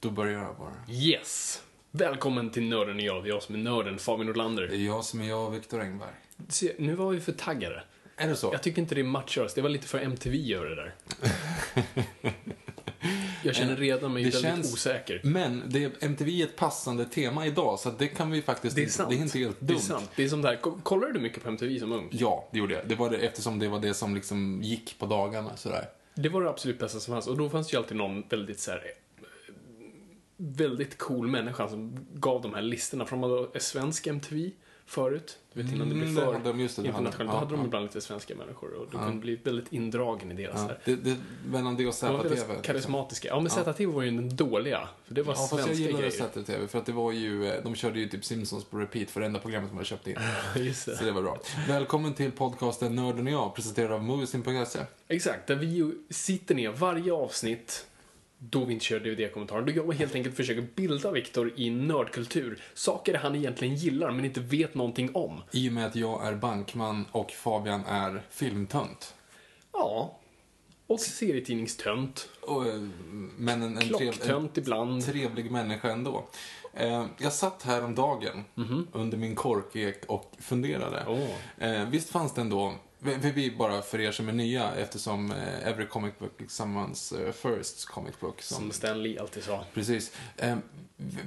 Då börjar jag bara. Yes! Välkommen till Nörden och jag. Det är jag som är nörden, Fabian Det Nordlander. är jag som är jag, Viktor Engberg. Se, nu var vi för taggade. Är det så? Jag tycker inte det matchar oss. Det var lite för MTV gör det där. Jag känner redan mig Det väldigt känns- osäker. Men det är MTV är ett passande tema idag, så det kan vi faktiskt Det är inte- sant. Det är inte helt Det är dumt. sant. Det är som det här. Ko- Kollade du mycket på MTV som ung? Ja, det gjorde jag. Det var det, eftersom det var det som liksom gick på dagarna sådär. Det var det absolut bästa som fanns. Och då fanns det ju alltid någon väldigt så här eh, väldigt cool människa som gav de här listorna. För de hade svensk MTV förut. Du vet innan det Mm, blev det för hade de, just det, internationellt. Då Ja, hade de ja. ibland lite svenska människor. Och du kunde bli väldigt indragen i deras Ja, det, det, mellan det och ZTV. väldigt karismatiska. Ja, men ZTV var ju den dåliga. För det var Ja, fast jag svenska gillade grejer. ZTV för att det var ju, eh, de körde ju typ Simpsons på repeat för det enda programmet som hade köpt in. Just det. Så det var bra. Välkommen till podcasten Nörden och jag, presenterad av Moviesin.se. Exakt, där vi sitter ner varje avsnitt då vi inte kör DVD-kommentaren. Då jag helt enkelt försöker bilda Viktor i nördkultur. Saker han egentligen gillar men inte vet någonting om. I och med att jag är bankman och Fabian är filmtönt. Ja. Och serietidningstönt. Och, eh, men en, en, trev, Klocktönt ibland. trevlig människa ändå. Eh, jag satt här om dagen under min korkek och funderade. Eh, visst fanns det ändå, vi bara för er som är nya, eftersom eh, every comic book is someone's eh, first comic book. Som, Som Stan Lee alltid sa. Precis. Eh,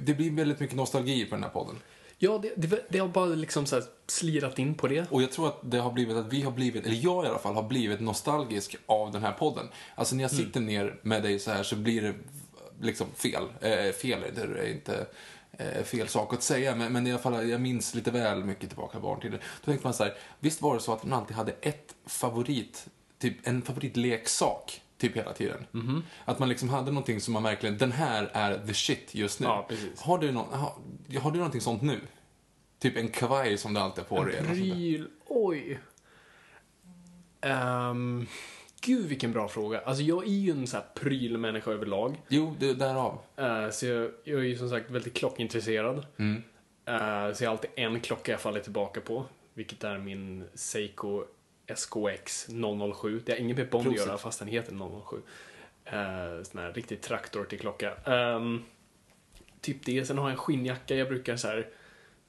det blir väldigt mycket nostalgi på den här podden. Ja, det, det, det har bara liksom så slirat in på det. Och jag tror att det har blivit att vi har blivit, eller jag i alla fall, har blivit nostalgisk av den här podden. Alltså när jag sitter ner med dig så här så blir det liksom fel. Eh, fel det är inte eh, fel sak att säga, men, men i alla fall, jag minns lite väl mycket tillbaka barntiden. Då tänkte man så här, visst var det så att man alltid hade ett favorit, typ en favoritleksak, typ hela tiden. Att man liksom hade någonting som man verkligen, den här är the shit just nu. Ja. Har du, nå- har, har du någonting sånt nu? Typ en kavaj som du alltid har på dig? där? Pryl, oj. Um, gud vilken bra fråga. Alltså jag är ju en så här prylmänniska överlag. Jo, det, därav. Eh, så jag, jag är ju som sagt väldigt klockintresserad. Mm. Eh, så jag har alltid en klocka jag faller tillbaka på. Vilket är min Seiko SKX 007. Det har inget med Bond att göra fast den heter 007. Uh, sån här riktig traktor till klocka. Ehm, typ det. Sen har jag en skinnjacka. Jag brukar så här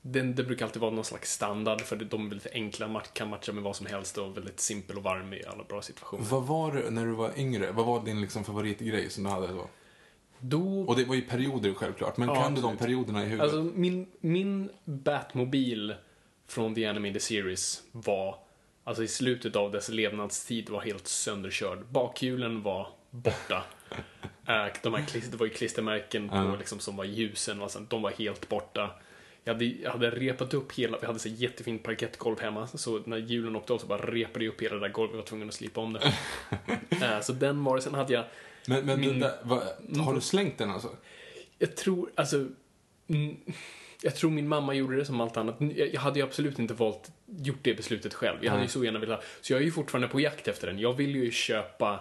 den, det brukar alltid vara någon slags standard för de är lite enkla, kan matcha med vad som helst och väldigt simpel och varm i alla bra situationer. Vad var det när du var yngre? Vad var din liksom favoritgrej som du hade då? Då Och det var ju perioder självklart, men Ja, kan du de perioderna i huvudet? Alltså min, min Batmobil från The Animated Series var, alltså i slutet av dess levnadstid var helt sönderkörd. Bakhjulen var borta. Eh, De här, det var ju klistermärken på Ja. liksom, som var ljusen och sånt, de var helt borta. Jag hade, jag hade repat upp hela, vi hade så jättefint parkettgolv hemma, så när hjulen åkte av så bara repade jag upp hela det där golvet och var tvungen att slipa om det. Eh, så den var det, sen hade jag men men min- där, vad, har du slängt den alltså? jag tror, alltså... mm, Jag tror min mamma gjorde det som allt annat. Jag jag hade ju absolut inte valt, gjort det beslutet själv. Jag hade Nej. ju så gärna velat. Så jag är ju fortfarande på jakt efter den. Jag vill ju köpa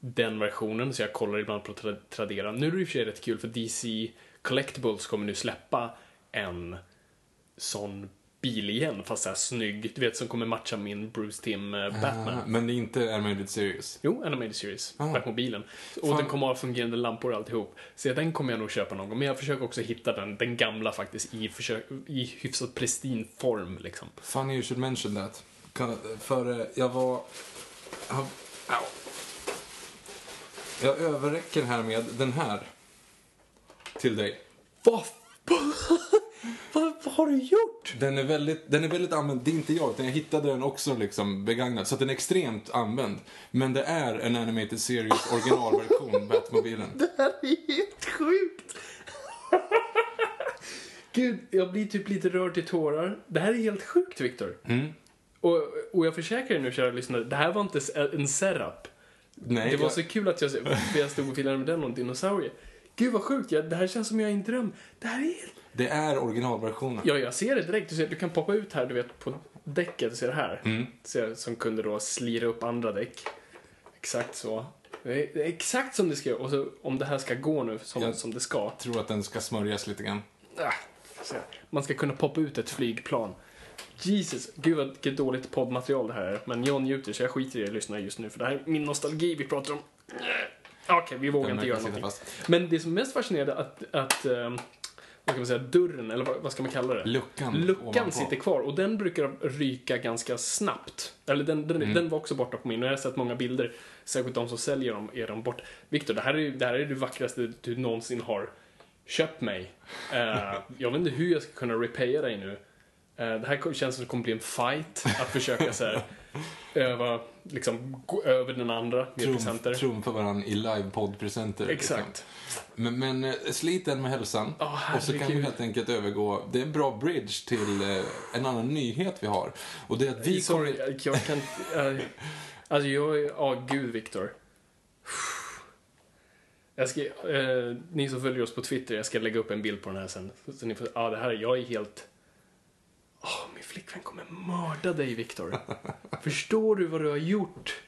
den versionen, så jag kollar ibland på Tra- Tradera. Nu är det i och för sig rätt kul, för DC Collectibles kommer nu släppa en sån bil igen, fast så här snygg. Du vet, som kommer matcha min Bruce Tim eh, Batman. Ah, men det är inte Animated Series. Jo, Animated Series. Ah. Batmobilen. Och Fan. den kommer ha fungerande lampor och alltihop. Så den kommer jag nog köpa någon gång. Men jag försöker också hitta den, den gamla faktiskt, i, försök, i hyfsat pristin form liksom. Funny you should mention that. För eh, jag var... Jag, au. jag överräcker här med den här. Till dig. Vad, vad, vad har du gjort? Den är väldigt, den är väldigt använd. Det är inte jag, utan jag hittade den också liksom begagnad. Så att den är extremt använd. Men det är en Animated Series originalversion, Batmobilen. Det här är helt sjukt! Gud, jag blir typ lite rörd till tårar. Det här är helt sjukt, Viktor. Mm. Och, och jag försäkrar er nu, kära lyssnare, det här var inte en setup. Nej, det var jag, så kul att jag, jag stod och filmade med den och en dinosaurie. Gud vad sjukt, jag, det här känns som jag är i en dröm. Det här är det är originalversionen. Ja, jag ser det direkt. Du, ser, du kan poppa ut här, du vet, på däcket. Du ser det här. Mm. Ser, som kunde då slira upp andra däck. Exakt så. Det är, exakt som det ska Och så, om det här ska gå nu som, Ja. som det ska. Jag tror att den ska smörjas lite grann. Ah, man ska kunna poppa ut ett flygplan. Jesus, gud vad vilket dåligt poddmaterial det här är. Men jag njuter så jag skiter i att lyssna just nu för det här är min nostalgi vi pratar om. Okej, vi vågar inte göra någonting. fast. Men det som är mest fascinerande är att, att ehm, vad ska man säga, dörren, eller vad, vad ska man kalla det? Luckan Luckan ovanpå. sitter kvar och den brukar ryka ganska snabbt. Eller den, den, Mm. den var också borta på min och jag har sett många bilder, särskilt de som säljer dem, är de bort. Viktor, det här är, det här är det vackraste du någonsin har köpt mig. Eh, jag vet inte hur jag ska kunna repaya dig nu. Eh, det här känns som det kommer bli en fight, att försöka så här, öva, liksom, gå över den andra med Trumf, presenter. trumfa varandra i livepoddpresenter. liksom. Exakt. Men, men eh, slit den med hälsan. Åh, och så kan vi helt enkelt övergå. Det är en bra bridge till eh, en annan nyhet vi har. Och det är att vi Sorry, kommer... jag, kan äh, Alltså jag är, ja gud Viktor. Jag ska, eh, ni som följer oss på Twitter, jag ska lägga upp en bild på den här sen. Så, ni får, ja det här, jag är helt... Åh, min flickvän kommer mörda dig Viktor. Förstår du vad du har gjort?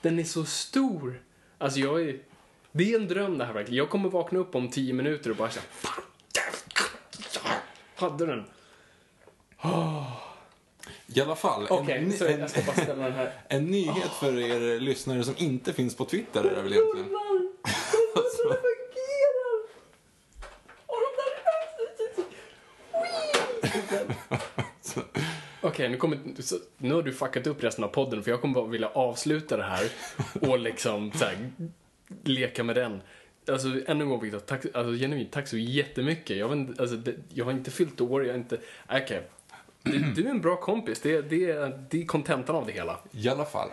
Den är så stor. Alltså jag är... Det är en dröm det här verkligen. Jag kommer vakna upp om tio minuter och bara säga Hade den. I alla fall, Okej, en, så en, en nyhet för er lyssnare som inte finns på Twitter är det väl egentligen. Okej, nu, kommer, nu har du fuckat upp resten av podden för jag kommer bara vilja avsluta det här och liksom så här, leka med den. Alltså ännu en gång Victor, tack, alltså, genuint tack så jättemycket. Jag, vet, alltså, det, jag har inte fyllt år, jag har inte... Äh, okej. Du, du är en bra kompis, det, det, det är kontentan av det hela. I alla fall.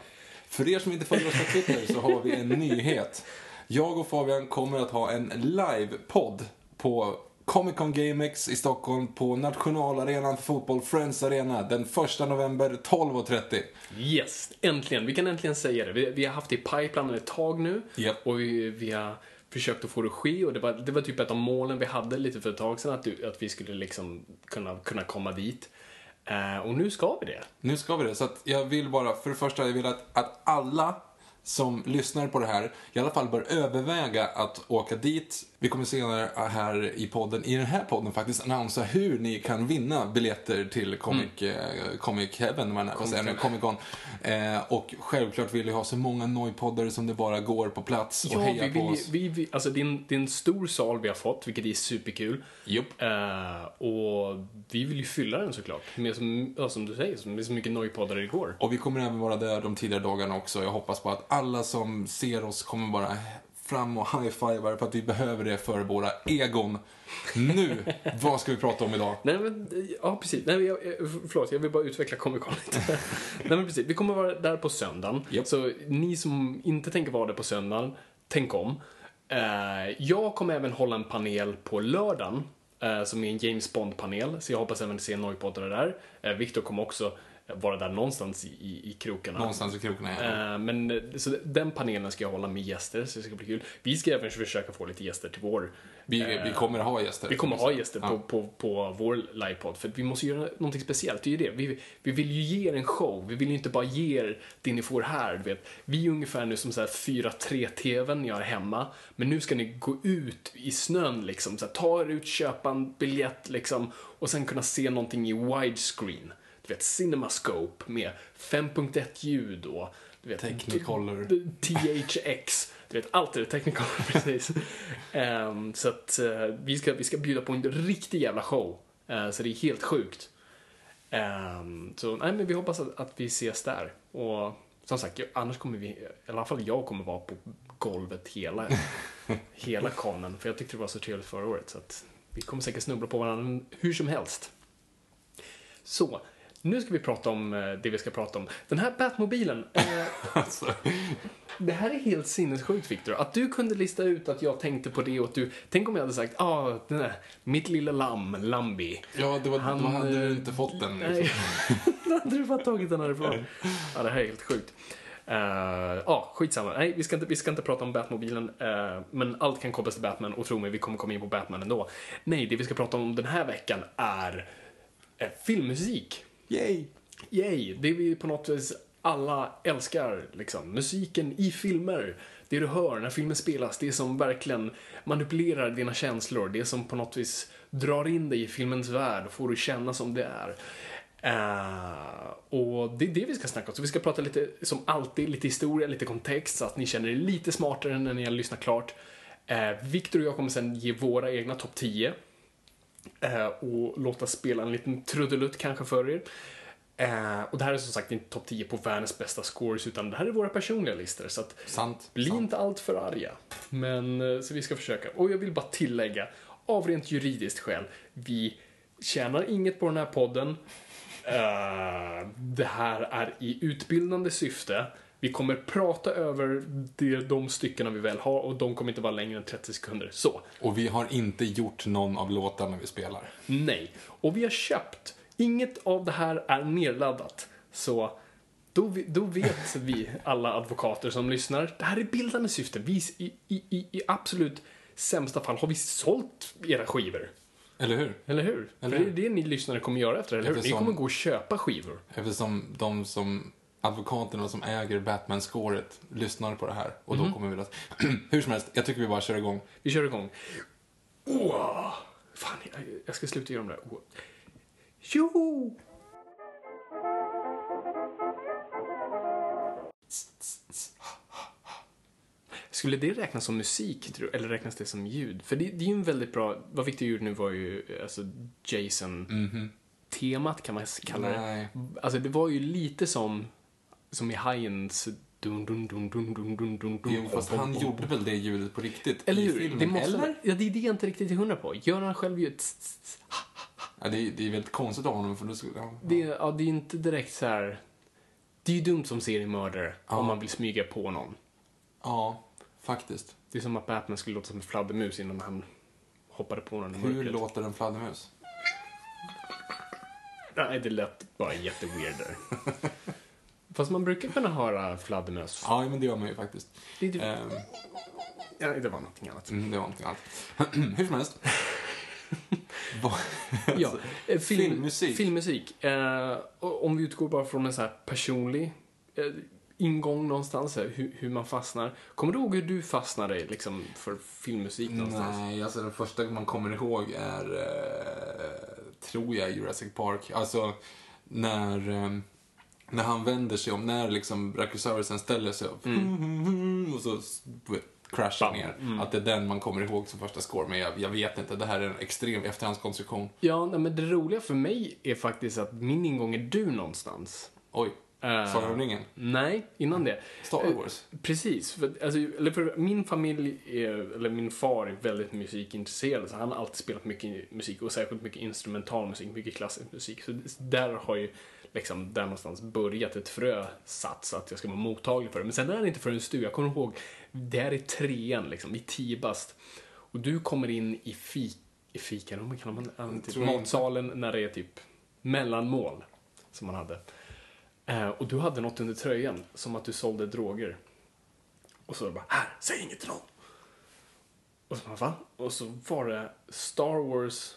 För er som inte följer oss på Twitter så har vi en nyhet. Jag och Fabian kommer att ha en live-podd på Comic Con GameX i Stockholm på nationalarenan för fotboll, Friends Arena, den 1 november 12.30. Yes, äntligen. Vi kan äntligen säga det. Vi, vi har haft det i pipelinen ett tag nu. Japp. Och vi, vi har försökt att få det att ske. Och det var, det var typ ett av målen vi hade lite för ett tag sedan. Att, du, att vi skulle liksom kunna, kunna komma dit. Eh, och nu ska vi det. Nu ska vi det. Så att jag vill bara, för det första, jag vill att, att alla som lyssnar på det här i alla fall bör överväga att åka dit. Vi kommer senare här i podden, i den här podden faktiskt, annonsera hur ni kan vinna biljetter till Comic, eh, Comic Heaven, man Comic, nu, Comic Con. Eh, och självklart vill vi ha så många nojpoddare som det bara går på plats och Ja, heja vi på vill, ju- oss. vi, vi, alltså det är, en, det är en stor sal vi har fått, vilket är superkul. Jupp. Eh, och vi vill ju fylla den såklart. Med som, ja, som du säger, med så mycket nojpoddare det går. Och vi kommer även vara där de tidigare dagarna också. Jag hoppas på att alla som ser oss kommer bara fram och high-fivar för att vi behöver det för våra egon. Nu, vad ska vi prata om idag? Nej men, ja precis. Nej, jag, jag- förlåt, jag vill bara utveckla Comic Con lite. Nej men precis, vi kommer vara där på söndagen. Japp. Så ni som inte tänker vara där på söndagen, tänk om. Eh, jag kommer även hålla en panel på lördagen. eh, som är en James Bond-panel, så jag hoppas även se Noipodare där. Uh, Viktor kommer också vara där någonstans i, i, krokarna. Någonstans i krokarna, ja. Eh, Men så den panelen ska jag hålla med gäster, så det ska bli kul. Vi ska även försöka få lite gäster till vår Vi, eh, vi kommer ha gäster. vi kommer ha gäster Ja. på, på, på vår livepodd för vi måste göra någonting speciellt. Det är ju det. Vi, vi vill ju ge er en show. Vi vill ju inte bara ge er det ni får här. Du vet. Vi är ungefär nu som så här 4-3-tvn jag är hemma. Men nu ska ni gå ut i snön liksom. Så här, ta er ut, köpa en biljett liksom. Och sen kunna se någonting i widescreen. Du vet, cinemascope med 5.1 ljud och du vet, Technicolor. THX. Du vet, allt där Technicolor, precis. Ehm, så att eh, vi, ska, vi ska bjuda på en riktig jävla show. Eh, så det är helt sjukt. Ehm, så nej, men vi hoppas att, att vi ses där. Och som sagt, annars kommer vi, i alla fall jag kommer vara på golvet hela, hela konen. För jag tyckte det var så trevligt förra året. Så att vi kommer säkert snubbla på varandra hur som helst. Så, nu ska vi prata om eh, det vi ska prata om. Den här Batmobilen. Eh, Alltså, det här är helt sinnessjukt, Victor. Att du kunde lista ut att jag tänkte på det och att du... Tänk om jag hade sagt, ah, den där, mitt lilla lamm, Lambi. ja, det var, Han, då hade eh, du inte fått den. Nej, Liksom. då hade du bara tagit den härifrån. Ja, det här är helt sjukt. Uh, ja, skitsamma. Nej, vi ska inte, vi ska inte prata om Batmobilen, eh, men allt kan kopplas till Batman och tro mig, vi kommer komma in på Batman ändå. Nej, det vi ska prata om den här veckan är eh, filmmusik. Yay! Yay! Det vi på något vis alla älskar, liksom. Musiken i filmer. Det du hör när filmen spelas, det som verkligen manipulerar dina känslor. Det som på något vis drar in dig i filmens värld och får dig känna som det är. Uh, och det är det vi ska snacka om. Så vi ska prata lite, som alltid, lite historia, lite kontext så att ni känner er lite smartare när ni har lyssnat klart. Eh, uh, Viktor och jag kommer sen ge våra egna topp 10 och låta spela en liten trudelutt kanske för er. Eh, och det här är som sagt inte topp 10 på världens bästa scores, utan det här är våra personliga listor. Så att Sant. bli sant. inte allt för arga. Men, eh, så vi ska försöka. Och jag vill bara tillägga, av rent juridiskt skäl, vi tjänar inget på den här podden. Eh, det här är i utbildande syfte. Vi kommer prata över det, de styckena vi väl har och de kommer inte vara längre än 30 sekunder. Så, Och vi har inte gjort någon av låtarna vi spelar. Nej. Och vi har köpt. Inget av det här är nedladdat. Så då, då vet vi, alla advokater som lyssnar, det här är bildande syfte. Vi, i, i, i, absolut sämsta fall har vi sålt era skivor. Eller hur? Eller hur? Eller hur? det är det ni lyssnare kommer göra efter, eller hur? Ni kommer gå och köpa skivor. Eftersom de som advokaterna som äger Batman-scoret lyssnar på det här. Och Mhm. då kommer vi att... Hur som helst, jag tycker vi bara kör igång. Vi kör igång. Åh! Fan, jag, jag ska sluta göra de där. Åh. Jo! Skulle det räknas som musik, tror du? Eller räknas det som ljud? För det, det är ju en väldigt bra... Vad Victor gjorde nu var ju alltså Jason-temat, kan man kalla det. Nej. Alltså, det var ju lite som, som i Hajens... Dun, dun, dun, dun, dun, dun, dun, dun, Jo, fast han gjorde väl det ljudet på riktigt Eller i hur? filmen? Det måste, eller? Ja, det är det jag inte riktigt är hundra på. Gör han själv ljudet? Ja, det, är, det är väldigt konstigt av honom för då skulle... Ja. Det, ja, det är inte direkt så här... Det är ju dumt som seriemördare om man vill smyga på någon. ja, faktiskt. Det är som att Batman skulle låta som en fladdermus innan han hoppade på någon i Hur mörkret. låter en fladdermus? Nej, det lät bara jätteweird där. Fast man brukar kunna höra fladdermöss. Ja, men det gör man ju faktiskt. Det, är typ- Ehm, ja, det var någonting annat. mm, det var någonting annat. Hur som helst. Ja, eh, film, filmmusik. Filmmusik. Eh, om vi utgår bara från en så här personlig eh, ingång någonstans, eh, hur, hur man fastnar. Kommer du ihåg hur du fastnade liksom, för filmmusik någonstans? Nej, alltså den första man kommer ihåg är, eh, tror jag, Jurassic Park. Alltså, när, eh, när han vänder sig om, när liksom Brachiosaurusen ställer sig upp och så du vet, crashar ner. Att det är den man kommer ihåg som första score, men jag, jag vet inte. Det här är en extrem efterhandskonstruktion. Ja, nej, men det roliga för mig är faktiskt att min ingång är du någonstans. Oj, Sagan om ringen? Nej, innan det. Star Eh, Wars? Precis. För, alltså, eller för min familj, är, eller min far är väldigt musikintresserad. Så han har alltid spelat mycket musik och särskilt mycket instrumental musik, mycket klassisk musik. Så där har ju liksom där någonstans börjat ett frö satt så att jag ska vara mottaglig för det. Men sen är det inte förrän du, jag kommer ihåg, det här är trean liksom, i tio bast. Och du kommer in i fik, i fikarummet kallar man det? Typ matsalen när det är typ mellanmål som man hade. Eh, och du hade något under tröjan, som att du sålde droger. Och så bara, här, säg inget till någon. Och så bara, va? Och så var det Star Wars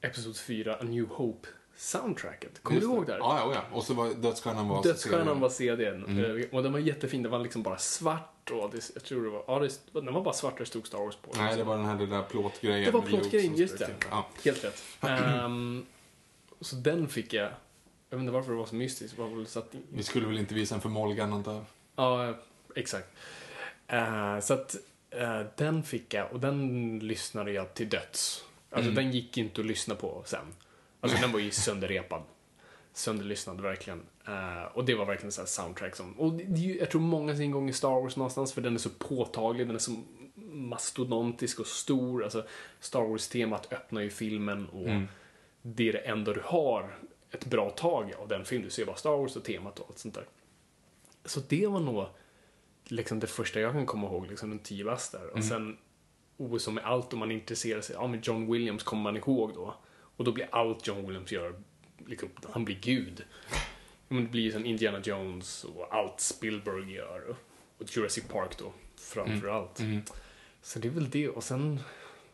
Episod 4, A New Hope soundtracket. Kommer du ihåg det? här? Ja, ja, ja. Och så var Dödsstjärnan var... Dödsstjärnan var CDn. Mm. Eh, Och den var jättefin. Den var liksom bara svart och det, jag tror det var, ja, det, den var bara svart och det stod Star Wars på. Nej, det var den här lilla plåtgrejen. Det var plåtgrejen, just det. till. Ja. Helt rätt. Ehm, så den fick jag. Jag vet inte varför det var så mystiskt. Var väl så att, Vi skulle väl inte visa en för Molgan, antar jag. ja, exakt. Eh, så att eh, den fick jag och den lyssnade jag till döds. Alltså den gick inte att lyssna på sen. Alltså den var ju sönderrepad. Sönderlyssnad verkligen. Eh, och det var verkligen så här soundtrack som, och det, jag tror många sin gång i Star Wars någonstans för den är så påtaglig, den är så mastodontisk och stor. Alltså Star Wars-temat öppnar ju filmen och det är det enda du har ett bra tag av den filmen. Du ser bara Star Wars och temat och allt sånt där. Så det var nog liksom det första jag kan komma ihåg, liksom den tio där. Och sen, oh, som med allt om man intresserar sig, ja men John Williams kommer man ihåg då. Och då blir allt John Williams gör, liksom, han blir gud. Men det blir ju som Indiana Jones och allt Spielberg gör. Och, Jurassic Park då, framför allt. Så det är väl det. Och sen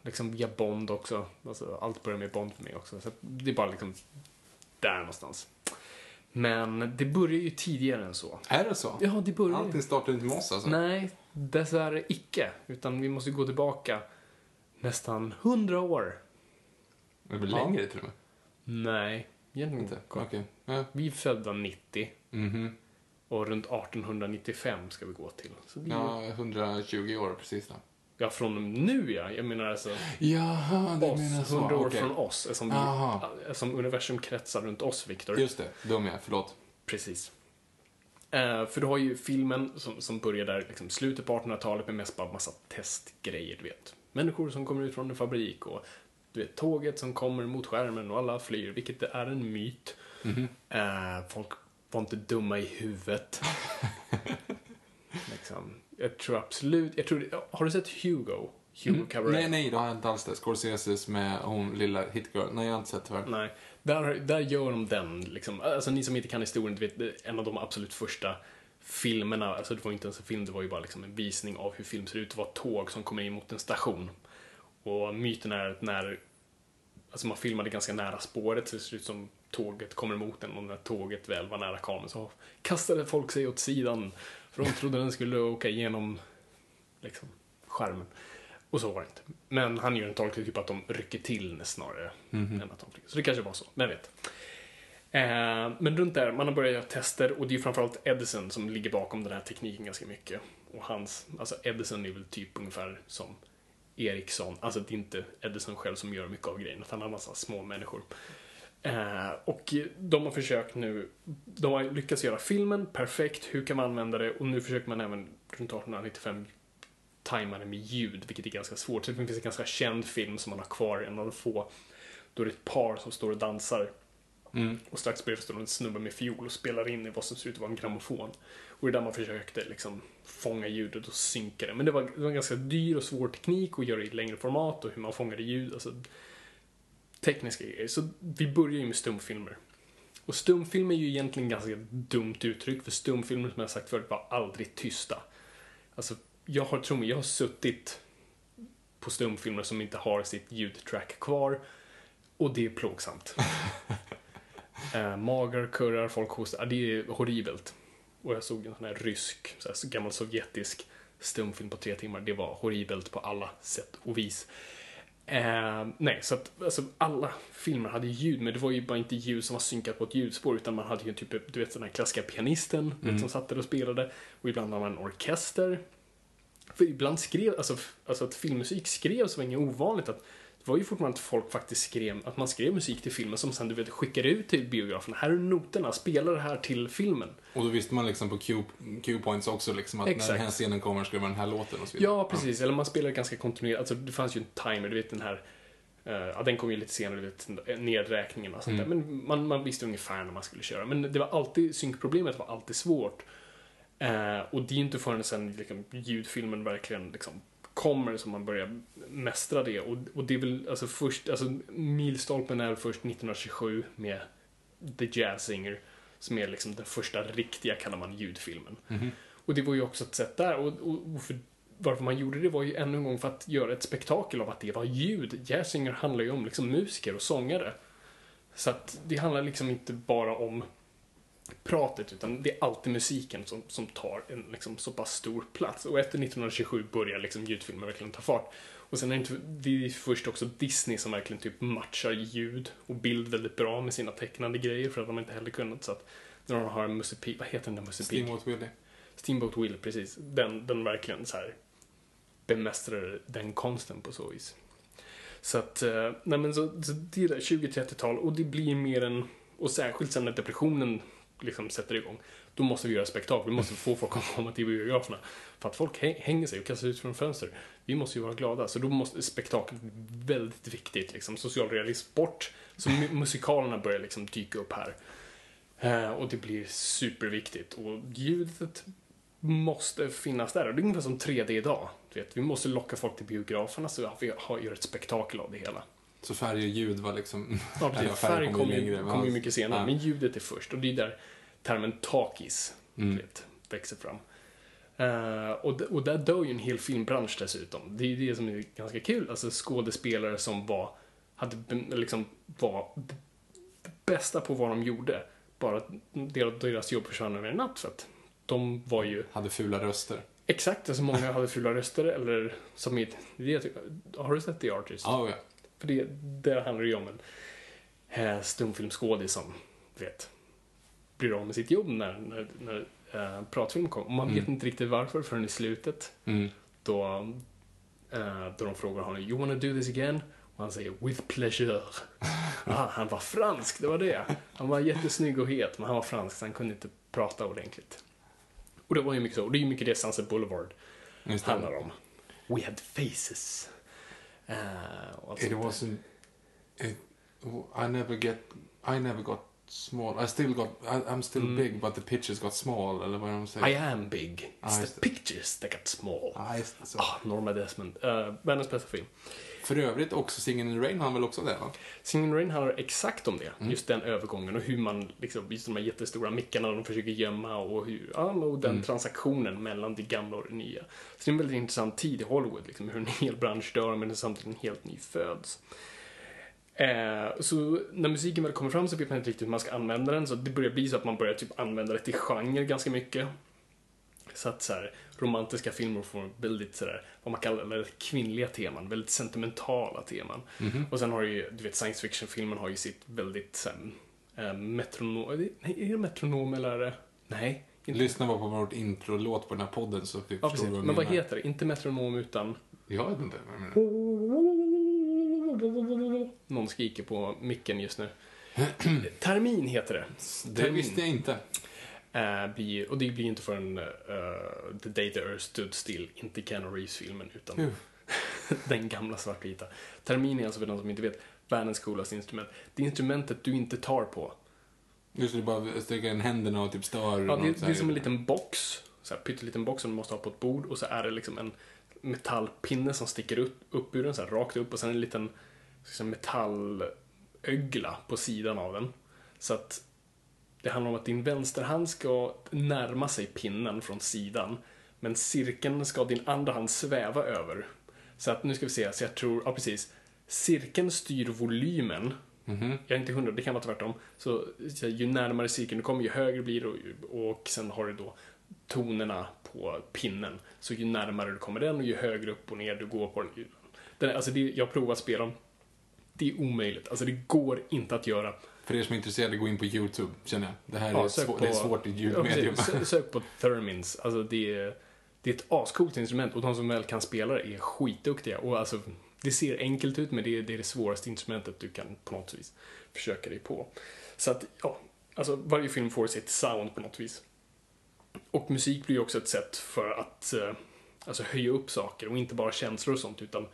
liksom via Bond också. Alltså, allt börjar med Bond för mig också. Så det är bara liksom där någonstans. Men det börjar ju tidigare än så. Är det så? Ja, det börjar ju. Allting startar inte med oss alltså? Nej, dessvärre icke. Utan vi måste gå tillbaka nästan hundra år. Det blir Ja. längre till och med. Nej, egentligen Inte? Okej. Ja. Vi är födda 90 Mhm. och runt 1895 ska vi gå till. Så det Ja, 120 år precis då. ja, från nu ja. Jag menar alltså Jaha, du menar så. 100 år Okej. från oss. Som, vi, som universum kretsar runt oss, Viktor. Just det, dum jag. Förlåt. Precis. Eh, för du har ju filmen som, som börjar där liksom, slutet på 1800-talet med mest bara massa testgrejer, du vet. Människor som kommer ut från en fabrik och du vet, tåget som kommer mot skärmen och alla flyr, vilket är en myt. Eh, folk var inte dumma i huvudet. liksom. Jag tror absolut, jag tror, har du sett Hugo? Hugo Cabaret? Nej, nej, det har jag inte alls det. Scorseses med hon lilla hitgirl. Nej, jag har inte sett tyvärr. Nej, där, där gör de den liksom. Alltså ni som inte kan historien, du vet, en av de absolut första filmerna, alltså det var inte ens en film, det var ju bara liksom en visning av hur film ser ut. Det var tåg som kommer in mot en station. Och myten är att när, alltså man filmade ganska nära spåret så det ser ut som tåget kommer emot en och när tåget väl var nära kameran så kastade folk sig åt sidan. För de trodde den skulle åka igenom liksom, skärmen. Och så var det inte. Men han gör en tolkning typ att de rycker till snarare än att de flyger. Så det kanske var så, vem vet. Eh, men runt där, man har börjat göra tester och det är framförallt Edison som ligger bakom den här tekniken ganska mycket. Och hans, alltså Edison är väl typ ungefär som Ericsson, alltså det är inte Edison själv som gör mycket av grejen, utan han har massa små människor. Eh, och de har försökt nu, de har lyckats göra filmen perfekt, hur kan man använda det? Och nu försöker man även runt 1895 tajma det med ljud, vilket är ganska svårt. Så det finns en ganska känd film som man har kvar, en av de få. Då är det ett par som står och dansar. Och strax bredvid står en snubbe med fiol och spelar in i vad som ser ut att vara en grammofon. Och det är där man försökte liksom fånga ljudet och synka det. Men det var, det var en ganska dyr och svår teknik att göra i längre format och hur man fångade ljud. Alltså, tekniska grejer. Så vi börjar ju med stumfilmer. Och stumfilm är ju egentligen ganska dumt uttryck, för stumfilmer som jag sagt förut var aldrig tysta. Alltså, jag har, tro mig, jag har suttit på stumfilmer som inte har sitt ljudtrack kvar och det är plågsamt. eh, magar kurrar, folk hostar, det är horribelt. Och jag såg en sån här rysk, så här, gammal sovjetisk stumfilm på tre timmar. Det var horribelt på alla sätt och vis. Eh, nej, så att alltså, alla filmer hade ljud, men det var ju bara inte ljud som var synkat på ett ljudspår, utan man hade ju typ, du vet, den här klassiska pianisten vet, som satt där och spelade, och ibland hade man en orkester. För ibland skrev, alltså, alltså att filmmusik skrevs var inget ovanligt. Att var ju fortfarande att folk faktiskt skrev, att man skrev musik till filmen som sen du vet skickade ut till biografen. Här är noterna, spela det här till filmen. Och då visste man liksom på cue, cue points också liksom att när Exakt. den här scenen kommer ska det vara den här låten och så vidare. Ja, precis. Eller man spelar ganska kontinuerligt. Alltså, det fanns ju en timer, du vet den här eh, ja, den kom ju lite senare, vet, nedräkningen och sånt där. Men man, man visste ungefär när man skulle köra. Men det var alltid, synkproblemet var alltid svårt. Eh, och det är inte förrän sen liksom, ljudfilmen verkligen liksom, kommer som man börjar mästra det. Och, och det är väl, alltså först, alltså milstolpen är först 1927 med The Jazz Singer. som är liksom den första riktiga, kallar man ljudfilmen. Och det var ju också ett sätt där, och, och, och för, varför man gjorde det var ju ännu en gång för att göra ett spektakel av att det var ljud. Jazzinger handlar ju om liksom musiker och sångare. Så att det handlar liksom inte bara om pratet, utan det är alltid musiken som, som tar en liksom, så pass stor plats. Och efter 1927 börjar liksom ljudfilmer verkligen ta fart. Och sen är det, inte, det är först också Disney som verkligen typ matchar ljud och bild väldigt bra med sina tecknade grejer, för att de inte heller kunnat. Så att när de har en Musse Pigg, vad heter den där Musse Pigg? Steamboat Willie. Steamboat Will, precis. Den, den verkligen så här bemästrar den konsten på så vis. Så att, eh, nej men så, så det är där 20-30-tal och det blir mer en, och särskilt sen när depressionen liksom sätter igång, då måste vi göra spektakel. Vi måste få folk att komma till biograferna. För att folk hänger sig och kastar ut från fönster. Vi måste ju vara glada. Så då måste spektakel bli väldigt viktigt. Liksom. Social realism bort. Så musikalerna börjar liksom dyka upp här. Eh, och det blir superviktigt. Och ljudet måste finnas där. Och det är ungefär som 3D idag. Du vet, vi måste locka folk till biograferna så att vi har, gör ett spektakel av det hela. Så färg och ljud var liksom... Ja, precis. Eller Färg kommer ju, kom ju mycket senare, Ja. men ljudet är först. Och det är där termen talkies Mm. vet, växer fram. Eh, och, och där dör ju en hel filmbransch dessutom. Det är ju det som är ganska kul. Alltså skådespelare som var, hade, liksom, var bästa på vad de gjorde. Bara att deras, deras jobb försvann över en natt för att de var ju Hade fula röster. Exakt, alltså många hade fula röster eller som i, det har du sett The Artist? Ja, ja. För det, där handlar det ju om en eh, stumfilmsskådis som, vet, blir av med sitt jobb när, när, när eh, pratfilm kom. Och man vet inte riktigt varför förrän i slutet. Mm. Då, eh, då de frågar honom, you wanna do this again? Och han säger, with pleasure. ah, han var fransk, det var det. Han var jättesnygg och het, men han var fransk så han kunde inte prata ordentligt. Och det var ju mycket så, och det är ju mycket det Sunset Boulevard handlar om. We had faces. Och It wasn't... It, I never get... I never got small. I still got... I, I'm still big, but the pictures got small, eller det? I am big. It's just the pictures that got small. Ja, just det, så. Ah, Norma Desmond. Uh, världens bästa film. För övrigt också, Singin' in the Rain har väl också det, va? Singin' in the Rain handlar exakt om det. Just den övergången och hur man, liksom, just de här jättestora mickarna de försöker gömma och, hur, ja, och den transaktionen mellan det gamla och det nya. Så det är en väldigt intressant tid i Hollywood, liksom, hur en hel bransch dör men samtidigt en helt ny föds. Eh, så när musiken väl kommer fram så vet man inte riktigt hur man ska använda den, så det börjar bli så att man börjar typ använda det till genre ganska mycket. Så att så här, romantiska filmer får väldigt sådär, vad man kallar väldigt kvinnliga teman, väldigt sentimentala teman. Och sen har ju, du vet, science fiction-filmen har ju sitt väldigt såhär, eh, metronom, nej, är det metronom eller det, nej. Inte. Lyssna bara på vårt introlåt på den här podden så vi Ja, precis. vad Men vad menar. heter det? Inte metronom utan... Jag vet inte. Någon skriker på micken just nu. Termin heter det. Det visste jag inte. Eh, blir, och det blir inte förrän uh, The Day the Earth Stood Still, inte Keanu Reeves-filmen, utan Hur? den gamla svartvita. Termin är alltså för de som inte vet världens coolaste instrument. Det instrumentet du inte tar på. Just det, bara sträcka in händerna och typ stör. Ja, det, det är som en liten box, så här pytteliten box som du måste ha på ett bord och så är det liksom en metallpinne som sticker upp, upp ur den, så här, rakt upp och sen en liten metallögla på sidan av den. Så att det handlar om att din vänsterhand ska närma sig pinnen från sidan men cirkeln ska din andra hand sväva över. Så att nu ska vi se, så jag tror, ja precis. Cirkeln styr volymen. Jag är inte hundra, det kan vara tvärtom. Så, så ju närmare cirkeln du kommer, ju högre blir det och, och sen har du då tonerna på pinnen. Så ju närmare du kommer den och ju högre upp och ner du går på den. den alltså det, jag har provat spela. Det är omöjligt. Alltså det går inte att göra. För er som är intresserade, gå in på YouTube, känner jag. Det här är, Ja, sök svår, på- det är svårt i ljudmedium. Sök på Thermins. Alltså det är, det är ett ascoolt instrument och de som väl kan spela det är skitduktiga. Och alltså, det ser enkelt ut men det är, det är det svåraste instrumentet du kan på något vis försöka dig på. Så att, ja, alltså varje film får sitt sound på något vis. Och musik blir ju också ett sätt för att eh, alltså höja upp saker och inte bara känslor och sånt utan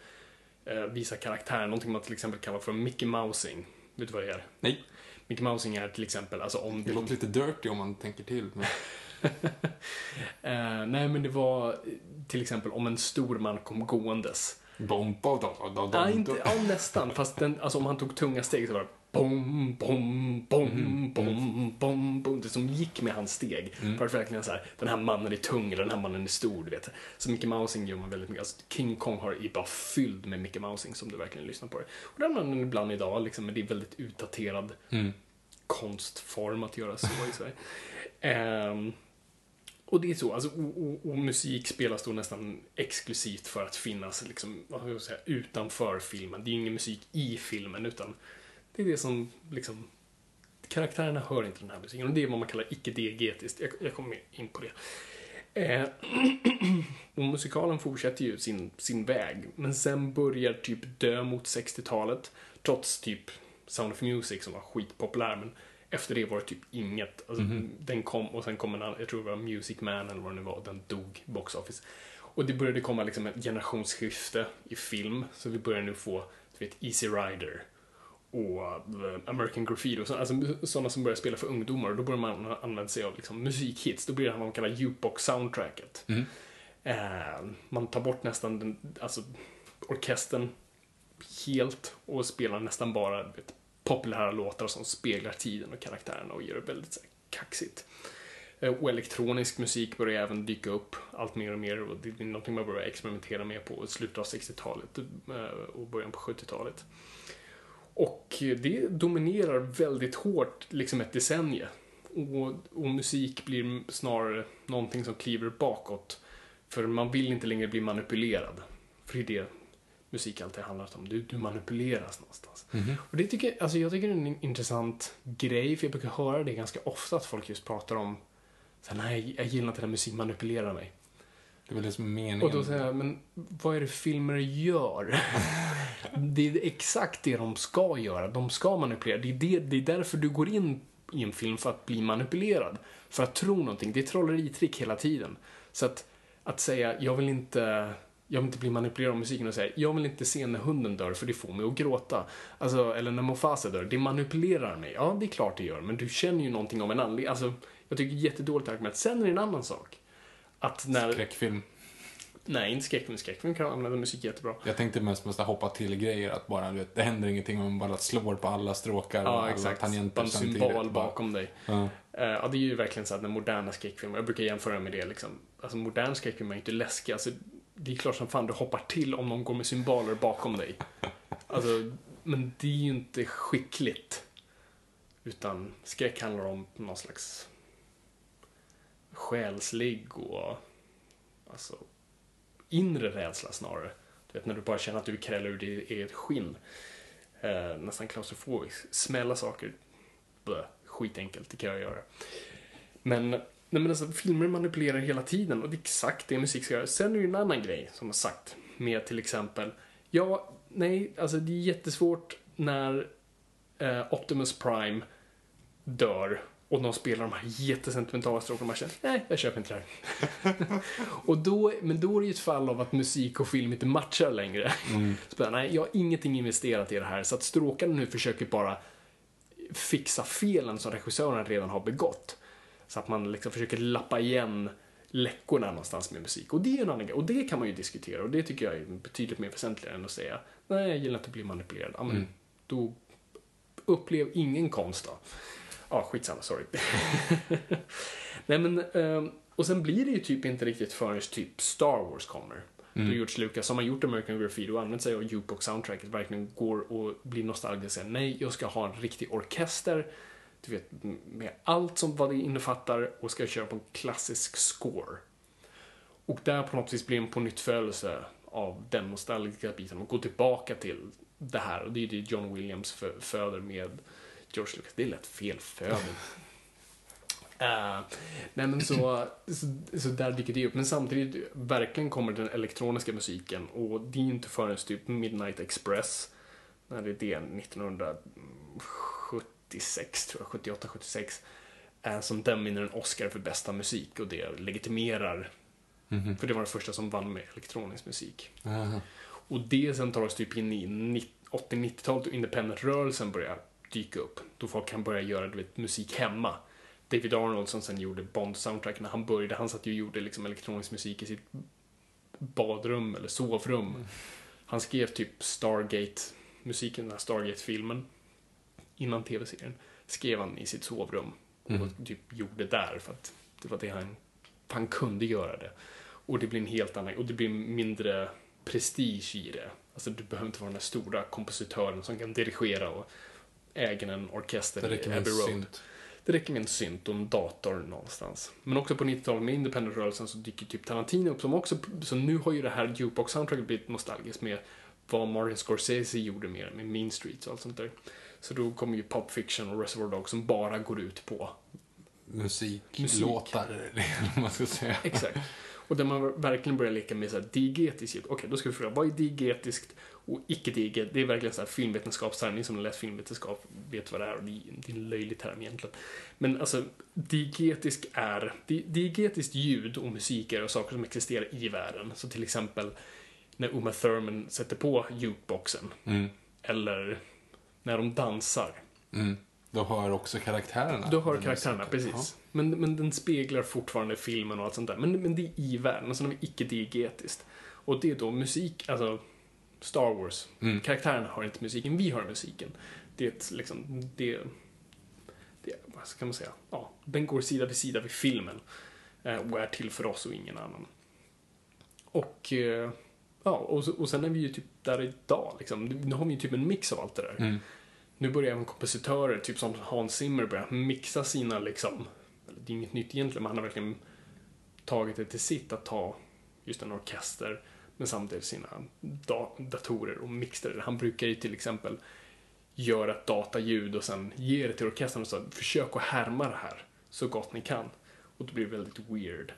eh, visa karaktär. Någonting man till exempel kallar för Mickey Mousing. Vet du vad det är? Nej, Mickey Mousing är till exempel, alltså om det du... låter lite dirty om man tänker till. Men... Eh, nej, men det var eh, till exempel om en stor man kom gåendes. Bomba, da, da, da, Ja, inte, ja nästan. Fast den, alltså, om han tog tunga steg så var det bom, bom, bom, bom, bom, bom. Det som gick med hans steg. För att verkligen så här, den här mannen är tung eller den här mannen är stor, du vet. Så Mickey Mousing gör man väldigt mycket. Alltså, King Kong har är bara fylld med Mickey Mousing som du verkligen lyssnar på det. Och det använder man ibland idag, liksom, men det är väldigt utdaterad konstform att göra så i Sverige. Ehm, och det är så, alltså, och, och, och musik spelas då nästan exklusivt för att finnas liksom, vad ska jag säga, utanför filmen. Det är ingen musik i filmen, utan det är det som liksom karaktärerna hör inte den här musiken och det är vad man kallar icke-diegetiskt. Jag, jag kommer in på det. Eh, och musikalen fortsätter ju sin, sin väg, men sen börjar typ dö mot 60-talet, trots typ Sound of Music som var skitpopulär, men efter det var det typ inget. Alltså, Den kom och sen kom en annan, jag tror det var Music Man eller vad det nu var, den dog box office. Och det började komma liksom ett generationsskifte i film, så vi börjar nu få, du vet, Easy Rider och eh, American Graffiti och så, alltså sådana som börjar spela för ungdomar. Och då börjar man använda sig av liksom, musikhits. Då blir det vad man kallar jukebox-soundtracket. Eh, man tar bort nästan den, alltså, orkestern helt och spelar nästan bara vet, populära låtar som speglar tiden och karaktärerna och gör det väldigt så här, kaxigt. Eh, Och elektronisk musik börjar även dyka upp allt mer och mer och det är någonting man börjar experimentera med på slutet av 60-talet eh, och början på 70-talet. Och det dominerar väldigt hårt liksom ett decennium. Och, och musik blir snarare någonting som kliver bakåt. För man vill inte längre bli manipulerad. För det är det musik alltid handlar om. Du, du manipuleras någonstans. Och det tycker, alltså jag tycker det är en intressant grej, för jag brukar höra det ganska ofta att folk just pratar om så här, nej, jag gillar inte när musik manipulerar mig. Det är väl det som är meningen. Och då säger jag, men vad är det filmer gör? det är exakt det de ska göra. De ska manipulera. Det är, det, det är därför du går in i en film, för att bli manipulerad. För att tro någonting. Det är trolleritrick hela tiden. Så att, att säga, jag vill inte jag vill inte bli manipulerad av musiken och säga, jag vill inte se när hunden dör för det får mig att gråta. Alltså, eller när Mufasa dör, det manipulerar mig. Ja, det är klart det gör, men du känner ju någonting av en anledning. Alltså, jag tycker det jättedåligt argument. Sen är det en annan sak. Att när... Skräckfilm. Nej, inte skräckfilm. Skräckfilm kan använda musik jättebra. Jag tänkte mest måste hoppa till grejer, att bara, du vet, det händer ingenting om man bara slår på alla stråkar och Ja, alla exakt. Bara tangenter en samtidigt. symbol Bara- bakom dig. Ja. Eh, Ja, det är ju verkligen så att den moderna skräckfilmen, jag brukar jämföra med det liksom. Alltså modern skräckfilm är ju inte läskig. Alltså, det är klart som fan du hoppar till om någon går med symboler bakom dig. Alltså, men det är ju inte skickligt. Utan skräck handlar om någon slags själslig och alltså inre rädsla snarare. Du vet när du bara känner att du krälar ur ditt eget skinn. Eh, nästan klaustrofobisk. Smälla saker, Blö, skitenkelt, det kan jag göra. Men, nej men alltså, filmer manipulerar hela tiden och det är exakt det musik ska göra. Sen är det ju en annan grej som har sagt med till exempel, ja, nej, alltså det är jättesvårt när eh, Optimus Prime dör och de spelar de här jättesentimentala stråkarna och man känner, nej, jag köper inte det här. och då, men då är det ju ett fall av att musik och film inte matchar längre. Så bara, nej, jag har ingenting investerat i det här, så att stråkarna nu försöker bara fixa felen som regissören redan har begått. Så att man liksom försöker lappa igen läckorna någonstans med musik. Och det är en annan grej. Och det kan man ju diskutera. Och det tycker jag är betydligt mer väsentligare än att säga nej, jag gillar inte att bli manipulerad. Ja, men då upplev ingen konst då. Ja, skitsamma, sorry. nej, men, ehm, och sen blir det ju typ inte riktigt förrän typ Star Wars kommer. Då George Lucas, som har gjort American Graffiti och använt sig av jukebox-soundtracket, verkligen går och blir nostalgisk och säger nej, jag ska ha en riktig orkester, du vet, med allt som vad det innefattar och ska köra på en klassisk score. Och där på något vis blir en pånyttfödelse av den nostalgiska biten och gå tillbaka till det här. Och det är det John Williams fö- föder med George Lucas. Det är lätt fel föding. Uh, nej men så, så, så där dyker det upp. Men samtidigt verkligen kommer den elektroniska musiken och det är inte förrän typ Midnight Express, när det är det, 1976 tror jag, 78, 76, eh, som den vinner en Oscar för bästa musik och det legitimerar, för det var det första som vann med elektronisk musik. Aha. Och det sen tar oss typ in i nitt- 80-90-talet och independent-rörelsen börjar dyka upp. Då folk kan börja göra du vet, musik hemma. David Arnold som sen gjorde Bond-soundtrack när han började, han satt ju och gjorde liksom elektronisk musik i sitt badrum eller sovrum. Han skrev typ Stargate-musiken, den här Stargate-filmen. innan tv-serien, skrev han i sitt sovrum. Och typ gjorde där för att det var det han, han kunde göra det. Och det blir en helt annan, och det blir mindre prestige i det. Alltså du behöver inte vara den där stora kompositören som kan dirigera och äger en orkester i med Abbey Road. synt. Det räcker med en synt och en dator någonstans. Men också på 90-talet med independent-rörelsen så dyker typ Tarantino upp som också, så nu har ju det här jukebox-soundtracket blivit nostalgiskt med vad Martin Scorsese gjorde mer med Mean Streets och allt sånt där. Så då kommer ju Pop Fiction och Reservoir Dogs som bara går ut på Musik, Musik. låtar, eller man ska säga. Exakt. Och där man verkligen börjar leka med så här diegetiskt ljud. Okej, då ska vi fråga, vad är diegetiskt och icke-dieget? Det är verkligen så här filmvetenskapsterm. Ni som har läst filmvetenskap vet vad det är och det är en löjlig term egentligen. Men alltså, diegetisk är, di- diegetiskt ljud och musik är saker som existerar i världen. Så till exempel när Uma Thurman sätter på jukeboxen. Mm. Eller när de dansar. Mm. Då hör också karaktärerna. Då den karaktärerna, precis. Men, men den speglar fortfarande filmen och allt sånt där. Men, men det är i världen, och sen har vi icke-diegetiskt. Och det är då musik, alltså Star Wars. Mm. Karaktärerna har inte musiken, vi har musiken. Det är ett, liksom, det, det, vad ska man säga, ja, den går sida vid sida vid filmen. eh, Och är till för oss och ingen annan. Och, eh, ja, och, och sen är vi ju typ där idag, liksom. Nu har vi ju typ en mix av allt det där. Mm. Nu börjar även kompositörer, typ som Hans Zimmer, börja mixa sina liksom, det är inget nytt egentligen, men han har verkligen tagit det till sitt att ta just en orkester, men samtidigt sina da- datorer och mixtrar. Han brukar ju till exempel göra ett dataljud och sen ge det till orkestern och säga försök att härma det här så gott ni kan. Och det blir väldigt weird.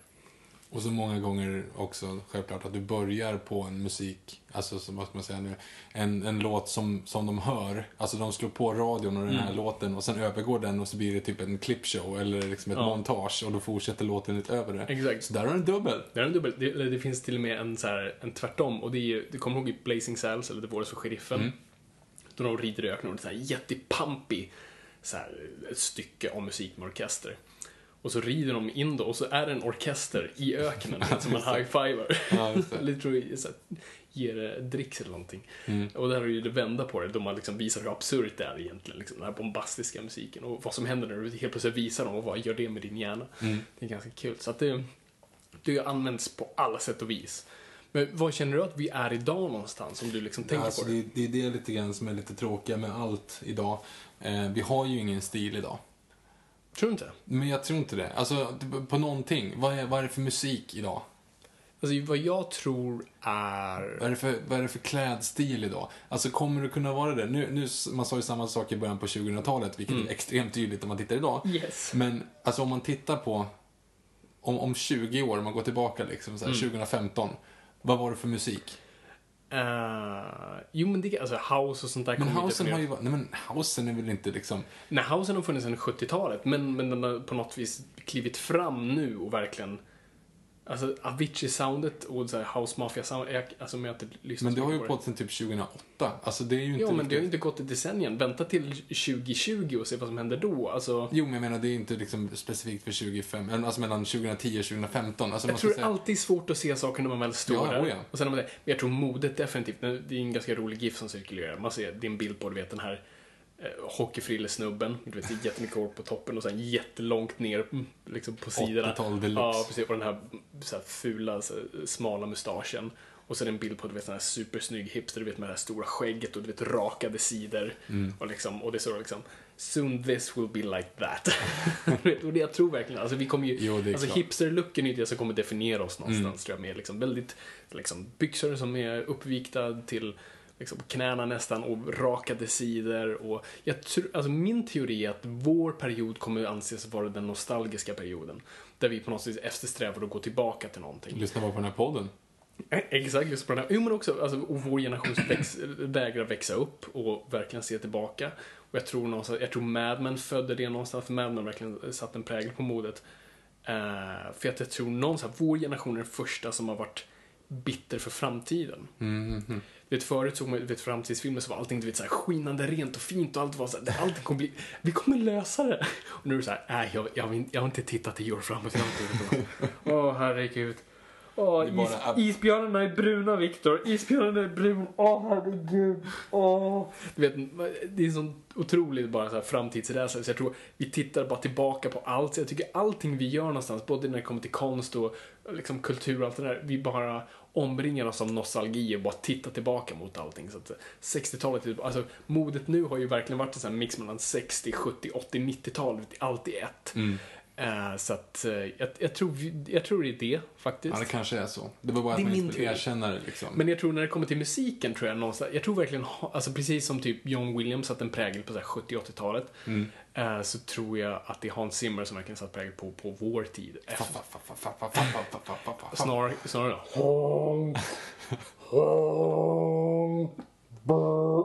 Och så många gånger också självklart att du börjar på en musik, alltså som, vad ska man säga nu, en, en låt som, som de hör. Alltså de slår på radion och den här låten och sen övergår den och så blir det typ en clipshow eller liksom ett Ja. montage och då fortsätter låten utöver det. Exakt. Så där har du en dubbel. Det, är en dubbel, det, det finns till och med en, så här, en tvärtom och det är ju, du kommer ihåg i Blazing Saddles eller The Voice of Sheriffen? Då de rider i öknen och det är så här jättepampig så här, ett stycke av musik med orkester. Och så rider de in då och så är det en orkester i öknen som. Ja, tror jag så här, ger eh, dricks eller någonting. Mm. Och där är ju det vända på det, då man liksom visar hur absurt det är egentligen. Liksom, den här bombastiska musiken och vad som händer när du helt plötsligt visar dem och vad gör det med din hjärna. Mm. Det är ganska kul. Så att det, det används på alla sätt och vis. Men vad känner du att vi är idag någonstans om du liksom tänker alltså, på det? det, det är det lite grann som är lite tråkiga med allt idag. Eh, vi har ju ingen stil idag. Tror du inte? Men jag tror inte det. Alltså, på någonting. Vad är, vad är det för musik idag? Alltså vad jag tror är... Vad är, det för, vad är det för klädstil idag? Alltså kommer det kunna vara det? Nu, nu, man sa ju samma sak i början på 2000-talet, vilket är extremt tydligt om man tittar idag. Yes. Men alltså om man tittar på, om, om 20 år, om man går tillbaka liksom, så här, 2015. Vad var det för musik? Uh, jo men det, alltså house och sånt där Men housen har ju varit, nej men housen är väl inte liksom, Nej, housen har funnits sedan 70-talet, men, men den har på något vis klivit fram nu och verkligen... Alltså Avicii-soundet och så här House Mafia-sound, jag- alltså om jag inte lyssnar men så det har ju pågått sedan typ 2008. Alltså det är ju inte Jo, men det har ju riktigt- inte gått ett decennium. Vänta till 2020 och se vad som händer då. Alltså, Jo, men jag menar det är inte liksom specifikt för 25, eller alltså mellan 2010 och 2015. Alltså, jag tror ska det säga, alltid är svårt att se saker när man väl står Ja, där. oh ja. Och sen har man det. Men jag tror modet definitivt, det är en ganska rolig GIF som cirkulerar. Man ser din bild på, du vet den här hockeyfrillesnubben. Du vet, jättemycket hår på toppen och sen jättelångt ner mm, liksom på sidorna. 80-tal deluxe. Ja, precis. Och den här, så här fula, så, här, smala mustaschen. Och sen en bild på du vet, den här supersnygg hipster, du vet med det här stora skägget och du vet rakade sidor. Mm. Och, liksom, och det står liksom Soon this will be like that. Och det jag tror verkligen, alltså vi kommer ju, Jo, alltså. Mm. hipster-looken är ju det som kommer definiera oss någonstans tror jag med liksom väldigt, liksom byxor som är uppvikta till liksom knäna nästan och rakade sidor och jag tror, alltså min teori är att vår period kommer anses vara den nostalgiska perioden. Där vi på något sätt eftersträvar att gå tillbaka till någonting. Lyssna bara på den här podden. Eh, Exakt, just på den här. Jo, men också, alltså, och vår generation väx, vägrar växa upp och verkligen se tillbaka. Och jag tror någonstans, jag tror Mad Men födde det någonstans, för Mad Men verkligen satt en prägel på modet. Eh, för att jag tror någonstans, vår generation är den första som har varit bitter för framtiden. Mhm. Du vet, förut du vet, framtidsfilmer så var allting du vet, så här, skinande rent och fint och allt var så här, allting kommer bli, vi kommer lösa det. Och nu är det så här, nej, jag, jag, vill, jag har inte tittat tio år framåt i framtiden. Åh, herregud. Åh, Det är bara is, att- isbjörnarna är bruna, Viktor. Isbjörnarna är brun. Åh, herregud. Åh. Du vet, det är en sån otroligt bara så här framtidsrädsla. Så jag tror vi tittar bara tillbaka på allt. Så jag tycker allting vi gör någonstans, både när det kommer till konst och liksom kultur och allt det där, vi bara omringar oss av nostalgi och bara tittar tillbaka mot allting. Så att 60-talet, är- alltså modet nu har ju verkligen varit en sån mix mellan 60, 70, 80, 90-talet, allt i ett. Eh, så att eh, jag, jag, tror, jag tror det är det faktiskt. Ja, det kanske är så. Det var bara Det att man inte erkänner det liksom. Men jag tror när det kommer till musiken tror jag någonstans, jag tror verkligen, alltså precis som typ John Williams satte en prägel på så här 70-80-talet, Mm. Eh, så tror jag att det är Hans Zimmer som verkligen satt prägel på, på vår tid. Snarare snarare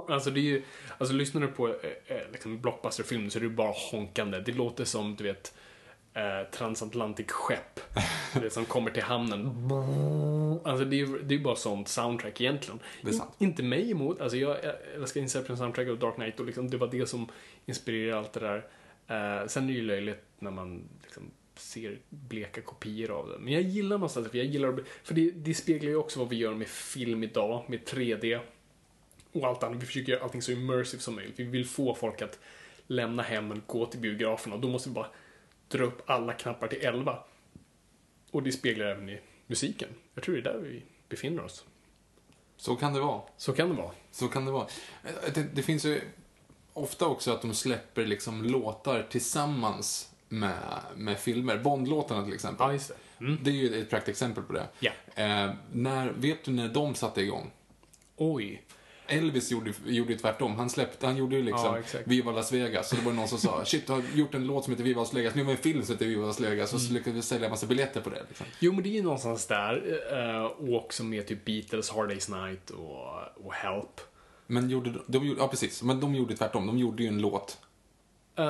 Alltså det är ju, alltså lyssnar du på eh, eh liksom blockbusterfilm så är det bara honkande. Det låter som, du vet, eh, skepp. Du vet, som kommer till hamnen. Alltså det är ju det är bara sånt soundtrack egentligen. Det. In, inte mig emot, alltså jag, älskar Inception soundtrack och Dark Knight och liksom det var det som inspirerade allt det där. Eh, sen är det ju löjligt när man liksom ser bleka kopior av det. Men jag gillar någonstans, för jag gillar för det, det speglar ju också vad vi gör med film idag, med 3D och allt annat. Vi försöker göra allting så immersive som möjligt. Vi vill få folk att lämna hemmen, gå till biografen och då måste vi bara dra upp alla knappar till 11. Och det speglar även i musiken. Jag tror det är där vi befinner oss. Så kan det vara. Så kan det vara. Så kan det vara. Eh, Det, det finns ju ofta också att de släpper liksom låtar tillsammans med, med filmer. Bondlåtarna till exempel. Ja, just det. Mm. Det är ju ett praktexempel på det. Ja. Eh, när, vet du när de satte igång? Oj. Elvis gjorde, gjorde ju tvärtom. Han släppte, han gjorde ju liksom Ja. Viva Las Vegas. Så det var någon som sa, shit, du har gjort en låt som heter Viva Las Vegas. Nu har vi en film som heter Viva Las Vegas. Och så Mm. lyckades vi sälja en massa biljetter på det. Liksom. Jo, men det är ju någonstans där. eh, Och också med typ Beatles, Hard Day's Night och, och Help. Men gjorde de, de gjorde, ja precis, men de gjorde tvärtom. De gjorde ju en låt. Eh,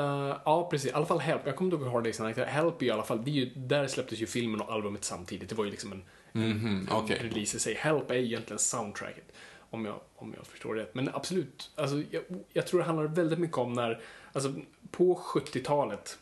ja, precis. I alla fall Help. Jag kommer inte ihåg Hard Day's Night. Help i alla fall, det är ju, där släpptes ju filmen och albumet samtidigt. Det var ju liksom en, Mhm, en okej. release i sig. Help är egentligen soundtracket. Om jag, om jag förstår det rätt. Men absolut, alltså, jag, jag tror det handlar väldigt mycket om när, alltså på 70-talet,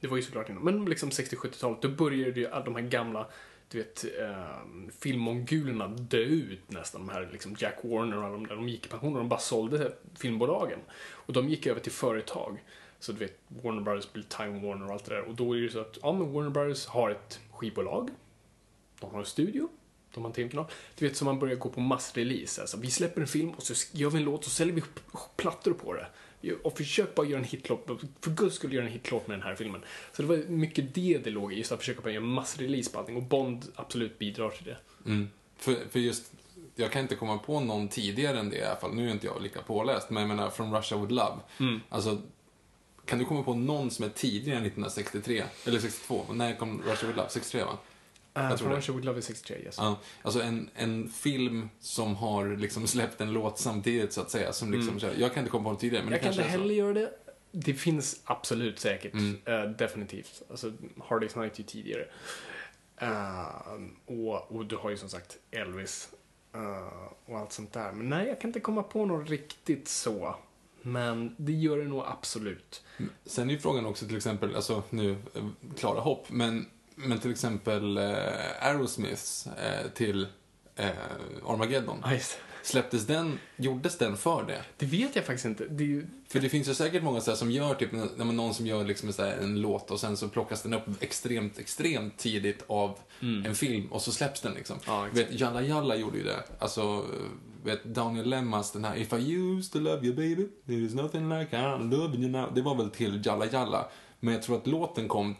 det var ju såklart innan, men liksom 60-70-talet, då började ju alla de här gamla du vet, eh, filmmongulerna dö ut nästan. De här liksom Jack Warner och alla de där, de gick i pension och de bara sålde filmbolagen. Och de gick över till företag. Så du vet, Warner Brothers blir Time Warner och allt det där. Och då är det ju så att, ja men Warner Brothers har ett skivbolag. De har en studio. De en tv-kanal. Du vet, så man börjar gå på massrelease. Alltså, vi släpper en film och så gör vi en låt och säljer vi plattor på det. Och försök bara göra en hitlåt. För guds skull göra en hitlåt med den här filmen. Så det var mycket det det låg i. Just att försöka bara göra massrelease på allting. Och Bond absolut bidrar till det. Mm. För, för just, jag kan inte komma på någon tidigare än det i alla fall. Nu är inte jag lika påläst, men jag menar From Russia With Love. Mm. Alltså, kan du komma på någon som är tidigare än 1963? Eller 62? När kom Russia With Love? 63 va? Uh, tror From det. With Love is 63, yes. Ja, alltså en, en film som har liksom släppt en låt samtidigt så att säga. Som liksom, kör- Jag kan inte komma på någon tidigare, men Mm. jag det kan inte heller göra det. Det finns absolut säkert. Mm. eh, definitivt. Alltså, Hard Day's Night är ju tidigare. Eh, och, och du har ju som sagt Elvis eh, och allt sånt där. Men nej, jag kan inte komma på något riktigt så. Men det gör det nog absolut. Sen är ju frågan också till exempel, alltså nu, eh, klara hopp, men, men till exempel eh, Aerosmiths eh, till eh, Armageddon. Just det. Släpptes den, gjordes den för det? Det vet jag faktiskt inte. Det ju, För det finns ju säkert många så här som gör typ, när man, någon som gör liksom så en låt och sen så plockas den upp extremt, extremt tidigt av en film och så släpps den liksom. Mm. Ja, vet, Jalla Jalla gjorde ju det. Alltså, vet Daniel Lemmas den här If I used to love you baby, there is nothing like I'm loving you now. Det var väl till Jalla Jalla. Men jag tror att låten kom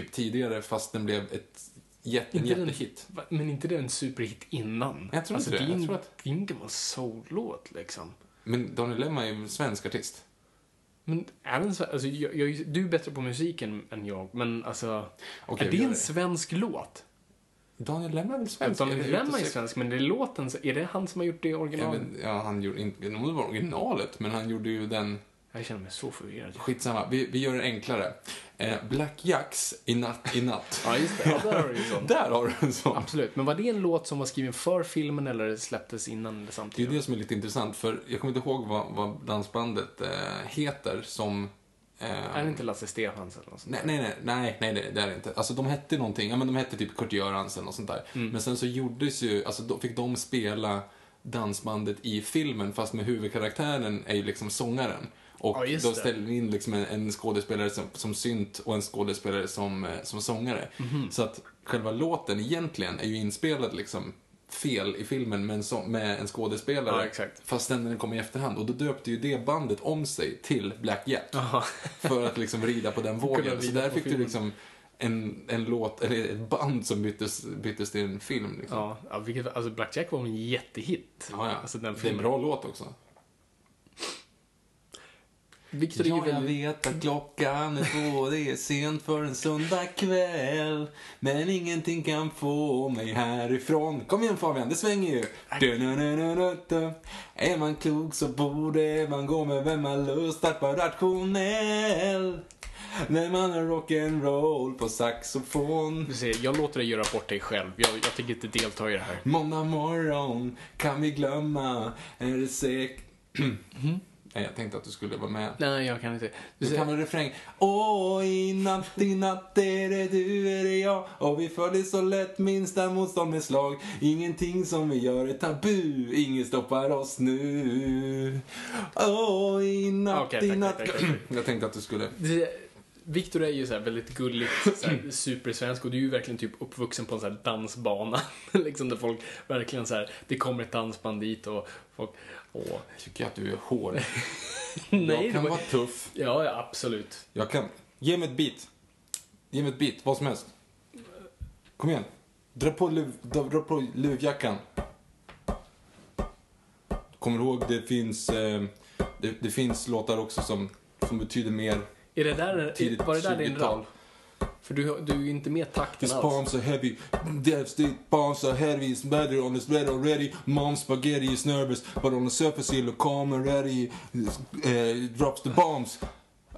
typ tidigare fast den blev ett jätte, Inte den- jättehit. va- men inte det en superhit innan? Jag tror alltså, inte det. är Jag tror att- Det är en gammal soul-låt liksom. Men Daniel Lemma är ju en svensk artist. Men är den sve- alltså, jag, jag, du är bättre på musiken än jag, men alltså... Okej, är det en det. svensk låt? Daniel Lemma är väl svensk? Daniel Lemma är svensk, men det är låten, är det han som har gjort det i Ja, han gjorde inte, det var originalet, men han gjorde ju den, Jag känner mig så förvirrad. skitsamma, vi, vi gör det enklare. Eh, Black Jacks i natt, i natt. Ja, just det. Ja, där har du ju sånt. Där har du en sån. Absolut. Men var det en låt som var skriven för filmen eller släpptes innan eller Det är samtidigt? ju det som är lite intressant, för jag kommer inte ihåg vad, vad dansbandet eh, heter som Eh, Är det inte Lasse Stefans eller något sånt Nej, där? nej, nej, nej, nej, det- är det inte. Alltså de hette någonting, ja men de hette typ Kurt Göransson och sånt där. Mm. Men sen så gjordes ju, alltså då fick de spela dansbandet i filmen fast med huvudkaraktären är ju liksom sångaren. Och Ja, då ställde vi in liksom en, en skådespelare som, som synt och en skådespelare som, eh, som sångare. Mhm. Så att själva låten egentligen är ju inspelad liksom fel i filmen med en, så, med en skådespelare. Ja. Fast den, kom i efterhand. Och då döpte ju det bandet om sig till Black Jack. För att liksom rida på den vågen. Så där fick du filmen. liksom en, en låt, eller ett band som byttes, byttes till en film. Liksom. Ja, ja vilket, alltså Black Jack var en jättehit. Ja, ja. Alltså den det är en bra låt också. Victor Ja, jag vet att klockan är två, det är sent för en söndag kväll. Men ingenting kan få mig härifrån. Kom igen Fabian, det svänger ju. Är man klok så borde man gå med vem man lust att vara rationell. När man har rock'n'roll på saxofon. Du ser, jag låter dig göra bort dig själv. Jag, jag tänker inte delta i det här. Måndag morgon kan vi glömma, är det säkert... Nej, jag tänkte att du skulle vara med. Nej, jag kan inte. Du Du kan väl refräng? Åh, i natt, i natt är det du, är det jag Och vi följer så lätt minsta motstånd med slag Ingenting som vi gör är tabu Inget stoppar oss nu Åh, i natt, Okej, i natt tack, tack, tack. Jag tänkte att du skulle... Victor är ju så väldigt gulligt, så här, supersvensk och du är ju verkligen typ uppvuxen på en så här dansbana. liksom där folk verkligen så här, det kommer ett dansband dit och folk, åh. Tycker jag att du är hård. Nej, jag kan var- vara tuff. Ja, ja, absolut. Jag kan... Ge mig ett beat. Ge mig ett beat, vad som helst. Kom igen. Dra på, luv, dra, på luvjackan. Kommer du ihåg, det finns, eh, det, det finns låtar också som, som betyder mer Är det där, tidigt var det där din 20-tal. rap? För du, du är ju inte med takten His alls. palms are heavy, death state palms are heavy, it's better on his red already. Mom's spaghetti is nervous, but on the surface he look calm and ready. Uh, drops the bombs.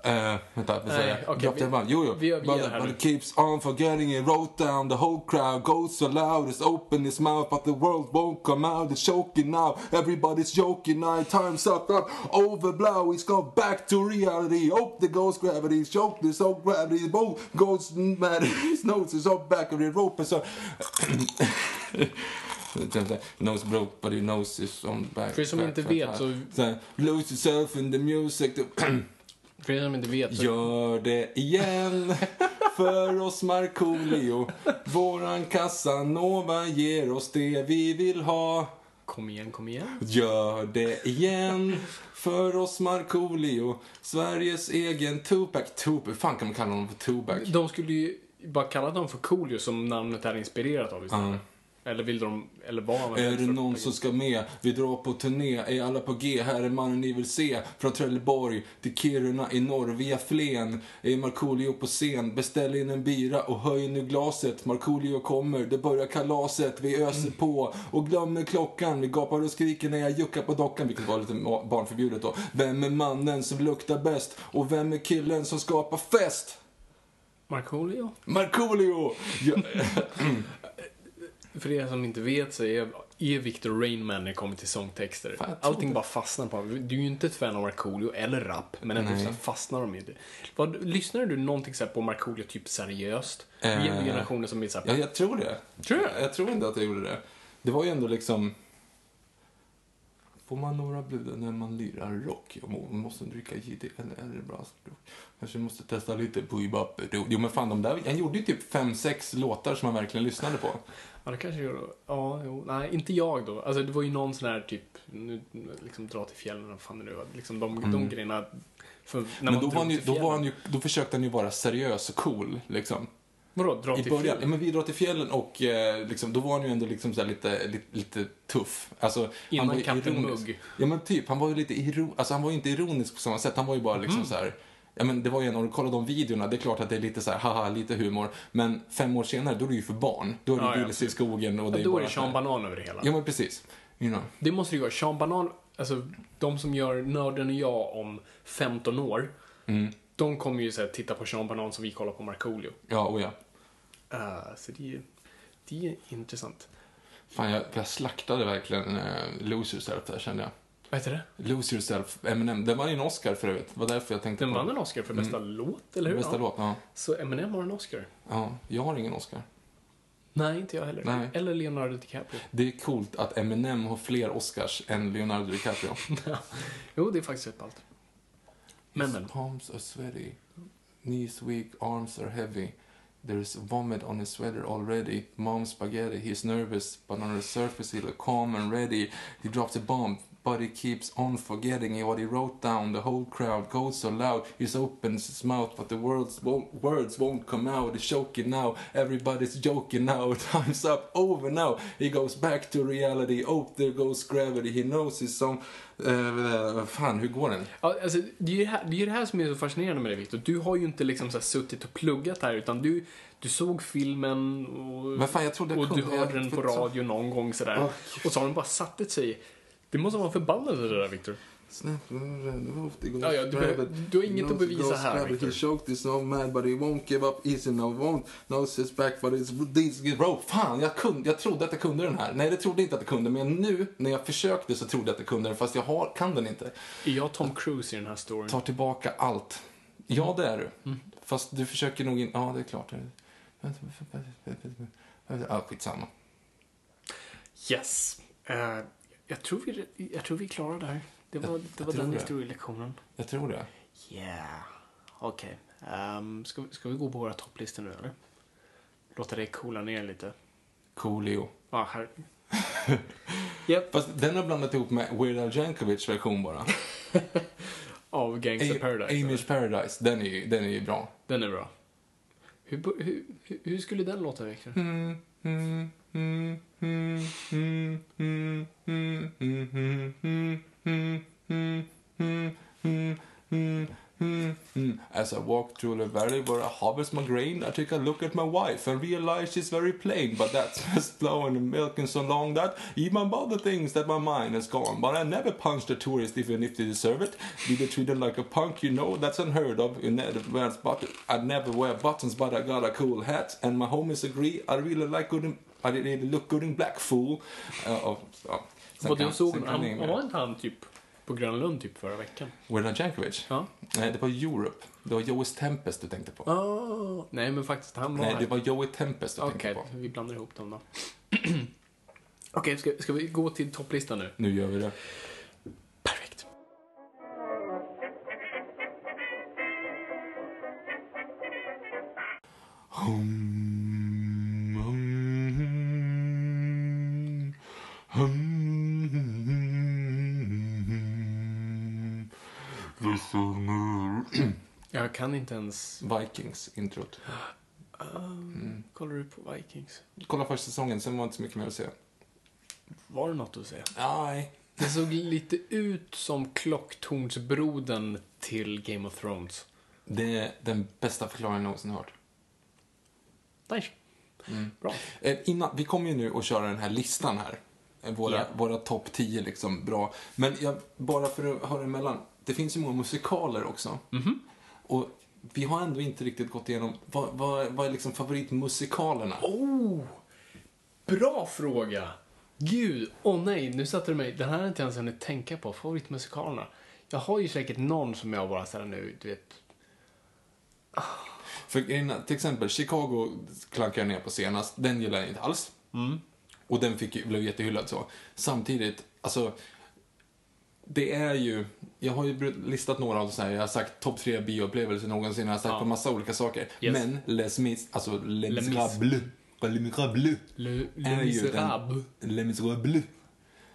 Uh, vänta, vad säger jag? Drop vi- the bomb. Jo, jo. vi- vi but, but it keeps on forgetting it. Wrote down the whole crowd goes so loud. It's open his mouth, but the world won't come out. It's choking now. Everybody's joking now. Time's up, up, over blow. He's gone back to reality. Hope the ghost gravity. Choked this old gravity. Both ghosts mad. His nose is up back of the rope. So. Nose broke but your nose is on back. För som inte vet så- lose yourself in the music. För er som inte vet så... Gör det igen för oss Markoolio. Våran Casanova ger oss det vi vill ha. Kom igen, kom igen. Gör det igen för oss Markoolio. Sveriges egen Tupac. Tupac, fan kan man kalla honom för Tupac? De skulle ju bara kalla dem för Coolio som namnet är inspirerat av istället. Ja. Eller vill de, eller var han Är det någon som ska med? Vi drar på turné, är alla på G? Här är mannen ni vill se. Från Trelleborg till Kiruna i norr, via Flen. Är Markoolio på scen? Beställ in en bira och höj nu glaset. Markoolio kommer, det börjar kalaset. Vi öser på och glömmer klockan. Vi gapar och skriker när jag juckar på dockan, vilket var lite barnförbjudet då. Vem är mannen som luktar bäst? Och vem är killen som skapar fest? Markoolio? Markoolio! Ja, För er som inte vet så är, är Victor Rainman när det kommer till sångtexter. Fan, jag Allting bara fastnar på honom. Du är ju inte ett fan av Markoolio eller rap, men ändå så fastnar de i det. Vad, lyssnar du någonting så på Markoolio typ seriöst? Eh, generationer som är så här, Ja, jag tror det. Tror du? Jag tror inte att jag gjorde det. Det var ju ändå liksom... Får man några blod när man lirar rock? Jag må, måste dricka JD, eller är det bra? Kanske måste testa lite booyebop. Jo, men fan, de där, han gjorde ju typ fem, sex låtar som man verkligen lyssnade på. Ja, det kanske gör Ja, jo. Nej, inte jag då. Alltså, det var ju någon sån här typ, nu, liksom dra till fjällen, vad fan det nu var. Liksom de, de grejerna. För när Mm. Men då, var han ju, då, var han ju, då försökte han ju vara seriös och cool, liksom. Vadå, dra I till början, ja, fjällen? men vi drar till fjällen och eh, liksom, då var han ju ändå liksom så lite, lite, lite tuff. Alltså, Innan Kapten ironisk. Mugg. Ja men typ, han var ju lite iro, alltså han var ju inte ironisk på samma sätt. Han var ju bara Mm. liksom så här. Ja men det var ju en, om du kollar de videorna, det är klart att det är lite så här, haha, lite humor. Men fem år senare, då är det ju för barn. Då är det Ja, ja, i skogen och det Ja, då är det Sean Banan över det hela. Ja men precis. You know. Det måste det ju vara. Sean Banan, alltså de som gör Nörden och jag om 15 år, Mm. de kommer ju så här, titta på Sean Banan som vi kollar på Markoolio. Ja, och ja. Uh, så det är, det är intressant. Fan, jag, jag slaktade verkligen eh, Losers där uppe, kände jag. Vad heter det? Lose Yourself, Eminem. Den var ju en Oscar för övrigt. Det var därför jag tänkte Den på vann en Oscar för bästa låt, eller hur? Bästa ja. låt, ja. Så Eminem har en Oscar. ja. Jag har ingen Oscar. Nej, inte jag heller. Nej. Eller Leonardo DiCaprio. Det är coolt att Eminem har fler Oscars än Leonardo DiCaprio. jo, det är faktiskt rätt ballt. Men, men. His palms are sweaty, knees weak, arms are heavy. There's vomit on his sweater already. Mom's spaghetti, he's nervous, but on the surface he look calm and ready. He drops a bomb, but he keeps on forgetting what he wrote down. The whole crowd goes so loud. He opens his mouth, but the words won't, words won't come out. He's choking now. Everybody's joking now. Time's up, over now. He goes back to reality. Oh, there goes gravity. He knows his song. Uh, fan, hur går den? Ja, alltså, det, är det, här, det är det här som är så fascinerande med dig, Victor. Du har ju inte liksom så suttit och pluggat här, utan du, du såg filmen och, fan, och du hörde jag- den på radio någon gång sådär. Åh, och så har den bara satt sig. Det måste vara förbannelse det där, Victor. Ja, ja, du behöver- du har inget att bevisa här, Victor. He choked, he's so mad but he won't give up easy no won't. Knows his back but it's these bro. Fan, jag, kunde, jag trodde att jag kunde den här. Nej, det trodde inte att jag kunde. Men nu, när jag försökte så trodde jag att jag kunde den. Fast jag har, kan den inte. Är jag Tom Cruise i den här storyn? Tar tillbaka allt. Ja, det är du. Fast du försöker nog inte... Ja, det är klart. Ja, skitsamma. Yes. Eh, jag, tror vi, jag tror vi klarar det här. Det var, Jag- det var den det. historielektionen. Jag tror det. Yeah. Okej. Ehm, ska, vi- ska vi gå på våra topplistor nu, eller? Låta dig coola ner lite. Coolio. Ja, här. Japp, Fast den har blandat ihop med Weird Al Jankovic version bara. av Gangsta A- Paradise. Amish Paradise, den är ju, den är ju bra. Den är bra. Hur, hur, hur, skulle den låta, Victor? As I walk through the valley where I harvest my grain, I take a look at my wife and realize she's very plain. But that's just blowing and milking so long that even about the things that my mind has gone. But I never punched a tourist even if they deserve it. Be treated like a punk, you know, that's unheard of. You never wear but I never wear buttons, but I got a cool hat. And my homies agree, I really like good in, I really look good in black fool. Uh, och, ja. Sen kan- du såg, sen kan han, var inte han typ på Gröna Lund typ förra veckan? Weird Jankovic? Ja. Nej, det var Europe. Det var Joey Tempest du tänkte på. Oh, nej, men faktiskt han var Nej, här. det var Joey Tempest du Okej, tänkte på. vi blandar ihop dem då. Okej, ska, ska vi gå till topplistan nu? Nu gör vi det. Perfekt. Jag kan inte ens... Vikings, introt. Kollar du på Vikings? Kolla första säsongen, sen var det inte så mycket mer att säga. Var det något att säga? Nej. Det såg lite ut som klocktornsbrodern till Game of Thrones. Det är den bästa förklaringen jag någonsin hört. Nice. Bra. Eh, innan, vi kommer ju nu att köra den här listan här. Eh, Våra, Ja. våra topp 10 liksom, bra. Men jag, bara för att höra emellan. Det finns ju många musikaler också. Och vi har ändå inte riktigt gått igenom, vad, vad, vad är liksom favoritmusikalerna? Oh! Bra fråga! Gud, åh nej, nu satte du mig... Den här har jag inte ens hunnit tänka på. Favoritmusikalerna. Jag har ju säkert någon som jag bara såhär nu, du vet... För grejen är, till exempel, Chicago klankade jag ner på senast. Den gillade jag inte alls. Och den fick, blev jättehyllad så. Samtidigt, alltså... Det är ju, jag har ju listat några av så här, jag har sagt topp tre bioupplevelser någonsin, jag har sagt Ja. på massa olika saker. Yes. Men Les Mis, alltså Les Mis. Misérables, Les Misérables, Le, är ju den, Les Misérables,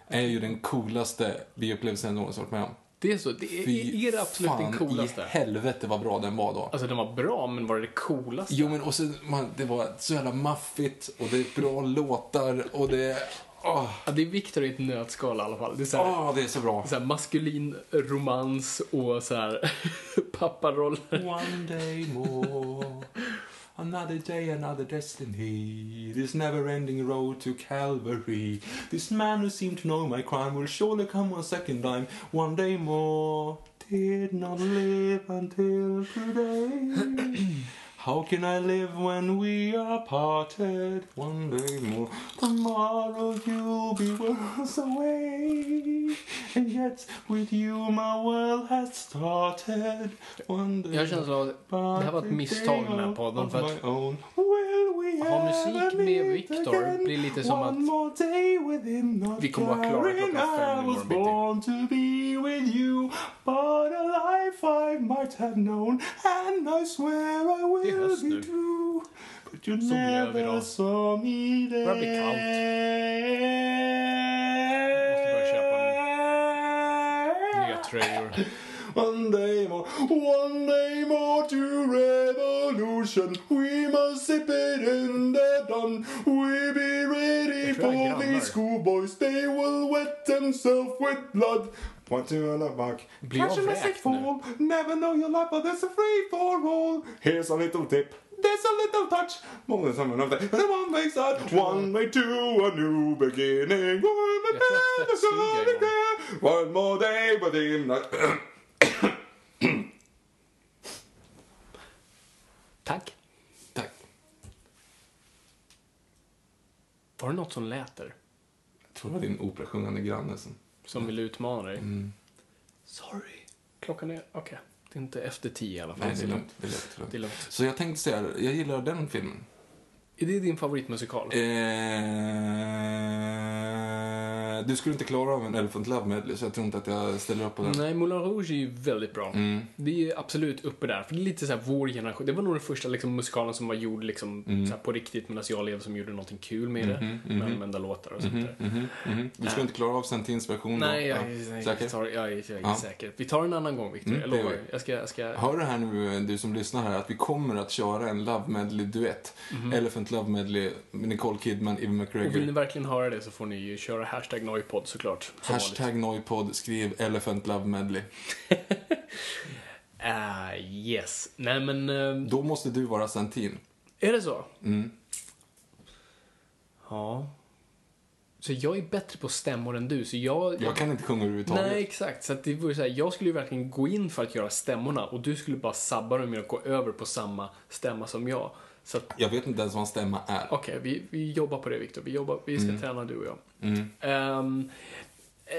är ju den coolaste bioupplevelsen jag någonsin varit med om. Det är så. Det är, är det absolut den fan coolaste? i helvete vad bra den var då. Alltså den var bra, men var det det coolaste? Jo men och så, man, det var så jävla maffigt och det är bra låtar och det Åh, Ja, det är Victor i ett nötskal i alla fall. Det är såhär, åh, det är så bra. så här maskulin romans och så här papparoller. One day more. Another day, another destiny. This never-ending road to Calvary. This man who seemed to know my crime Will surely come one second time. One day more. Did not live until today How can I live when we are parted? One day more. Tomorrow you'll be worlds away. And yet with you my world has started. One day Jag känner så att det här var ett misstag den här podden för att ha musik med Victor blir lite som att vi kommer vara klara klockan fem born to be with you But a life I might have known And I swear I Det är will höst be nu. true But you Så blir det never idag. saw me there Börjar bli kallt. Måste börja köpa Nya tröjor. One day more, one day more to revolution. We must zip it in the dawn. We be ready Jag tror jag for grannar. these schoolboys. They will wet themselves with blood. Want to on a buck. Blir jag Catch a vräkt mystic nu? Never know your life, but there's a free for all. Here's a little tip. There's a little touch. More than someone of the, the one way start. One way to a new beginning. One Jag tror jag tvättstuga imorgon. One more day, but in Tack. Tack. Var det något som lät där? Jag tror det var din operasjungande granne som... Som vill utmana dig? Mm. Sorry. Klockan är... Okej. Det är inte efter tio i alla fall. Nej, det är lugnt. Det är lugnt. Det är lugnt. Så jag tänkte säga, jag gillar den filmen. Är det din favoritmusikal? Eh, du skulle inte klara av en Elephant Love Medley, så jag tror inte att jag ställer upp på den. Nej, Moulin Rouge är ju väldigt bra. Mm. Det är absolut uppe där. För det är lite såhär vår generation. Det var nog den första liksom, musikalen som var gjord liksom, Mm. på riktigt medan jag levde som gjorde någonting kul med det. Mhm, Med använda låtar och sånt där. Mhm, mhm. Du skulle inte klara av Sentins version? Nej, jag, Ja. jag, Säker? jag, tar, jag, jag är Ja. säker. Vi tar en annan gång, Victor. Mm, jag det lovar. Jag ska, jag ska... Hör du här nu, du som lyssnar här, att vi kommer att köra en Love Medley-duett. Elephant Love Medley med Nicole Kidman, Evan Och vill ni McGregor. verkligen höra det så får ni ju köra hashtag Noipod såklart. som vanligt. Hashtag Noipod, skriv Elephant Love Medley. Ah, yes. Nej men, eh, Då måste du vara Sentin. är det så? Mm. Ja. Så jag är bättre på stämmor än du, så jag... Jag kan inte sjunga överhuvudtaget. Nej, exakt. Så att det vore så här, jag skulle ju verkligen gå in för att göra stämmorna och du skulle bara sabba dem att gå över på samma stämma som jag. Så att, Jag vet inte ens vad en stämma är. okej, vi, vi jobbar på det Viktor. Vi, jobbar, vi ska träna du och jag. Mm. Ehm, eh,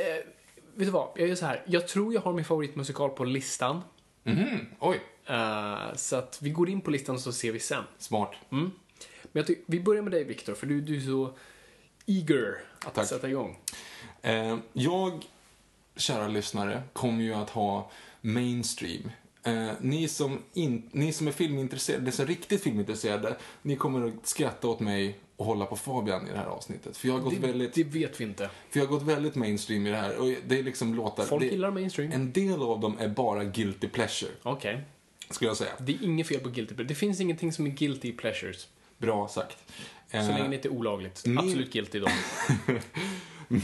vet du vad? Jag gör så här. Jag tror jag har min favoritmusikal på listan. Mhm, Oj, Eh, så att vi går in på listan så ser vi sen. smart. Mm. Men jag tycker, vi börjar med dig Viktor, för du, du är så eager att Tack. sätta igång. Eh, jag, kära lyssnare, kommer ju att ha mainstream. Eh, ni, som in, ni som är filmintresserade, som är riktigt filmintresserade, ni kommer att skratta åt mig och hålla på Fabian i det här avsnittet. För jag har gått, Det, väldigt, det vet vi inte. för jag har gått väldigt mainstream i det här. Och det är liksom låtar... Folk det, gillar mainstream. En del av dem är bara guilty pleasure, Okej. skulle jag säga. Det är inget fel på guilty pleasure. Det finns ingenting som är guilty pleasures. Bra sagt. Så Eh, länge det inte är olagligt. min- Absolut guilty då.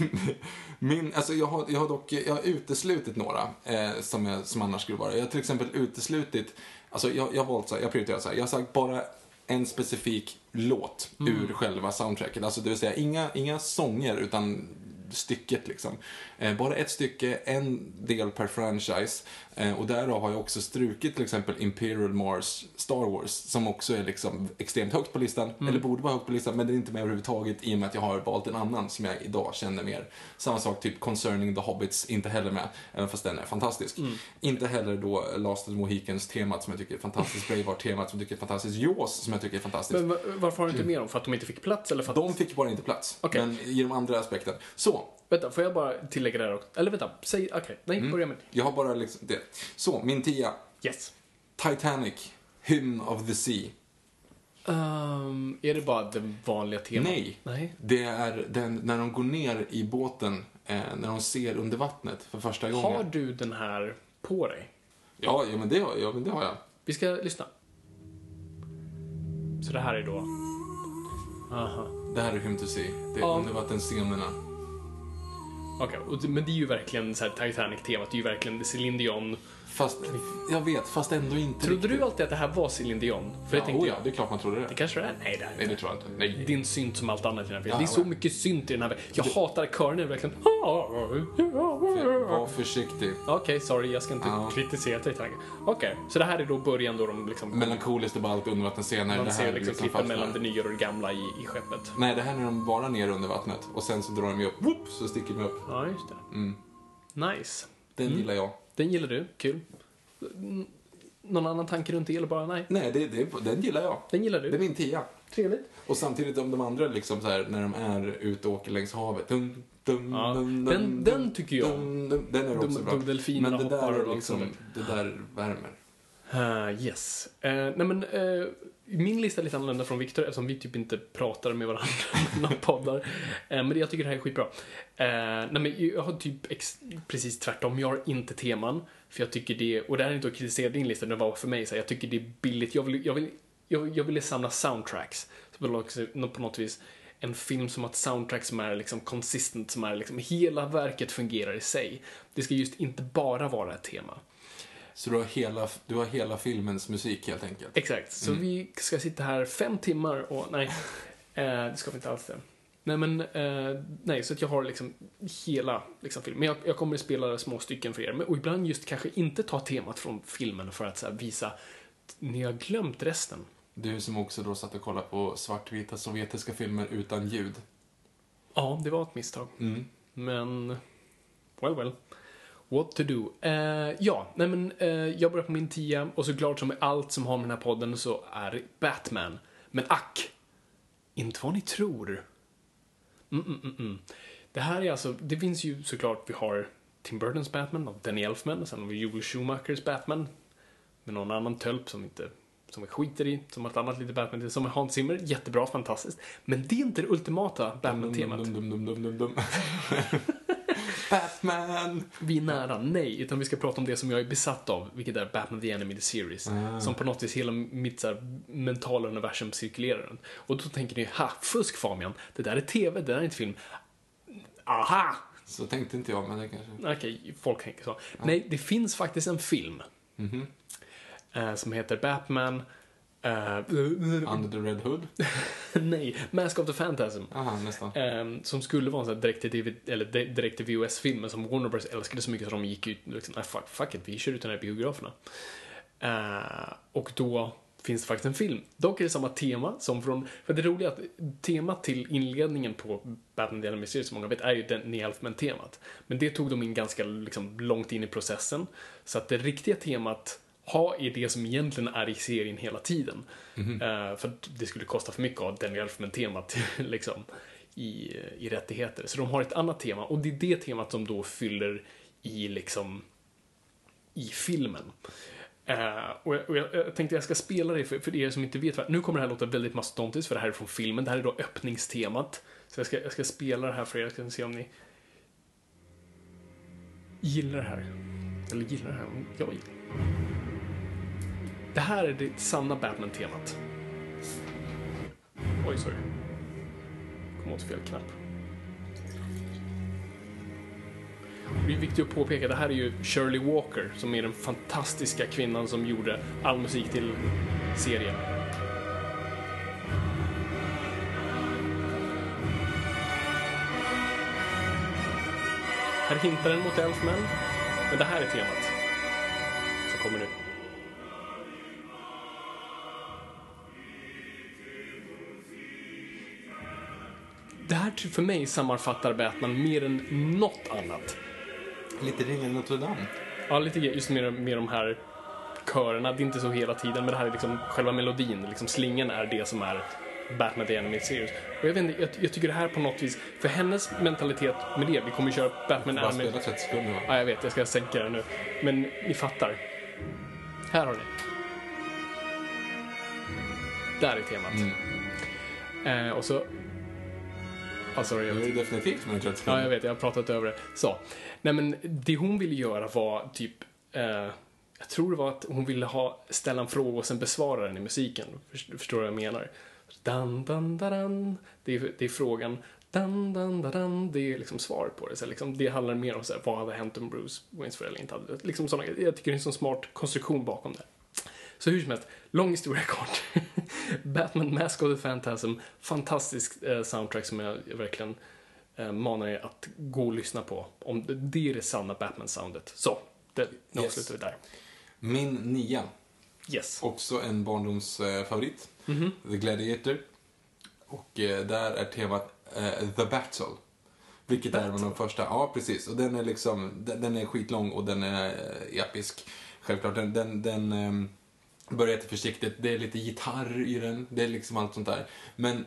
Min, alltså jag, har, jag har dock jag har uteslutit några eh, som, jag, som annars skulle vara. Jag har till exempel uteslutit, alltså jag, jag har valt så här, jag prioriterar så här, jag har sagt bara en specifik låt ur själva soundtracket. Alltså det vill säga inga, inga sånger utan stycket liksom. Eh, bara ett stycke, en del per franchise. Eh, och därav har jag också strukit till exempel Imperial Mars Star Wars som också är liksom extremt högt på listan, eller borde vara högt på listan, men den är inte med överhuvudtaget i och med att jag har valt en annan som jag idag känner mer. Samma sak typ Concerning the Hobbits, inte heller med, även fast den är fantastisk. Inte heller då Last of the Mohicans temat som jag tycker är fantastiskt, Braveheart-temat som jag tycker är fantastiskt, Jaws som jag tycker är fantastiskt. Men va- varför har du inte med dem? För att de inte fick plats eller för att... De fick bara inte plats, Okej. men i de andra aspekten. Så, Vänta, får jag bara tillägga det här också? Eller vänta, säg... Okej, nej, Mm. börja med jag har bara liksom det. Så, min tia. Yes. Titanic, Hymn of the Sea. Ehm, är det bara det vanliga temat? Nej. Nej. Det är den, när de går ner i båten, eh, när de ser under vattnet för första gången. Har du den här på dig? Ja, ja, men det har, ja, men det har jag. Vi ska lyssna. Så det här är då... Aha. Det här är Hymn to Sea. Det är Ja. undervattensscenerna. Okay. men det är ju verkligen så Titanic-temat. Det är ju verkligen Céline Dion. Fast, jag vet, fast ändå inte Trodde riktigt. du alltid att det här var Céline Dion? För Ja, det tänkte oh jag. ja, det är klart man trodde det. Det kanske det är? Nej, det är Nej, det tror jag inte. Nej. Din synt som allt annat i den här filmen. Ja, det är så ja. mycket synt i den här Jag hatar kören verkligen. Var försiktig. Okej, sorry, jag ska inte Ja. kritisera Titanic. Okej, så det här är då början då de liksom... Melankoliskt av allt undervattensscener. man det ser här liksom klippen mellan det nya och det gamla i, i skeppet. Nej, det här är de bara ner under vattnet och sen så drar de ju upp, whoop, så sticker de upp. Ja, just det. Mm. Nice. Den gillar jag. Den gillar du, kul. Någon annan tanke runt eller bara nej? Nej, det, det, den gillar jag. Den gillar du? Det är min tia. Trevligt. Och samtidigt om de andra liksom så här, när de är ute och åker längs havet. Dum, dum, Ja, dum, den- dum, den tycker jag dum, dum, Den är också bra. Men det där liksom, det där värmer. Uh, yes. Uh, nej men, uh, min lista är lite annorlunda från Viktor eftersom vi typ inte pratar med varandra mellan poddar. Eh, men jag tycker det här är skitbra. Eh, nej men jag har typ ex- precis tvärtom. Jag har inte teman. För jag tycker det, och det här är inte att kritisera din lista, det var för mig så här, jag tycker det är billigt. Jag vill, jag vill, jag, jag ville samla soundtracks. Så på något vis en film som har ett soundtrack som är liksom consistent, som är liksom hela verket fungerar i sig. Det ska just inte bara vara ett tema. Så du har, hela, du har hela filmens musik helt enkelt. Exakt, så vi ska sitta här fem timmar och nej, eh, det ska vi inte alls det. Nej men, eh, nej, så att jag har liksom hela liksom, filmen. Men jag, jag kommer att spela små stycken för er. Men, och ibland just kanske inte ta temat från filmen för att här, visa ni har glömt resten. Du som också då satt och kollade på svartvita sovjetiska filmer utan ljud. Ja, det var ett misstag. Men, well well. What to do? Eh, ja, nej men eh, jag börjar på min tia och såklart som med allt som har med den här podden så är Batman. Men ack, inte vad ni tror. Mm, mm, mm, mm. Det här är alltså, det finns ju såklart, vi har Tim Burtons Batman av Danny Elfman, och sen har vi Joel Schumachers Batman med någon annan tölp som inte som vi skiter i, som har ett annat litet Batman som är Hans Zimmer, jättebra, fantastiskt. Men det är inte det ultimata Batman-temat. Batman! Vi är nära, nej, utan vi ska prata om det som jag är besatt av, vilket är Batman the Animated Series. Som på något vis hela mitt så här, mentala universum cirkulerar runt. Och då tänker ni, ha, fusk Fabian, det där är TV, det där är inte film. Aha! Så tänkte inte jag, men det kanske... Okej, folk tänker så. Nej, det finns faktiskt en film. eh, som heter Batman... eh, Under the Red Hood? nej, Mask of the Phantasm. Aha, nästan. Ehm, som skulle vara en sån här direkt till, eller direkt till VHS-film, men som Warner Bros älskade så mycket så de gick ut liksom, fuck, fuck it, vi kör ut den här biograferna. Eh, och då finns det faktiskt en film. Dock är det samma tema som från, för det roliga är att temat till inledningen på Batman The Animated Series, som många vet, är ju den Elfman-temat. Men det tog de in ganska liksom, långt in i processen. Så att det riktiga temat ha är det som egentligen är i serien hela tiden. Eh, för att det skulle kosta för mycket av Danny Elfman-temat liksom, i, i rättigheter. Så de har ett annat tema och det är det temat som då fyller i liksom i filmen. Eh, och jag, och jag, jag tänkte jag ska spela det för, för er som inte vet. vad- Nu kommer det här låta väldigt mastodontiskt för det här är från filmen. Det här är då öppningstemat. Så jag ska, jag ska spela det här för er. Jag ska se om ni gillar det här. Eller gillar det här. Jag gillar. Det det här är det sanna Batman-temat. Oj, sorry. Kom åt fel knapp. Det är viktigt att påpeka, det här är ju Shirley Walker som är den fantastiska kvinnan som gjorde all musik till serien. Här hintar den mot Elfman, men det här är temat. Som kommer nu. För mig sammanfattar Batman mer än något annat. Lite Ringen Notre Dame. Ja, lite just med, med de här körerna. Det är inte så hela tiden, men det här är liksom själva melodin. Liksom slingan är det som är Batman The Animated Series. Och jag vet inte, jag, jag tycker det här på något vis, för hennes mentalitet med det, vi kommer köra Batman Bara spela Animated... 30 sekunder va? Ja, jag vet, jag ska sänka den nu. Men ni fattar. Här har ni. Där är temat. Eh, och så... Ja, sorry, jag Det är definitivt med 30 Ja, sekunder. jag vet, jag har pratat över det. Så. Nej, men det hon ville göra var typ... Eh, jag tror det var att hon ville ha, ställa en fråga och sen besvara den i musiken. Först- Förstår du vad jag menar? Dan, dan, dan. Det, är, det är frågan. Dan, dan, dan. Det är liksom svaret på det. Så liksom, det handlar mer om så här, vad hade hänt om Bruce Waynes föräldrar inte hade... Liksom såna, jag tycker det är en sån smart konstruktion bakom det. Så hur som helst, lång historia kort. Batman Mask of the Phantasm, fantastisk eh, soundtrack som jag verkligen eh, manar er att gå och lyssna på. Om det, det är det sanna Batman-soundet. Så, det, nu Yes. avslutar vi där. Min nia. Yes. Också en barndomsfavorit. The Gladiator. Och eh, där är temat eh, The Battle. Vilket är en av de första. Ja, precis. Och den är liksom, den, den är skitlång och den är eh, episk. Självklart. Den, den, den ehm, börjar lite försiktigt. Det är lite gitarr i den. Det är liksom allt sånt där. Men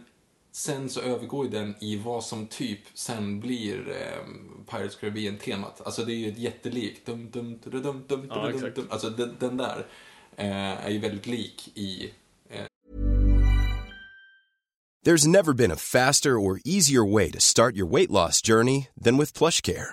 sen så övergår ju den i vad som typ sen blir eh, Pirates Caribbean-temat. Alltså det är ju ett jättelikt dum dum dum dum dum Ja, dum dum exakt. dum. Alltså den, den där eh, är ju väldigt lik i There's never been a faster or easier way to start your weight loss journey than with PlushCare.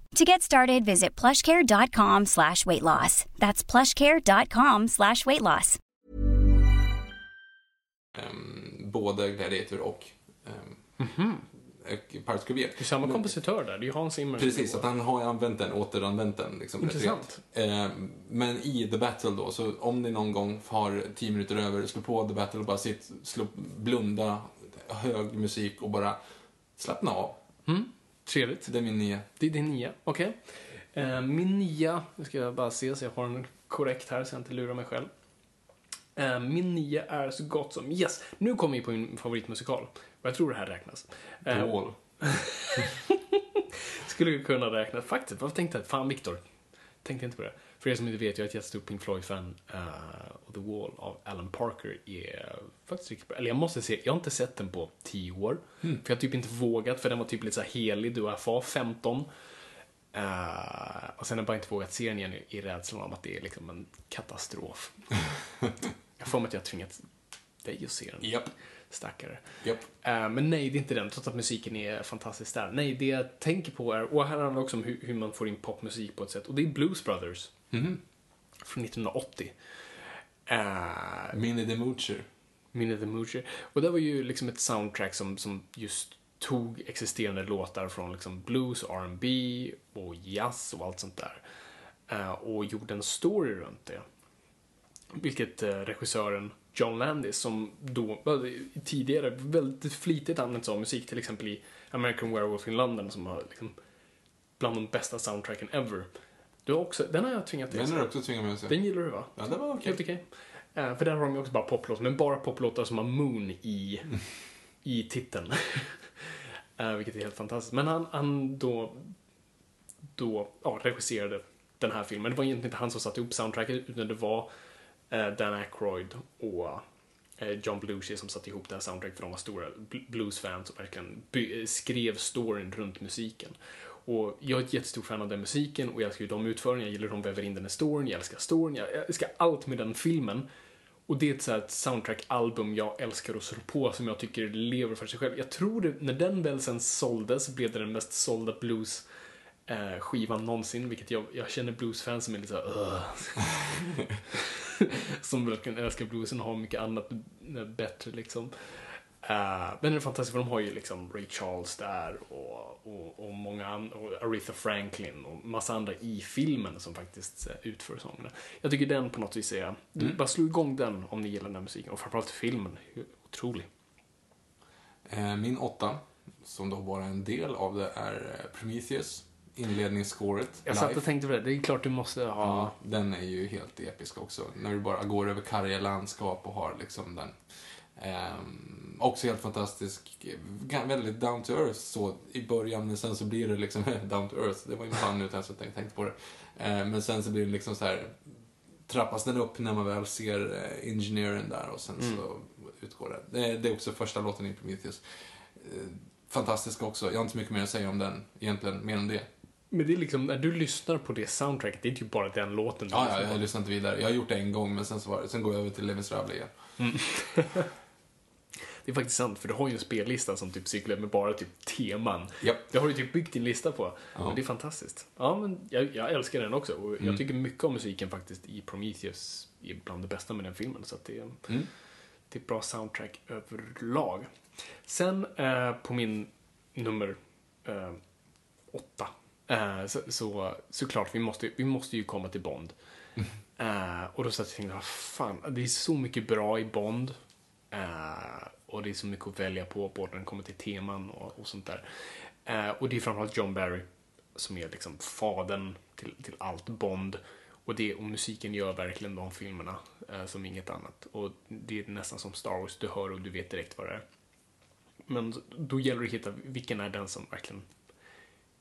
To get started, visit plushcare.com slash weight loss. That's plushcare.com slash weight loss. ehm, både Gladiator och um, Pirates Caribbean. Det är samma Men- kompositör där, det är ju Hans Zimmer. Precis, att han har använt den, återanvänt den. Liksom, Intressant. Eh, men i The Battle då, så om ni någon gång har tio minuter över, slå på The Battle och bara sitt, slå, blunda, hög musik och bara slappna av. Trevligt. Det är min nya. Det är din nia, okej. Eh, min nia, nu ska jag bara se så jag har den korrekt här så jag inte lurar mig själv. Eh, min nia är så gott som, yes, nu kommer vi på min favoritmusikal. Och jag tror det här räknas. Eh, Wall. skulle kunna räknas, faktiskt. Varför tänkte jag, fan Viktor, tänkte inte på det. För er som inte vet, jag är ett jättestort Pink Floyd-fan. eh, och The Wall av Alan Parker är faktiskt riktigt bra. Eller jag måste se, jag har inte sett den på 10 år. För jag har typ inte vågat, för den var typ lite så helig. Du FA 15. Eh, och sen har jag bara inte vågat se den igen i, rädslan om att det är liksom en katastrof. jag får mig att jag har tvingat dig att se den. Japp. Stackare. Japp. Eh, men nej, det är inte den, trots att musiken är fantastisk där. Nej, det jag tänker på är, och här handlar det också om hur, hur man får in popmusik på ett sätt, och det är Blues Brothers. Från 1980. Uh, Minnie the Moocher. Minnie the Moocher. Och det var ju liksom ett soundtrack som, som just tog existerande låtar från liksom blues, R&B och jazz och allt sånt där. Eh, och gjorde en story runt det. Vilket eh, regissören John Landis, som då tidigare väldigt flitigt använt sig av musik, till exempel i American Werewolf in London, som har liksom bland de bästa soundtracken ever. Du har också, den har jag tvingat till. Den har du också tvingat med sig. Den gillar du va? Ja, det var okej. Helt okej. Eh, för där har de ju också bara poplåtar, men bara poplåtar som har Moon i, i titeln. Eh, vilket är helt fantastiskt. Men han, han då, då ja, regisserade den här filmen. Det var egentligen inte han som satte ihop soundtracket, utan det var eh, Dan Aykroyd och eh, John Belushi som satte ihop det här soundtracket för de var stora bl- bluesfans och verkligen skrev storyn runt musiken. Och jag är ett jättestort fan av den musiken och jag älskar ju de utförarna, jag gillar hur de väver in den i storyn, jag älskar storyn, jag älskar allt med den filmen. Och det är ett, så ett soundtrack-album jag älskar att slå på som jag tycker lever för sig själv. Jag tror det, när den väl sen såldes blev det den mest sålda blues eh, skivan någonsin, vilket jag, jag känner bluesfans som är lite såhär Som verkligen älskar bluesen och har mycket annat eh, bättre liksom. Eh, men det är fantastiskt för de har ju liksom Ray Charles där och, och, och många andra, och Aretha Franklin och massa andra i filmen som faktiskt eh, utför sångerna. Jag tycker den på något vis är, bara slå igång den om ni gillar den här musiken och framförallt filmen, otrolig. Eh, min åtta, som då bara är en del av det, är Prometheus. Inledningsscoret. Jag satt och tänkte på det, det är klart du måste ha Ja, den är ju helt episk också. När du bara går över karga landskap och har liksom den Ehm, också helt fantastisk. Väldigt down to earth så i början, men sen så blir det liksom down to earth. Det var ju en pun utan att jag tänkte, tänkte på det. Ehm, men sen så blir det liksom så här trappas den upp när man väl ser eh, ingenjören där och sen så utgår det. det. Det är också första låten i Prometheus. Eh, fantastisk också. Jag har inte mycket mer att säga om den egentligen, mer än det. Men det är liksom, när du lyssnar på det soundtracket, det är typ bara den låten Ja, ja, jag lyssnar inte vidare. Jag har gjort det en gång, men sen, så var det, sen går jag över till Les Misérables igen. Det är faktiskt sant, för du har ju en spellista som typ cyklar med bara typ teman. Japp. Det har du typ byggt din lista på. Ja. Och det är fantastiskt. Ja, men jag, jag älskar den också. Och Mm. jag tycker mycket om musiken faktiskt i Prometheus är bland det bästa med den filmen. Så det, är- Mm. det är ett bra soundtrack överlag. Sen eh, på min nummer eh, åtta. Eh, så, så såklart, vi måste, vi måste ju komma till Bond. Eh, och då satt jag och tänkte, fan, det är så mycket bra i Bond. Eh, och det är så mycket att välja på, både när det kommer till teman och, och sånt där. Eh, och det är framförallt John Barry som är liksom fadern till, till allt Bond. Och, det, och musiken gör verkligen de filmerna eh, som inget annat. Och det är nästan som Star Wars, du hör och du vet direkt vad det är. Men då gäller det att hitta vilken är den som verkligen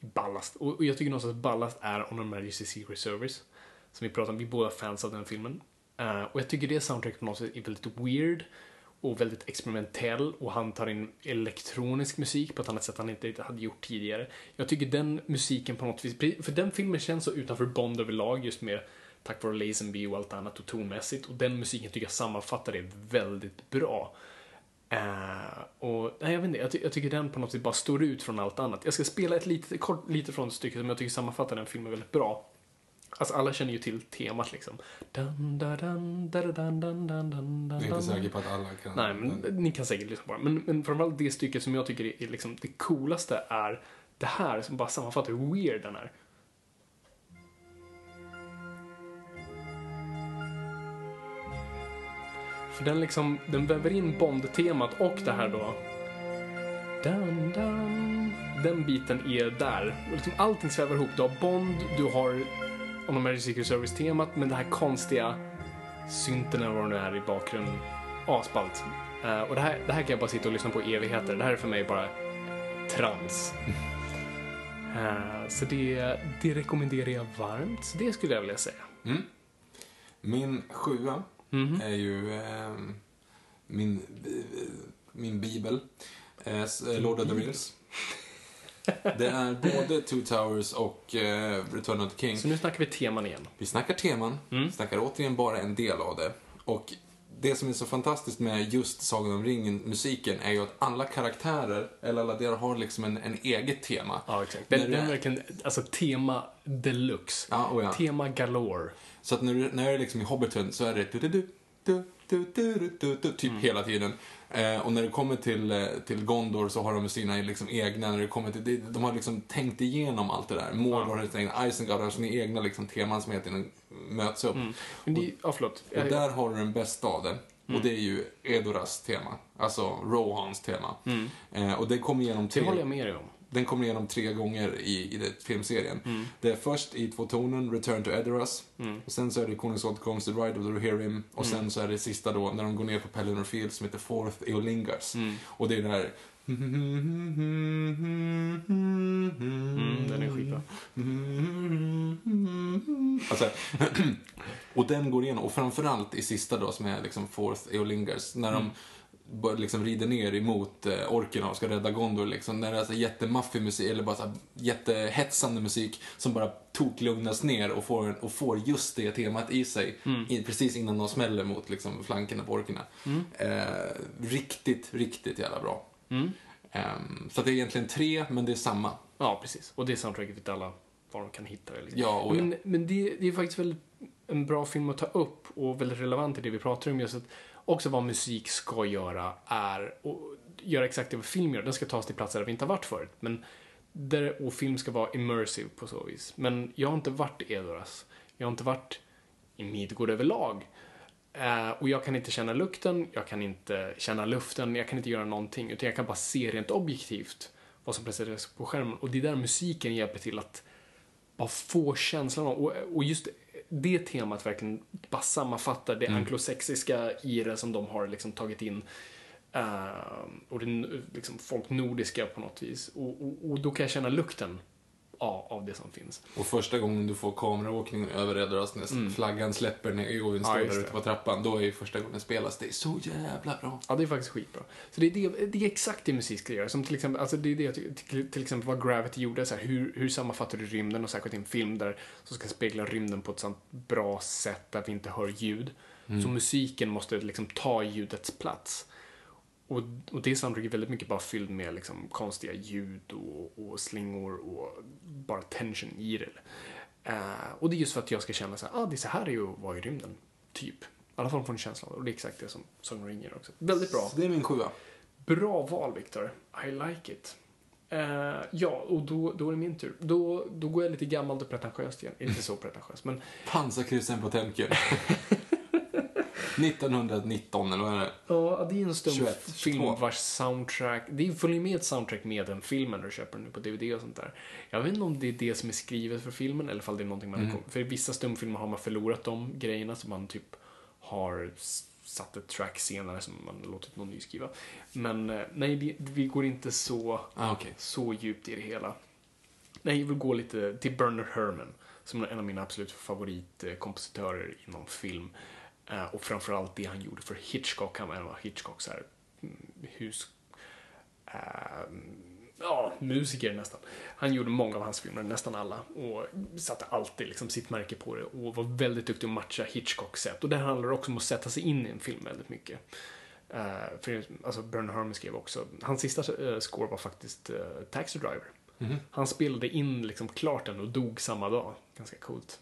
ballast. Och, och jag tycker någonstans att ballast är On Her Majesty's Secret Service. Som vi pratar om, vi är båda fans av den filmen. Eh, och jag tycker det soundtracket på något sätt är väldigt weird och väldigt experimentell och han tar in elektronisk musik på ett annat sätt han inte hade gjort tidigare. Jag tycker den musiken på något vis, för den filmen känns så utanför Bond överlag just med tack vare Lazenby och allt annat och tonmässigt och den musiken tycker jag sammanfattar det väldigt bra. Uh, och nej, jag vet inte, jag, ty- jag tycker den på något sätt bara står ut från allt annat. Jag ska spela ett litet, kort, lite från ett stycke som jag tycker sammanfattar den filmen väldigt bra. Alltså alla känner ju till temat liksom. Dun, dun, dun, dun, dun, dun, dun, dun, Jag är inte säker på att alla kan... Nej, men ni kan säkert lyssna på det. Men, men framförallt det stycket som jag tycker är, är liksom det coolaste är det här som bara sammanfattar hur weird den är. För den liksom, den väver in Bond-temat och det här då. Dun, dun. Den biten är där. Liksom allting svävar ihop. Du har Bond, du har On the Magic Secret Service-temat, men det här konstiga synten eller vad det nu är i bakgrunden. Asballt. Eh, och det här, det här kan jag bara sitta och lyssna på i evigheter. Det här är för mig bara trans. Eh, så det, det rekommenderar jag varmt. Så det skulle jag vilja säga. Min sjua är ju ehm, min, eh, min bibel. Eh, eh, Lord of the Rings. Det är både Two Towers och eh, Return of the King. Så nu snackar vi teman igen. Vi snackar teman, mm. snackar återigen bara en del av det. Och det som är så fantastiskt med just Sagan om ringen-musiken är ju att alla karaktärer, eller alla delar, har liksom en, en eget tema. Ja, exakt. Den, den är verkligen, alltså tema deluxe. Ja, oh ja. Tema galore. Så att när, när jag är liksom i Hobbiton så är det du-du-du, du-du-du-du, typ mm. hela tiden. Eh, och när det kommer till, eh, till Gondor så har de sina liksom egna, när det kommer till, det- de har liksom tänkt igenom allt det där. Mordor har sina egna, Isengard har sina egna liksom teman som hela tiden möts upp. Men det, ja, förlåt. Och där har du den bästa av det. Och det är ju Edoras tema. Alltså Rohans tema. Eh, och det kommer igenom Det tre... håller jag med dig om. Den kommer igenom tre gånger i, i det, filmserien. Det är först i två tonen, Return to Edoras. Och sen så är det Konungens återkomst, The Ride of the Rohirrim. Och sen så är det sista då, när de går ner på Pelennor Field, som heter Fourth Eolingars. Och det är det här... Mm, den är skitbra. Alltså, och den går igenom, och framförallt i sista då som är liksom Fourth Eolingars, när de bara liksom rider ner emot eh, orkerna och ska rädda Gondor liksom. När det är så jättemaffig musik, eller bara så jättehetsande musik som bara toklugnas ner och får, och får just det temat i sig. I, precis innan de smäller mot liksom, flankerna på orkerna. Eh, riktigt, riktigt jävla bra. Ehm, så att det är egentligen tre, men det är samma. Ja, precis. Och det soundtracket vet alla var de kan hitta det. Liksom. Ja, och ja. Men, men det, det är faktiskt väldigt en bra film att ta upp och väldigt relevant i det vi pratar om. Just att också vad musik ska göra är att göra exakt det vad film gör. Den ska tas till platser där vi inte har varit förut. Men där, och film ska vara immersive på så vis. Men jag har inte varit i Edoras. Jag har inte varit i Midgård överlag. Eh, och jag kan inte känna lukten, jag kan inte känna luften, jag kan inte göra någonting. Utan jag kan bara se rent objektivt vad som presenteras på skärmen. Och det är där musiken hjälper till att bara få känslan av, och, och just det temat verkligen bara sammanfattar det anglosexiska i det som de har liksom tagit in Ehm, och det liksom folk nordiska på något vis. Och, och, och då kan jag känna lukten av, av det som finns. Och första gången du får kameraåkning över Rödrösnäs, flaggan släpper ner, Eowyn står Mm. just där ute på trappan, då är ju första gången spelas. Det är så jävla bra. Ja, det är faktiskt skitbra. Så det är, det, det är exakt det musik ska göra. Som till exempel, alltså det är det jag till, till exempel vad Gravity gjorde, så här, hur, hur sammanfattar du rymden och särskilt i en film där som ska spegla rymden på ett sånt bra sätt där vi inte hör ljud. Så musiken måste liksom ta ljudets plats. Och, och det soundtrack är väldigt mycket bara fylld med liksom konstiga ljud och, och slingor och bara tension i det. Eh, och det är just för att jag ska känna så här, ah, det är så här det är att vara i rymden. Typ. I alla fall få en känsla av det. Och det är exakt det som om ringen också. Väldigt bra. Så det är min sjua. Bra val, Viktor. I like it. Eh, ja, och då, då är det min tur. Då, då går jag lite gammalt och pretentiöst igen. Inte så pretentiöst, men Pansarkryssaren Potemkin. 1919, eller vad är det? Ja, det är en stum 21, film 22. vars soundtrack, det följer med ett soundtrack med den filmen du köper nu på DVD och sånt där. Jag vet inte om det är det som är skrivet för filmen eller om det är någonting man För i vissa stumfilmer har man förlorat de grejerna som man typ har satt ett track senare som man låtit någon ny skriva. Men eh, nej, vi, går inte så, Ah, okej. så djupt i det hela. Nej, jag vill gå lite till Bernard Herrmann, som är en av mina absolut favoritkompositörer inom film. Eh, och framförallt det han gjorde för Hitchcock. Han var en av Hitchcocks här, mm, hus... eh, ja, musiker nästan. Han gjorde många av hans filmer, nästan alla. Och satte alltid liksom sitt märke på det och var väldigt duktig att matcha Hitchcocks sätt. Och det handlar också om att sätta sig in i en film väldigt mycket. Eh, för, alltså Bernard Herrmann skrev också, hans sista eh, score var faktiskt uh, Taxi Driver. Han spelade in liksom klart den och dog samma dag. Ganska coolt.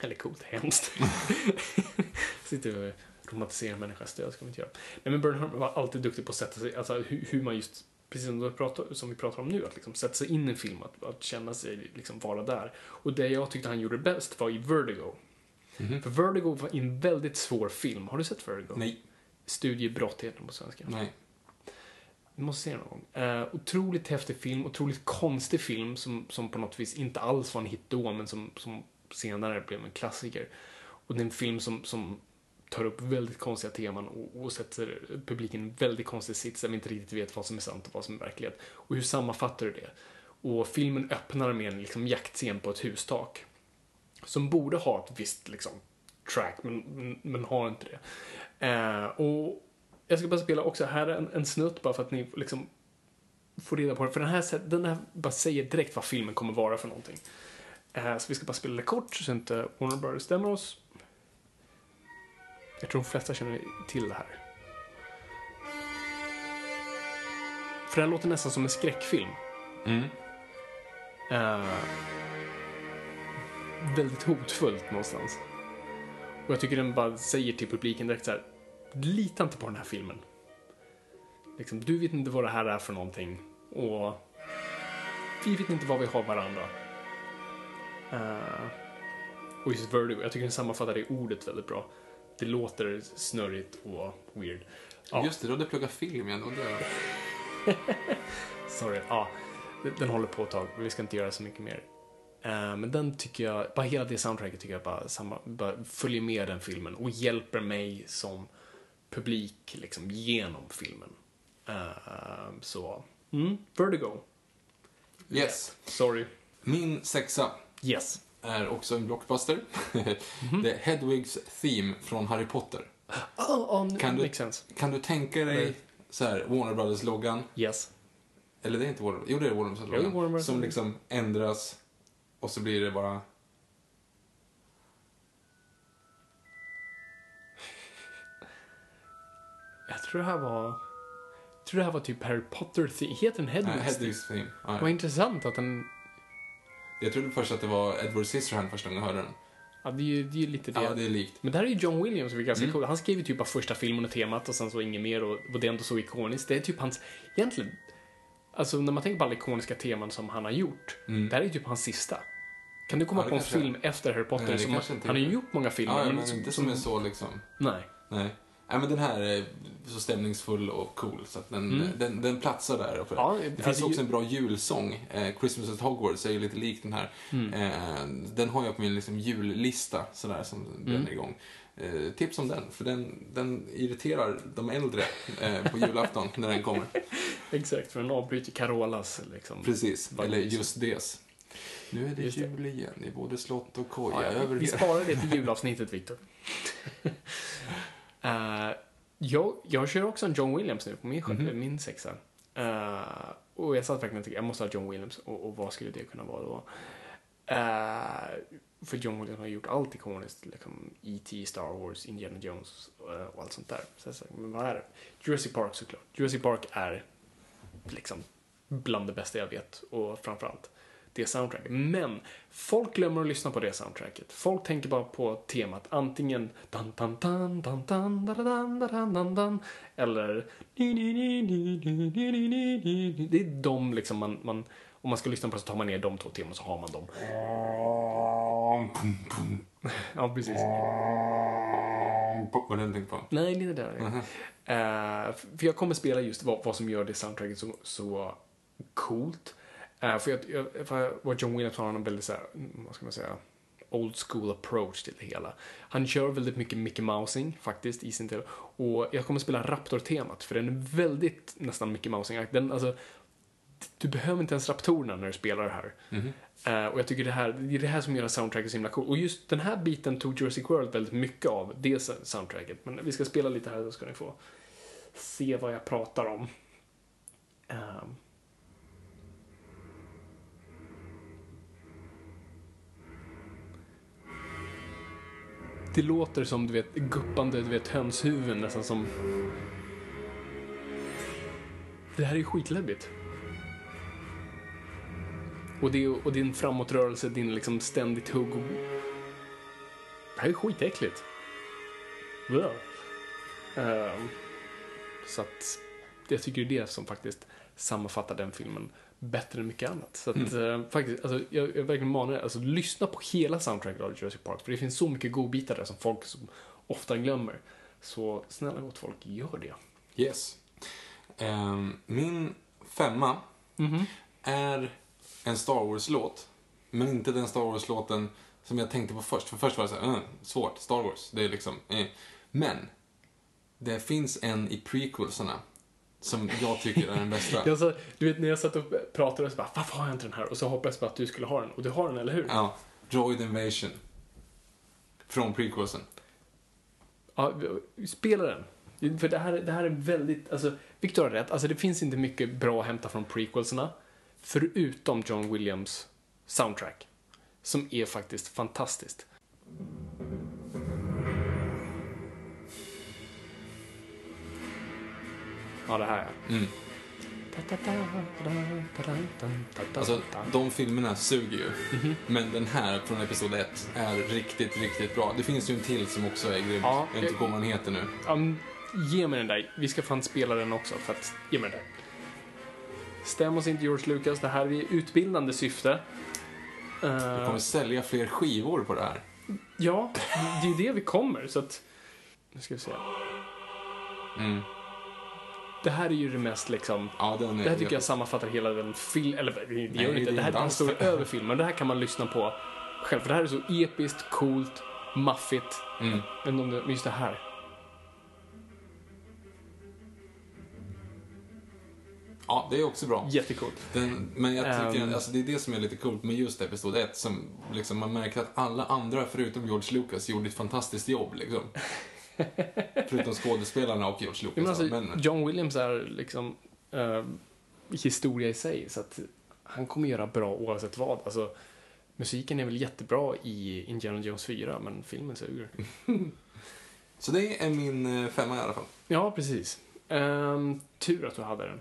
Eller coolt, hemskt. Sitter och romantiserar människans död, ska man inte göra. Nej, men Herrmann var alltid duktig på att sätta sig, alltså hur, hur man just, precis som, du pratar, som vi pratar om nu, att liksom sätta sig in i en film, att, att känna sig, liksom vara där. Och det jag tyckte han gjorde bäst var i Vertigo. För Vertigo var en väldigt svår film. Har du sett Vertigo? Nej. Studiebrott heter den på svenska. Nej. Du måste se den någon gång. Eh, otroligt häftig film, otroligt konstig film som, som på något vis inte alls var en hit då, men som, som senare blev en klassiker. Och det är en film som, som tar upp väldigt konstiga teman och, och sätter publiken i en väldigt konstig sits där vi inte riktigt vet vad som är sant och vad som är verklighet. Och hur sammanfattar du det? Och filmen öppnar med en liksom, jaktscen på ett hustak. Som borde ha ett visst liksom, track, men, men, men har inte det. Eh, och jag ska bara spela också här en, en snutt bara för att ni liksom får reda på det. För den här, den här bara säger direkt vad filmen kommer vara för någonting. Eh, så vi ska bara spela det kort så inte Warner Brothers stämmer oss. Jag tror de flesta känner till det här. För det här låter nästan som en skräckfilm. Eh, väldigt hotfullt någonstans. Och jag tycker den bara säger till publiken direkt så här. Lita inte på den här filmen. Liksom, du vet inte vad det här är för någonting. Och vi vet inte vad vi har varandra. Eh, och just Vertigo, jag tycker den sammanfattar det ordet väldigt bra. Det låter snurrigt och weird. Ja. Just det, du hade pluggat film igen. Och det... Sorry. Ja, den håller på ett tag. Vi ska inte göra så mycket mer. Eh, men den tycker jag, bara hela det soundtracket tycker jag bara, samma, bara följer med den filmen och hjälper mig som publik liksom genom filmen. Eh, så, mm, Vertigo. Yes. Sorry. Min sexa Yes. är också en blockbuster. Det är Hedwigs Theme från Harry Potter. Oh, oh, Kan du, kan du tänka dig Nej. så här, Warner Brothers-loggan? Yes. Eller det är inte Warner Jo, det är Warner Brothers-loggan. Brothers. Som liksom ändras och så blir det bara... Jag tror det här var... Jag tror det här var typ Harry Potter theme. Heter den Nej, Hedwigs? Hedwigs Theme. Ja, Vad ja. intressant att den... Jag trodde först att det var Edward Scissorhand första gången jag hörde den. Ja, det är ju det är ju lite det. Ja, det är likt. Men där är ju John Williams, vilket är ganska Mm. cool. Han skrev ju typ bara första filmen och temat och sen så inget mer och och det är ändå så ikoniskt. Det är typ hans, egentligen, alltså när man tänker på alla ikoniska teman som han har gjort, det här är ju typ hans sista. Kan du komma Mm. Ja, det på en kanske är. film efter Harry Potter? Nej, det som, han har ju gjort många filmer. Ja, ja, men inte som är så liksom... Nej. Nej. Nej, men den här är så stämningsfull och cool så att den, den, den platsar där. Ja, det alltså, finns också ju- en bra julsång. Eh, Christmas at Hogwarts är ju lite lik den här. Eh, den har jag på min liksom, jullista sådär som bränner igång. eh, tips om den, för den, den irriterar de äldre eh, på julafton när den kommer. Exakt, för den avbryter Carolas liksom. Precis, eller mysigt. just det. Nu är det Just det. jul igen i både slott och koja. Ja, vi sparar det till julavsnittet, Victor. uh, jag, jag kör också en John Williams nu på min, mm min sexa. Eh, och jag satt verkligen och tänkte, jag måste ha John Williams. Och, och vad skulle det kunna vara då? Eh, för John Williams har gjort allt ikoniskt. Liksom E.T., Star Wars, Indiana Jones och allt sånt där. Så jag sa, men vad är det? Jurassic Park såklart. Jurassic Park är liksom bland det bästa jag vet. Och framförallt det soundtracket. Men folk glömmer att lyssna på det soundtracket. Folk tänker bara på temat antingen dan dan dan dan dan dan dan dan dan dan eller. Det är de liksom man, man om man ska lyssna på det så tar man ner de två teman så har man dem. Ja, precis. Vad den tänkte på? Nej, det är det där. Eh, för jag kommer spela just vad, vad som gör det soundtracket så, så coolt. Eh, för, jag, jag, för John Williams har en väldigt så här, mm, vad ska man säga, old school approach till det hela. Han kör väldigt mycket Mickey Mousing faktiskt i sin tv. Och jag kommer spela Raptor-temat för den är väldigt nästan Mickey Mousing. Den, alltså, du behöver inte ens raptorerna när du spelar det här. Eh, och jag tycker det här, det är det här som gör soundtracket så himla cool. Och just den här biten tog Jurassic World väldigt mycket av, det soundtracket. Men vi ska spela lite här så ska ni få se vad jag pratar om. Ehm. Det låter som, du vet, guppande, du vet, hönshuvuden nästan som... Det här är skitläbbigt. Och, det, och din framåtrörelse, din liksom ständigt hugg och... Det här är skitäckligt. Ja. Ehm, så att jag tycker det är det som faktiskt sammanfattar den filmen bättre än mycket annat. Så att eh, faktiskt, alltså, jag, jag verkligen manar er, alltså lyssna på hela soundtracket av Jurassic Park. För det finns så mycket godbitar där som folk som ofta glömmer. Så snälla gott folk, gör det. Yes. Ehm, min femma är en Star Wars-låt. Men inte den Star Wars-låten som jag tänkte på först. För först var det så här, "Mm, svårt, Star Wars, det är liksom, eh. Men, det finns en i prequelsarna som jag tycker är den bästa. Jag sa, du vet när jag satt och pratade så bara, varför har jag inte den här? Och så hoppades jag på att du skulle ha den. Och du har den, eller hur? Ja, Droid Invasion. Från prequelsen. Ja, spela den. För det här, det här är väldigt, alltså, Victor har rätt, alltså det finns inte mycket bra att hämta från prequelserna. Förutom John Williams soundtrack. Som är faktiskt fantastiskt. Ja, det här ja. Mm. Alltså, de filmerna suger ju. Men den här från Episod 1 är riktigt, riktigt bra. Det finns ju en till som också är grym. Ja, jag vet inte vad den heter nu. Men ge mig den där. Vi ska fan spela den också, för att... Ge mig den där. Stäm oss inte George Lucas, det här är i utbildande syfte. Vi Eh, kommer sälja fler skivor på det här. ja, det är ju det vi kommer, så att... Nu ska vi se. Mm. Det här är ju det mest liksom... Ja, är Det här tycker jag samlar hela den film... Eller det Nej, gör det inte. det Det är här, står det. över filmen. Det här kan man lyssna på själv. För det här är så episkt, coolt, maffigt. Mm. Men om det, just det här. Ja, det är också bra. Jättecoolt. Den, men jag tycker, Ehm. alltså det är det som är lite coolt med just Episod 1, som liksom man märker att alla andra förutom George Lucas gjorde ett fantastiskt jobb liksom. Förutom skådespelarna och George Lucas. Men alltså, men, John Williams är liksom eh, historia i sig, så att han kommer göra bra oavsett vad. Alltså, musiken är väl jättebra i Indiana Jones 4, men filmen suger. Så det är min eh, femma i alla fall. Ja, precis. Ehm, tur att du hade den.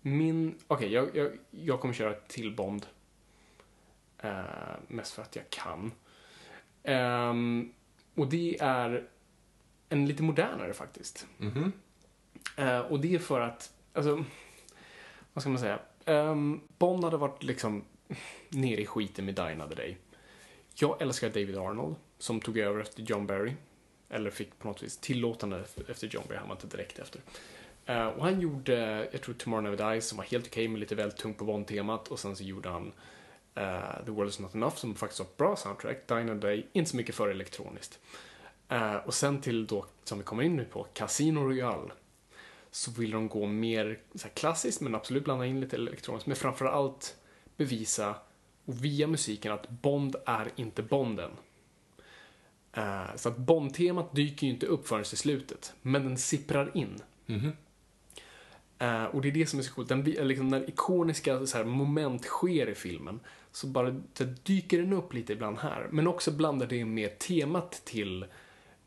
Min... Okej, jag, jag, jag kommer köra till Bond. Uh, mest för att jag kan. Ehm, och det är en lite modernare faktiskt. Mhm. Eh, och det är för att, alltså, vad ska man säga? Um, Bond hade varit liksom nere i skiten med Die Another Day. Jag älskar David Arnold, som tog över efter John Barry. Eller fick på något vis tillåtande efter John Barry, han var inte direkt efter. Eh, och han gjorde, jag tror Tomorrow Never Dies, som var helt okej, men lite väl tungt på Bond-temat. Och sen så gjorde han eh, The World Is Not Enough, som faktiskt var ett bra soundtrack. Another Day, inte så mycket för elektroniskt. Eh, och sen till då, som vi kommer in nu på, Casino Royale. Så vill de gå mer så klassiskt, men absolut blanda in lite elektroniskt. Men framförallt bevisa, och via musiken, att Bond är inte Bonden. Eh, så att Bond-temat dyker ju inte upp förrän i slutet, men den sipprar in. Eh, och det är det som är så coolt. Den, liksom, när ikoniska så här, moment sker i filmen så bara så dyker den upp lite ibland här. Men också blandar det med temat till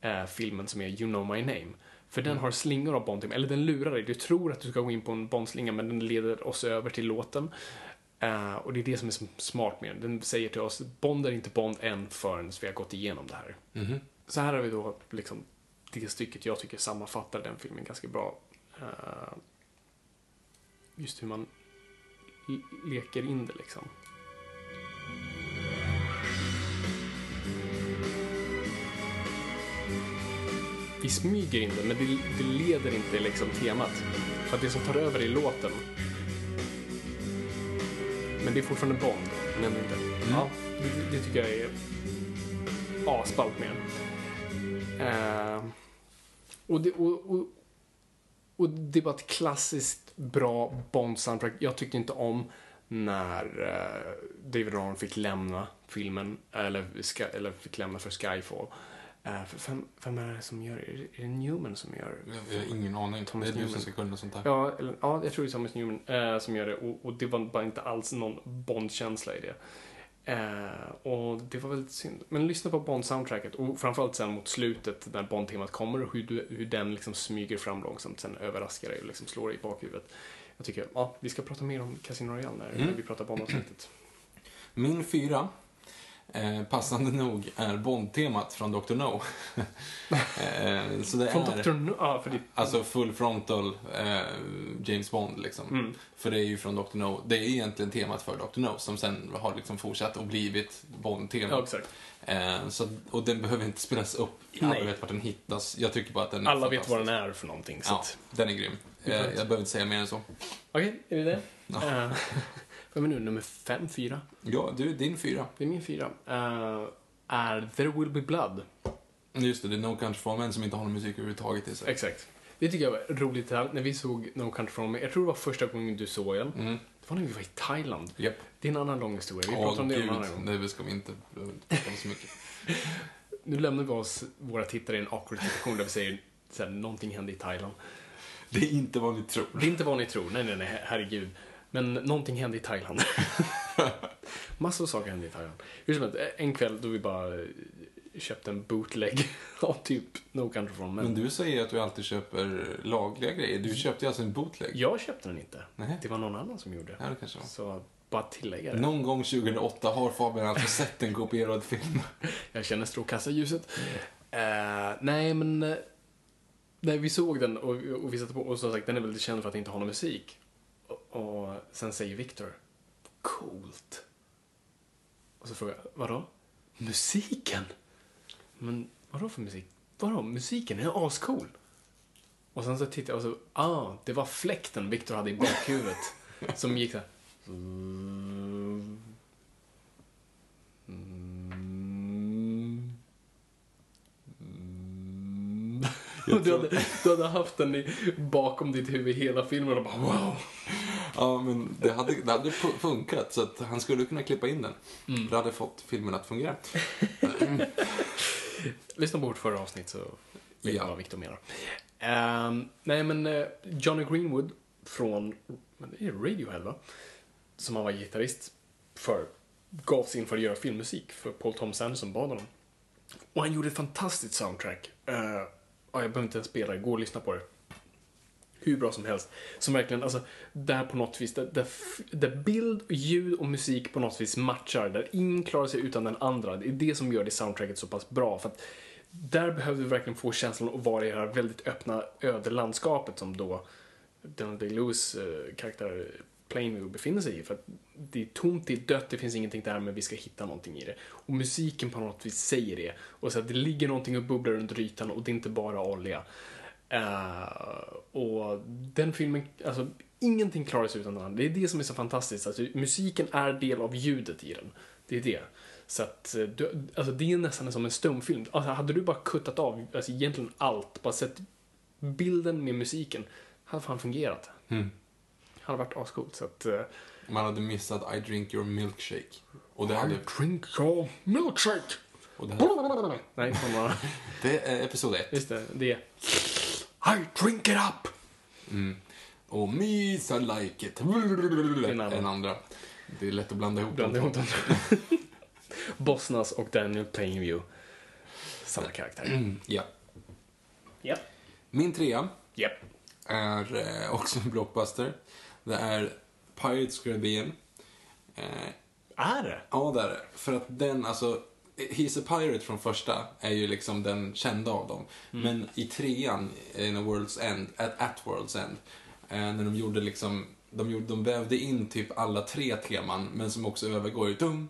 eh, filmen som är You know my name. För den har slingor av Bond, eller den lurar dig. Du tror att du ska gå in på en Bond-slinga men den leder oss över till låten. Eh, och det är det som är smart med den. Den säger till oss, Bond är inte Bond än förrän vi har gått igenom det här. Så här har vi då liksom det stycket jag tycker sammanfattar den filmen ganska bra. Eh, just hur man leker in det liksom. Vi smyger in det, men det, det leder inte liksom temat. För att det som tar över är låten. Men det är fortfarande Bond, men ändå inte. Ja, det, det tycker jag är asballt med. Eh, och, det, och, och, och det var ett klassiskt bra Bond-soundtrack. Jag tyckte inte om när eh, David Ron fick lämna filmen, eller, eller fick lämna för Skyfall. Eh, vem, vem är det som gör det? Är det- Newman som gör Jag har ingen aning. Thomas det är du som ska kunna sånt här. Ja, eller, ja, jag tror det är Thomas Newman eh, som gör det och, och det var bara inte alls någon Bond-känsla i det. Eh, och det var väldigt synd. Men lyssna på Bond-soundtracket och framförallt sen mot slutet när Bond-temat kommer och hur, du, hur den liksom smyger fram långsamt, sen överraskar dig och liksom slår dig i bakhuvudet. Jag tycker, ja, vi ska prata mer om Casino Royale när, när vi pratar Bond-avsnittet. Min fyra, eh, passande nog, är Bond-temat från Dr. No. eh, så det Från är... Dr. No, ja, för det, Alltså full frontal eh, James Bond liksom. Mm. För det är ju från Dr. No. Det är egentligen temat för Dr. No som sen har liksom fortsatt och blivit Bond-temat. ja, exakt. Eh, så, och den behöver inte spelas upp. Alla Nej. vet vart den hittas. Jag tycker bara att den är Alla vet vad den är för någonting. Så Ja, att, den är grym. Eh, jag behöver inte säga mer än så. Okej, är det det? Ja. Eh, Vem är nu nummer fem, fyra? Ja, du, din fyra. Det är min fyra. Eh, är There Will Be Blood. Just det, det är No Country for Men som inte har någon musik överhuvudtaget i sig. Exakt. Det tycker jag var roligt här, när vi såg No Country for Men. Jag tror det var första gången du såg den. Mm. Det var när vi var i Thailand. Japp. Det är en annan lång historia. Vi pratar om det gud. en annan gång. Det ska vi inte prata så mycket. Nu lämnar vi oss, våra tittare i en awkward situation där vi säger så här, någonting hände i Thailand. Det är inte vad ni tror. Det är inte vad ni tror, nej, nej, nej, herregud. Men någonting hände i Thailand. Massor av saker hände i Thailand. Hur som helst, en kväll då vi bara eh, köpte en bootleg av typ No Country for Men. Men du säger att du alltid köper lagliga grejer. Du köpte ju alltså en bootleg. Jag köpte den inte. Nej. Det var någon annan som gjorde. Ja, det kanske var. Så bara tillägga det. Någon gång 2008 har Fabian alltså sett en kopierad film. Jag känner strålkastarljuset. Eh, nej, men... Uh, nej, vi såg den och, och vi satte på och som sagt, den är väldigt känd för att inte ha någon musik. Och, sen säger Victor, coolt. Och så frågar jag, vadå? Musiken? Men vadå för musik? Vadå? Musiken den är ascool. Och sen så tittade jag och så, ah, det var fläkten Victor hade i bakhuvudet. som gick så här. Mm. Mm. Mm. Och du, hade, du hade haft den i, bakom ditt huvud hela filmen och bara wow. Ja, men det hade, det hade fu- funkat så att han skulle kunna klippa in den. Mm. Det hade fått filmen att fungera. Lyssna på vårt förra avsnitt så vet Ja. vad Victor menar. Ehm, nej men eh, Johnny Greenwood från men det är Radiohead va? Som han var gitarrist för. Gav sig in för att göra filmmusik för Paul Thomas Anderson bad honom. Och han gjorde ett fantastiskt soundtrack. Uh, ja, jag behöver inte ens spela det, gå och lyssna på det. Hur bra som helst. Som verkligen, alltså, där på något vis, där, där, där bild, ljud och musik på något vis matchar. Där ingen klarar sig utan den andra. Det är det som gör det soundtracket så pass bra. För att där behöver vi verkligen få känslan att vara i det här väldigt öppna ödelandskapet som då Daniel Day-Lewis eh, karaktär Plainview befinner sig i. För att det är tomt, det är dött, det finns ingenting där, men vi ska hitta någonting i det. Och musiken på något vis säger det. Och så att det ligger någonting och bubblar under ytan och det är inte bara olja. Uh, och den filmen, alltså ingenting klarar sig utan den. Det är det som är så fantastiskt. Alltså, musiken är del av ljudet i den. Det är det. Så att, eh, du, alltså det är nästan som en stumfilm. Alltså hade du bara kuttat av, alltså egentligen allt, bara sett bilden med musiken, hade fan fungerat. Mm. Hade varit ascoolt. Så att, eh, Man hade missat I drink your milkshake. Och det hade... drink your milkshake. Och det, hade, Nej, bara, det är episod ett. just det, det. I drink it up! Och Miss I like it. en annan. En andra. Det är lätt att blanda ihop Bland dem. Bosnas och Daniel Plainview. Samma karaktär. Ja. Japp. Min trea Japp. är eh, också en blockbuster. Det är Pirates Caribbean. Eh, Är det? ja, det är det. För att den, alltså, He's a Pirate från första är ju liksom den kända av dem. Men i trean, in a World's End, at, at World's End, eh, när de gjorde liksom, de, gjorde, de vävde in typ alla tre teman, men som också övergår i dum,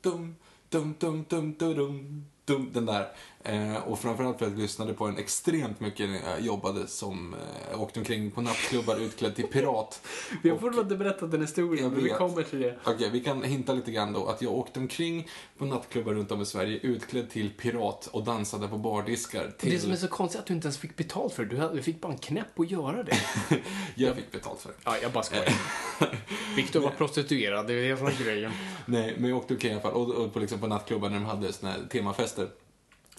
dum, dum, dum, dum, dum, dum, dum, den där. Eh, och framförallt för att jag lyssnade på den extremt mycket när jag jobbade som, eh, åkte omkring på nattklubbar utklädd till pirat. Vi har fortfarande berättat den historien, men vi kommer till det. Okej, vi kan hinta lite grann då att jag åkte omkring på nattklubbar runt om i Sverige utklädd till pirat och dansade på bardiskar till... Det som är så konstigt är att du inte ens fick betalt för det. Du fick bara en knäpp att göra det. Jag fick betalt för det. Ja, jag bara skojar. Viktor var prostituerad, det är det som är grejen. Nej, men jag åkte omkring i alla fall och, och på, liksom på nattklubbar när de hade såna här temafester.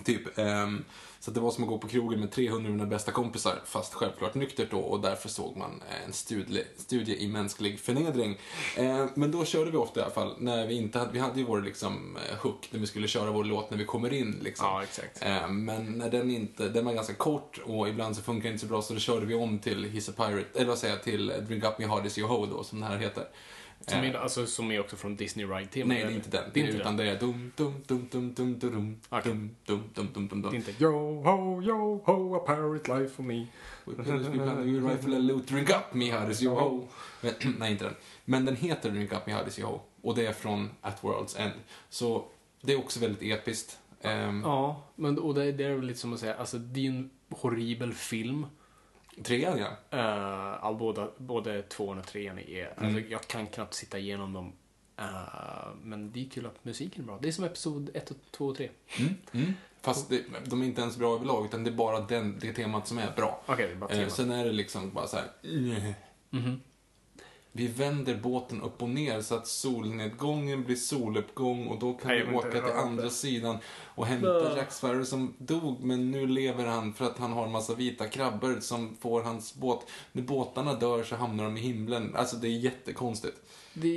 Typ. ehm, så det var som att gå på krogen med 300 av mina bästa kompisar, fast självklart nyktert då och därför såg man en studie, studie i mänsklig förnedring. Eh, men då körde vi ofta i alla fall, när vi inte hade, vi hade ju vår liksom eh, hook när vi skulle köra vår låt när vi kommer in liksom. Ja, exakt. Eh, men när den inte, den var ganska kort och ibland så funkar det inte så bra så då körde vi om till He's a Pirate, eller vad säger jag, till Drink Up Me Hard Is Your Ho då, som den här heter. Som Eh, är, alltså, som är också från Disney Ride-temat. Nej, det är inte den. Det är inte utan den. det är dum, dum, dum, dum, dum, dum, dum, dum, dum, dum, dum, dum, Det är dum. inte Yo ho, yo ho, a pirate life for me. We pillars, we plunder, we rifle and loot, drink up me does you ho. Men, nej, inte den. Men den heter Drink up me does you ho. Och det är från At World's End. Så det är också väldigt episkt. Ehm, Ja, men och det, det är väl lite som att säga, alltså det är ju en horribel film. Trean, ja. Uh, all, båda, både tvåan och trean är, alltså Mm. jag kan knappt sitta igenom dem. Eh, men det är kul att musiken är bra. Det är som episod 1, 2 och 3. Mm. Fast det, de är inte ens bra överlag, utan det är bara den, det temat som är bra. Okej, det är bara Eh, tema. sen är det liksom bara så här. Mhm. Vi vänder båten upp och ner så att solnedgången blir soluppgång och då kan Nej, vi åka till andra det. sidan och hämta Jack Sparrow som dog men nu lever han för att han har en massa vita krabbor som får hans båt. När båtarna dör så hamnar de i himlen. Alltså det är jättekonstigt. Det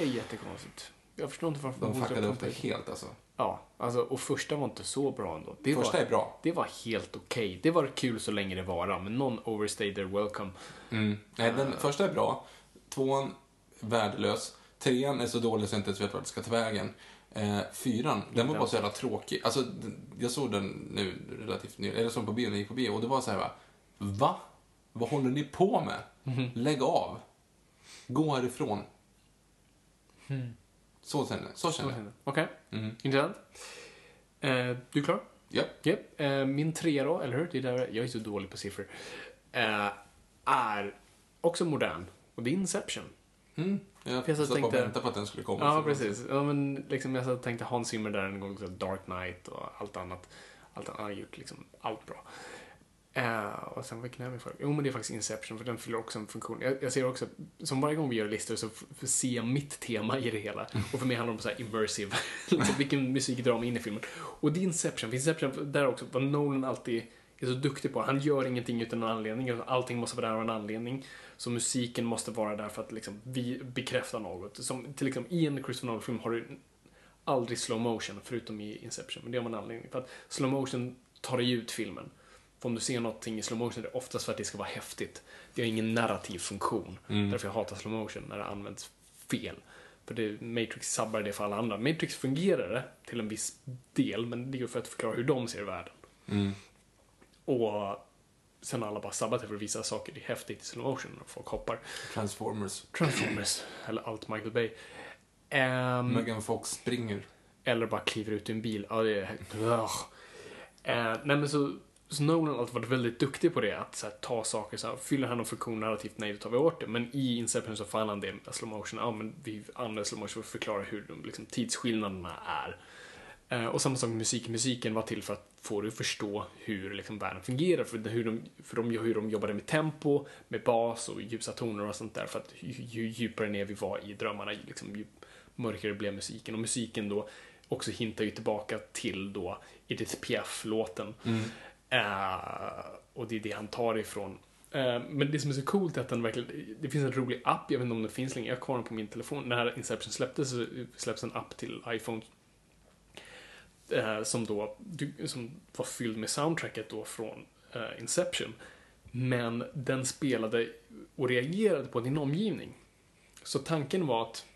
är jättekonstigt. Jag förstår inte varför De fuckade upp det helt alltså. Ja, alltså, och första var inte så bra ändå. Det Första var, är bra. Det var helt okej. Det var kul så länge det var, men någon overstayed their welcome. Mm. Nej, den första är bra. Tvåan, värdelös. Trean är så dålig så jag inte ens vet vart det ska ta vägen. Eh, fyran, den var bara så jävla tråkig. Alltså, jag såg den nu relativt nyligen, eller jag såg på bio när jag gick på bio och det var så här va, va? Vad håller ni på med? Lägg av. Gå härifrån. Så känner så känner jag. Okej, Mm. intressant. Eh, du är klar? Japp. Japp. Eh, min trea då, eller hur? Det är där, jag är så dålig på siffror. Eh, är också modern. Och det är Inception. Mm. Jag Jag satt bara och tänkte- väntade på att den skulle komma. Ja, precis. Ja, men liksom jag så tänkte Hans Zimmer där en gång, så Dark Knight och allt annat. Allt annat. Han har gjort liksom allt bra. Eh, och sen vilken är min för? Jo, men det är faktiskt Inception, för den fyller också en funktion. Jag, jag ser också, som varje gång vi gör listor så ser jag mitt tema i det hela. Och för mig handlar det om så här immersive, liksom, vilken musik drar mig in i filmen. Och det är Inception, för Inception, där också, vad Nolan alltid är så duktig på. Han gör ingenting utan en anledning, allting måste vara där av en anledning. Så musiken måste vara där för att liksom vi bekräfta något. Som till exempel i en Christopher Nolan-film har du aldrig slow motion, förutom i Inception. Men det har man anledning för att slow motion tar dig ut filmen. För om du ser någonting i slow motion är det oftast för att det ska vara häftigt. Det har ingen narrativ funktion. Därför jag hatar slow motion när det används fel. För det, Matrix sabbar det för alla andra. Matrix fungerar det till en viss del, men det är ju för att förklara hur de ser världen. Mm. Och sen alla bara sabbat för att visa saker det är häftigt i slow motion och folk hoppar. Transformers. Transformers, eller allt Michael Bay. Ehm, Megan Fox springer. eller bara kliver ut ur en bil. Ja, det är... Eh, nej men så, så Nolan har alltid varit väldigt duktig på det, att så här, ta saker så här, fyller han någon funktion narrativt, nej då tar vi bort det. Men i Inception så fann han det med slow motion, ja men vi använder slow motion för att förklara hur de, liksom, tidsskillnaderna är. Eh, och samma sak med musik, musiken var till för att få dig att förstå hur liksom, världen fungerar, för hur de, för de, hur de jobbade med tempo, med bas och ljusa toner och sånt där, för att ju, ju djupare ner vi var i drömmarna, liksom, ju mörkare blev musiken. Och musiken då också hintar ju tillbaka till då Edith Piaf-låten. Eh, och det är det han tar ifrån. Eh, men det som är så coolt är att den verkligen, det finns en rolig app, jag vet inte om den finns längre, jag har kvar den på min telefon. När Inception släpptes så släpps en app till iPhone eh, som då som var fylld med soundtracket då från eh, Inception. Men den spelade och reagerade på din omgivning. Så tanken var att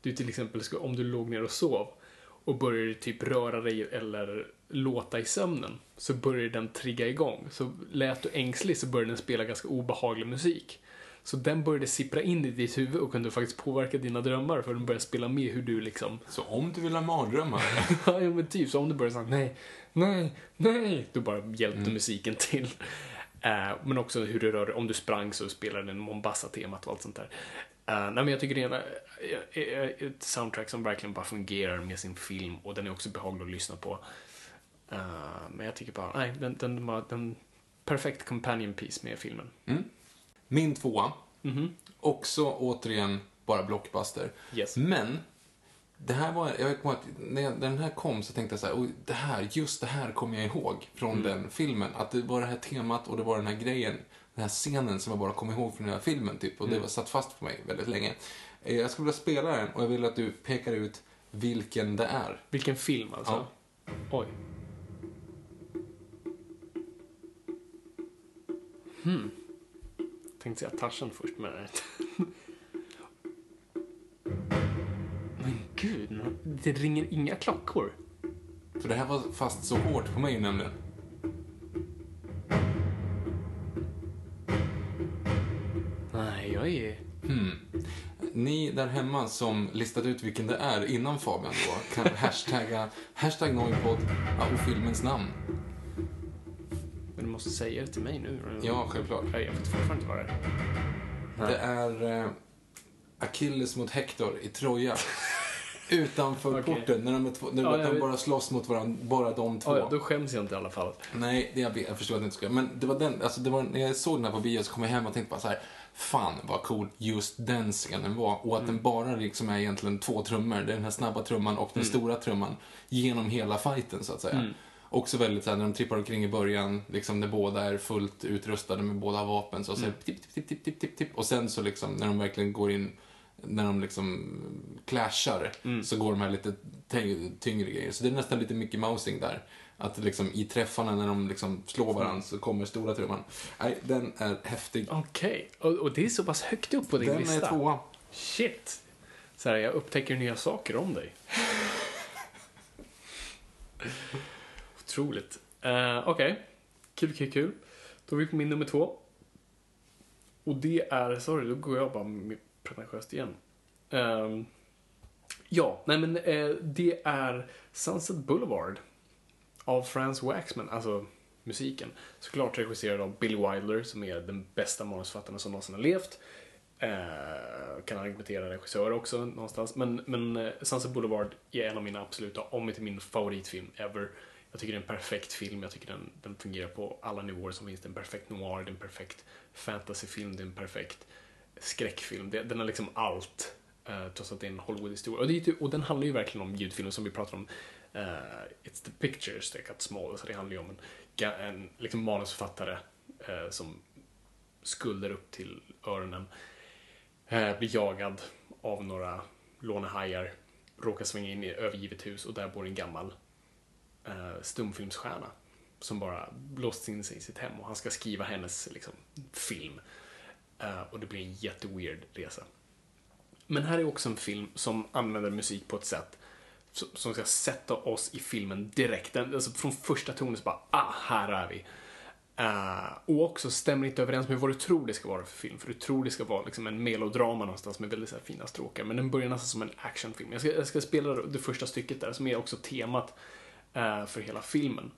du till exempel, ska, om du låg ner och sov och började typ röra dig eller låta i sömnen så började den trigga igång. Så lät du ängslig så började den spela ganska obehaglig musik. Så den började sippra in i ditt huvud och kunde faktiskt påverka dina drömmar för den började spela med hur du liksom Så om du vill ha mardrömmar, Ja, men typ. Så om du börjar säga nej, nej, nej, då bara hjälpte musiken till. Eh, men också hur du rör dig. Om du sprang så spelade den Mombasa-temat och allt sånt där. Eh, nej, men jag tycker det är en- eh, ett soundtrack som verkligen bara fungerar med sin film och den är också behaglig att lyssna på. Men jag tycker bara, nej, den, den var den perfekt companion piece med filmen. Min tvåa, Mhm. också återigen bara blockbuster. Yes. Men, det här var, jag kommer när jag- när den här kom så tänkte jag så här, "Oj, det här, just det här kommer jag ihåg från Mm. den filmen. Att det var det här temat och det var den här grejen, den här scenen som jag bara kom ihåg från den här filmen typ. Och det Mm. var satt fast på mig väldigt länge. Eh, Jag skulle vilja spela den och jag vill att du pekar ut vilken det är. Vilken film alltså? Oj. Hmm. Tänkte säga Tarzan först, men... men gud, det ringer inga klockor. För det här var fast så hårt på mig nämligen. Nej, jag är... Ni där hemma som listat ut vilken det är innan Fabian då kan hashtagga hashtag Noipod och filmens namn. Du måste säga det till mig nu. Ja, självklart. Jag vet fortfarande inte vad det är. Det är eh, Achilles mot Hector i Troja. Utanför Okej. porten, när de, två, när Ja, de bara slåss mot varandra, bara de två. Ja, då skäms jag inte i alla fall. Nej, det jag, jag förstår att jag inte ska. Men det var den, alltså det var, när jag såg den här på bio så kom jag hem och tänkte bara så här, fan vad cool just den scenen var. Och att den bara liksom är egentligen två trummor. Det är den här snabba trumman och den stora trumman genom hela fighten så att säga. Också väldigt så här, när de trippar omkring i början, liksom när båda är fullt utrustade med båda vapen, så säger tipp, tipp, tipp, tipp, tipp, tipp, tipp. Och sen så liksom, när de verkligen går in, när de liksom clashar, så går de här lite ty- tyngre grejer. Så det är nästan lite Mickey Mousing där. Att liksom i träffarna när de liksom slår varandra så kommer stora trumman. Nej, den är häftig. Okej, och, och det är så pass högt upp på din Den lista? är tvåa. Shit. Så här, jag upptäcker nya saker om dig. Otroligt. Uh, Okej. Kul, kul, kul. Då är vi på min nummer två. Och det är, sorry, då går jag bara med pretentiöst igen. Ehm, ja, nej men uh, det är Sunset Boulevard av Franz Waxman, alltså musiken. Såklart regisserad av Billy Wilder som är den bästa manusförfattaren som någonsin har levt. Eh, kan argumentera regissör också någonstans. Men, men eh, Sunset Boulevard är en av mina absoluta, om inte min favoritfilm ever. Jag tycker det är en perfekt film, jag tycker den, den fungerar på alla nivåer som finns. Det är en perfekt noir, det är en perfekt fantasyfilm, det är en perfekt skräckfilm. Det, den har liksom allt. Uh, trots att det är en Hollywood-historia. Och, det typ, och den handlar ju verkligen om ljudfilmen som vi pratar om. Uh, It's the pictures that got small. Så det handlar ju om en, en liksom manusförfattare uh, som skulder upp till öronen. uh, blir jagad av några lånehajar. Råkar svänga in i ett övergivet hus och där bor en gammal eh, stumfilmsstjärna. Som bara låst in sig i sitt hem och han ska skriva hennes liksom, film. Eh, och det blir en jätteweird resa. Men här är också en film som använder musik på ett sätt som, ska sätta oss i filmen direkt. Alltså från första tonen så bara, ah, här är vi. Uh, och också stämmer inte överens med vad du tror det ska vara för film. För du tror det ska vara liksom en melodrama någonstans med väldigt så här, fina stråkar. Men den börjar nästan som en actionfilm. Jag ska, jag ska spela det första stycket där som är också temat Eh, för hela filmen.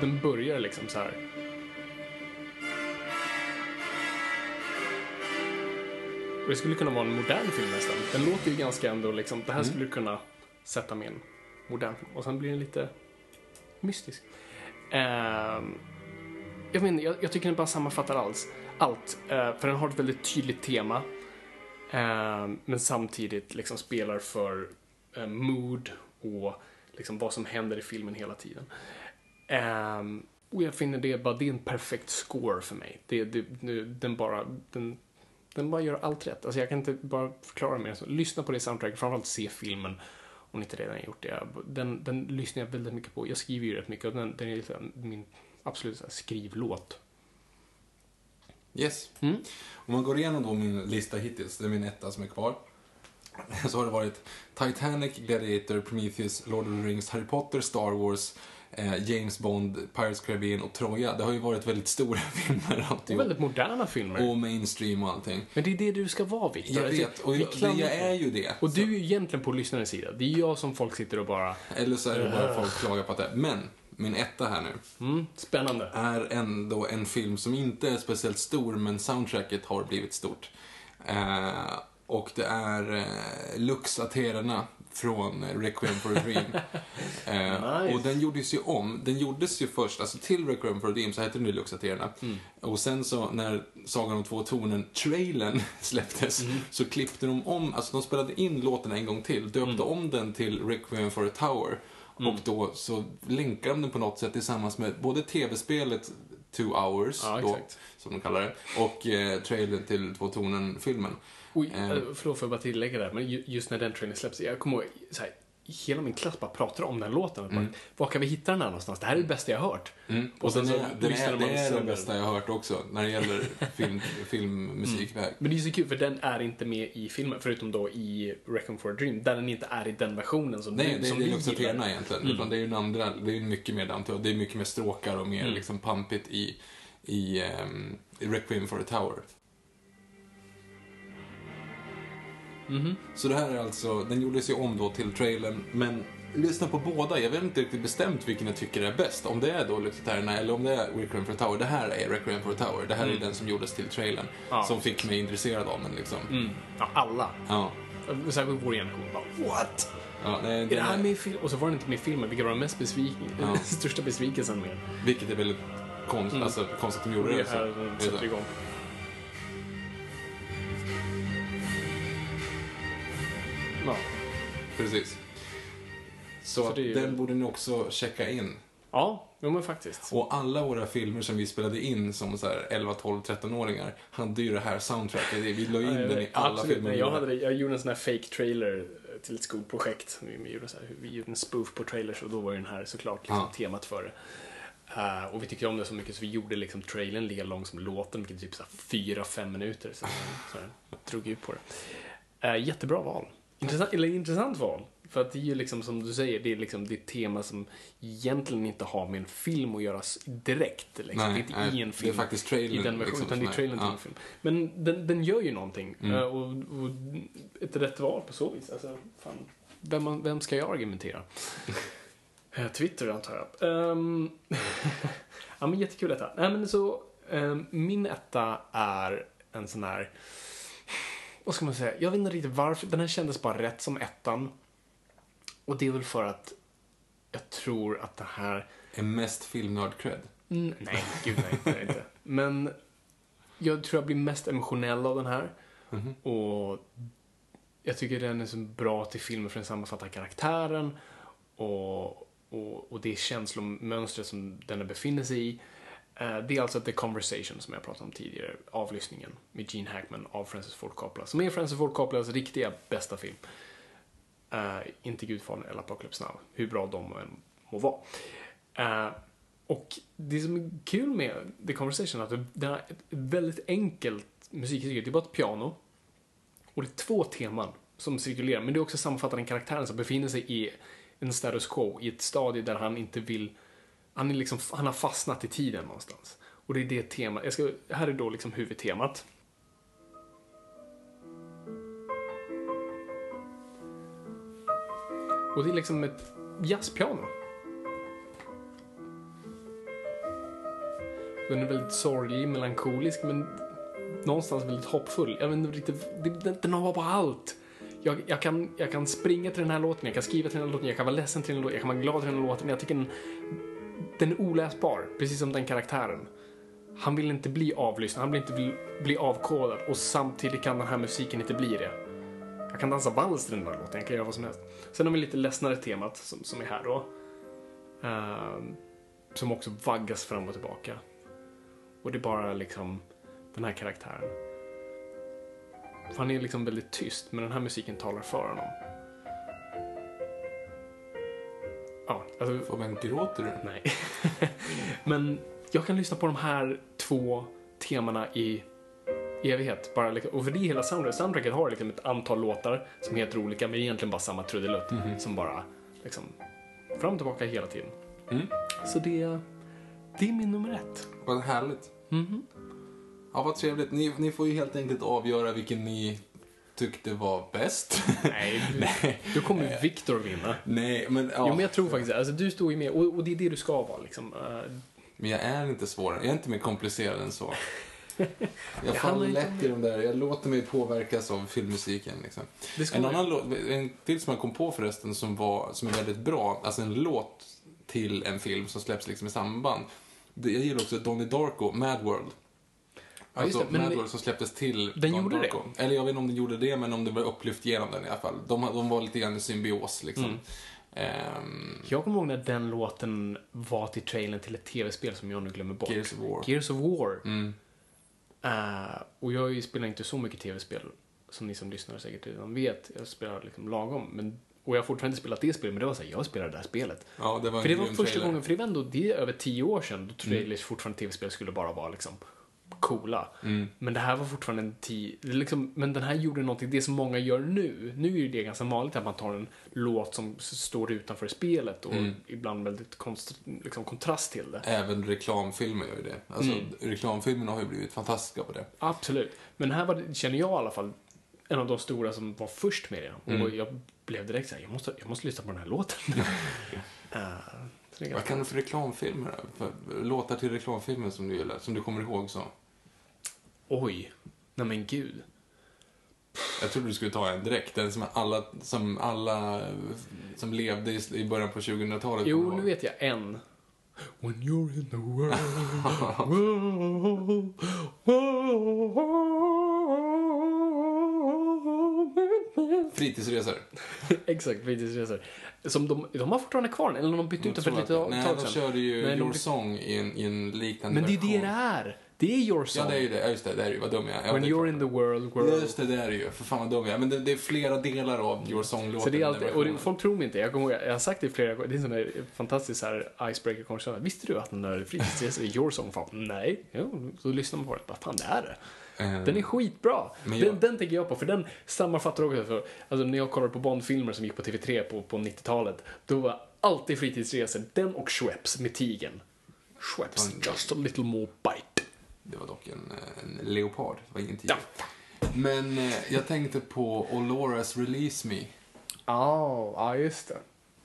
Den börjar liksom så här. Och det skulle kunna vara en modern film nästan. Den låter ju ganska ändå liksom, det här mm. skulle kunna sätta med en modern film. Och sen blir den lite mystisk. Ehm, jag, menar, jag, jag tycker den bara sammanfattar alls, allt. Eh, för den har ett väldigt tydligt tema. Ehm, men samtidigt liksom spelar för eh, mood och liksom vad som händer i filmen hela tiden. Ehm, och jag finner det bara, det är en perfekt score för mig. Det, det, det, den bara, den, den bara gör allt rätt. Alltså jag kan inte bara förklara mer. Så lyssna på det soundtracket, framförallt se filmen om ni inte redan gjort det. Den, den lyssnar jag väldigt mycket på. Jag skriver ju rätt mycket och den, den är liksom min absolut så här skrivlåt. Yes. Mm. Om man går igenom då min lista hittills, det är min etta som är kvar. Så har det varit Titanic, Gladiator, Prometheus, Lord of the Rings, Harry Potter, Star Wars, James Bond, Pirates Caribbean och Troja. Det har ju varit väldigt stora filmer Och alltihop. väldigt moderna filmer. Och mainstream och allting. Men det är det du ska vara, Victor. Jag Alltså, vet, och jag, jag på- är ju det. Och du är ju egentligen på lyssnarens sida. Det är jag som folk sitter och bara... Eller så är det bara folk klagar på att det är. Men, min etta här nu. Mm, spännande. är ändå en film som inte är speciellt stor, men soundtracket har blivit stort. Eh, och det är eh, Lux Aterna från Requiem for a Dream. eh, Nice. Och den gjordes ju om. Den gjordes ju först, alltså till Requiem for a Dream så hette den ju Lux Aterna. Mm. Och sen så när Sagan om två tornen, trailern, släpptes Mm. så klippte de om, alltså de spelade in låten en gång till, döpte Mm. om den till Requiem for a Tower. Och då så länkar de den på något sätt tillsammans med både tv-spelet Two Hours, Ja, då, som de kallar det, och eh, trailern till Två Tornen-filmen. Oj, Eh. eh, förlåt för att bara tillägga där, men ju- just när den trailern släpps, jag kommer ihåg, så här, hela min klass bara pratar om den låten. Och Bara, Var kan vi hitta den här någonstans? Det här är det bästa jag har hört. Mm. Och, Och sen så är, den är, man det är det bästa jag har hört också, när det gäller film, filmmusikväg. Men det är så kul, för den är inte med i filmen, förutom då i Reckon for a Dream, där den inte är i den versionen som, Nej, du, det, som det är ju också. Athena egentligen. Utan det är ju en andra, det är mycket mer och det är mycket mer stråkar och mer liksom pampigt i, i, i Requiem for a Tower. Så det här är alltså, den gjordes ju om då till trailern, men lyssna på båda. Jag vet inte riktigt bestämt vilken jag tycker är bäst. Om det är då Luxaterna eller om det är Requiem for a Tower. Det här är Requiem for a Tower. Det här är den som gjordes till trailern. Ja. Som fick mig intresserad av den liksom. Mm. Ja, alla. Ja. Särskilt vår generation bara, what? ja nej, Är det här är- med film? Och så var den inte med i filmen, vilket var den mest besviken, Ja. största besvikelsen med. Vilket är väldigt konst, alltså, konstigt att de gjorde Det det. är så. här är sätter så. igång. Ja. Precis. Så, Så ju- den borde ni också checka in. Ja, jo men faktiskt. Och alla våra filmer som vi spelade in som så här 11, 12, 13-åringar hade ju det här soundtracket. Vi la in den i alla Absolut, filmer nej, jag, hade, jag gjorde en sån här fake trailer till ett skolprojekt. Vi, vi, gjorde så här, vi gjorde en spoof på trailers och då var ju den här såklart liksom Ja. temat för det. Eh, och vi tyckte om det så mycket så vi gjorde liksom trailern lika lång som låten, vilket är typ så här fyra, fem minuter. Så, så här, drog ut på det. Eh, jättebra val. Intressant, eller intressant val. För att det är ju liksom som du säger, det är liksom det tema som egentligen inte har med en film att göra direkt. Liksom. Nej, det är inte nej, i en det är film. faktiskt trailern, I den versionen, liksom, utan det är trailern till ja. en film. Men den, den gör ju någonting. Mm. Eh, och, och ett rätt val på så vis. Alltså, fan, vem, vem ska jag argumentera? Eh, Twitter antar jag. Um, ja men jättekul detta. Nej men så, ehm, min etta är en sån här, vad ska man säga, jag vet inte riktigt varför, den här kändes bara rätt som ettan. Och det är väl för att jag tror att det här Är mest filmnörd-cred. Mm, nej, gud nej, det är inte. Men jag tror jag blir mest emotionell av den här. Och jag tycker den är så bra till filmen för den sammanfattar karaktären och, och, och det känslomönstret som den befinner sig i. Eh, det är alltså The Conversation som jag pratade om tidigare, avlyssningen med Gene Hackman av Francis Ford Coppola. Som är Francis Ford Coppolas riktiga bästa film. Uh, inte Gudfadern eller Apocalypse Now, hur bra de än må vara. Uh, och det som är kul med The Conversation är att det är ett väldigt enkelt musikstycke. Det är bara ett piano och det är två teman som cirkulerar, men det är också sammanfattar den karaktären som befinner sig i en status quo, i ett stadie där han inte vill, han, är liksom, han har fastnat i tiden någonstans. Och det är det temat, jag ska, här är då liksom huvudtemat. Och det är liksom ett jazzpiano. Den är väldigt sorglig, melankolisk, men någonstans väldigt hoppfull. Jag vet inte riktigt, den, den har bara allt. Jag, jag, kan, jag kan springa till den här låten, jag kan skriva till den här låten, jag kan vara ledsen till den här låten, jag kan vara glad till den här låten. Jag tycker den, den är oläsbar, precis som den karaktären. Han vill inte bli avlyssnad, han vill inte bli, bli avkodad och samtidigt kan den här musiken inte bli det. Jag kan dansa vals till den där låten, jag kan göra vad som helst. Sen har vi lite ledsnare temat som, som är här då. Uh, som också vaggas fram och tillbaka. Och det är bara liksom den här karaktären. För han är liksom väldigt tyst, men den här musiken talar för honom. Ja, alltså... Fabian, gråter du? Nej. men jag kan lyssna på de här två temana i evighet. Bara liksom, och för det är hela soundtracket. Soundtracket har liksom ett antal låtar som heter olika, men egentligen bara samma trudelutt. Som bara liksom fram och tillbaka hela tiden. Mm. Så det, det är min nummer ett. Vad härligt. Mhm. Ja, vad trevligt. Ni, ni får ju helt enkelt avgöra vilken ni tyckte var bäst. Nej, du, då kommer Victor vinna. Nej, men ja. Jo, men jag tror faktiskt. Alltså, du står ju med och, och det är det du ska vara liksom. Eh, Men jag är inte svårare. Jag är inte mer komplicerad än så. Jag faller lätt i de där. Jag låter mig påverkas av filmmusiken. Liksom. En annan låt, en till som jag kom på förresten som, var, som är väldigt bra, alltså en låt till en film som släpps liksom i samband. Jag gillar också Donnie Darko, Mad World. Ja, just Alltså det, men det- World som släpptes till Den gjorde det? Eller jag vet inte om den gjorde det, men om det var upplyft genom den i alla fall. De, de var lite grann i symbios liksom. Mm. Ehm, Jag kommer ihåg när den låten var till trailern till ett tv-spel som jag nu glömmer bort. Gears of War. Gears of War. Mm. Eh, och jag spelar inte så mycket tv-spel, som ni som lyssnar säkert redan vet. Jag spelar liksom lagom. Men, och jag har fortfarande inte spelat det spelet, men det var så här, jag spelade det här spelet. Ja, det var För det var första trailer. gången, för det var ändå, det är över tio år sedan, då Mm. trailers fortfarande tv-spel skulle bara vara liksom coola. Mm. Men det här var fortfarande en tio, är liksom, men den här gjorde någonting, det som många gör nu. Nu är ju det ganska vanligt att man tar en låt som står utanför spelet och Mm. ibland väldigt konst, liksom kontrast till det. Även reklamfilmer gör ju det. Alltså, Mm. reklamfilmerna har ju blivit fantastiska på det. Absolut. Men här var det, känner jag i alla fall, en av de stora som var först med det. Och Mm. jag blev direkt såhär, jag måste, jag måste lyssna på den här låten. Är Vad kan du för reklamfilmer låtar till reklamfilmer som du gillar, som du kommer ihåg så? Oj. Nej men gud. Jag trodde du skulle ta en direkt, den som alla, som alla som levde i, början på 2000-talet Jo, nu vet jag en. When you're in the world, world, Fritidsresor. Exakt, fritidsresor. Som de, de har fortfarande kvar eller har de bytt ut den för ett litet Nej, tag de sedan? körde ju Nej, de Your bytte- Song i en, i en liknande Men det är version. det det är. Det är your song. Ja, det är ju det. Ja, just det. Det är ju. Vad dum jag är. Ja, When you're in the world, world. Just det, det är det ju. För fan vad dum jag är. Men det, det är flera delar av Your Song-låten. Så det är i alltid, den och det, folk tror mig inte. Jag, kommer, ihåg- jag har sagt det flera gånger. Det är en sån där fantastisk så här icebreaker konversation. Visste du att den där fritidsresan är your song? Fan, nej. Jo, så lyssnar man på det. Vad fan, det är det. Eh, Den är skitbra. Men Den, jag- den tänker jag på, för den sammanfattar också. För, alltså, när jag kollade på Bond-filmer som gick på TV3 på, på 90-talet, då var alltid fritidsresor den och Schweppes med tigern. Schweppes, just a little more bite. Det var dock en, en leopard. Det var ingen tiger. Men eh, jag tänkte på Oloras Release Me. Ja, ja just det.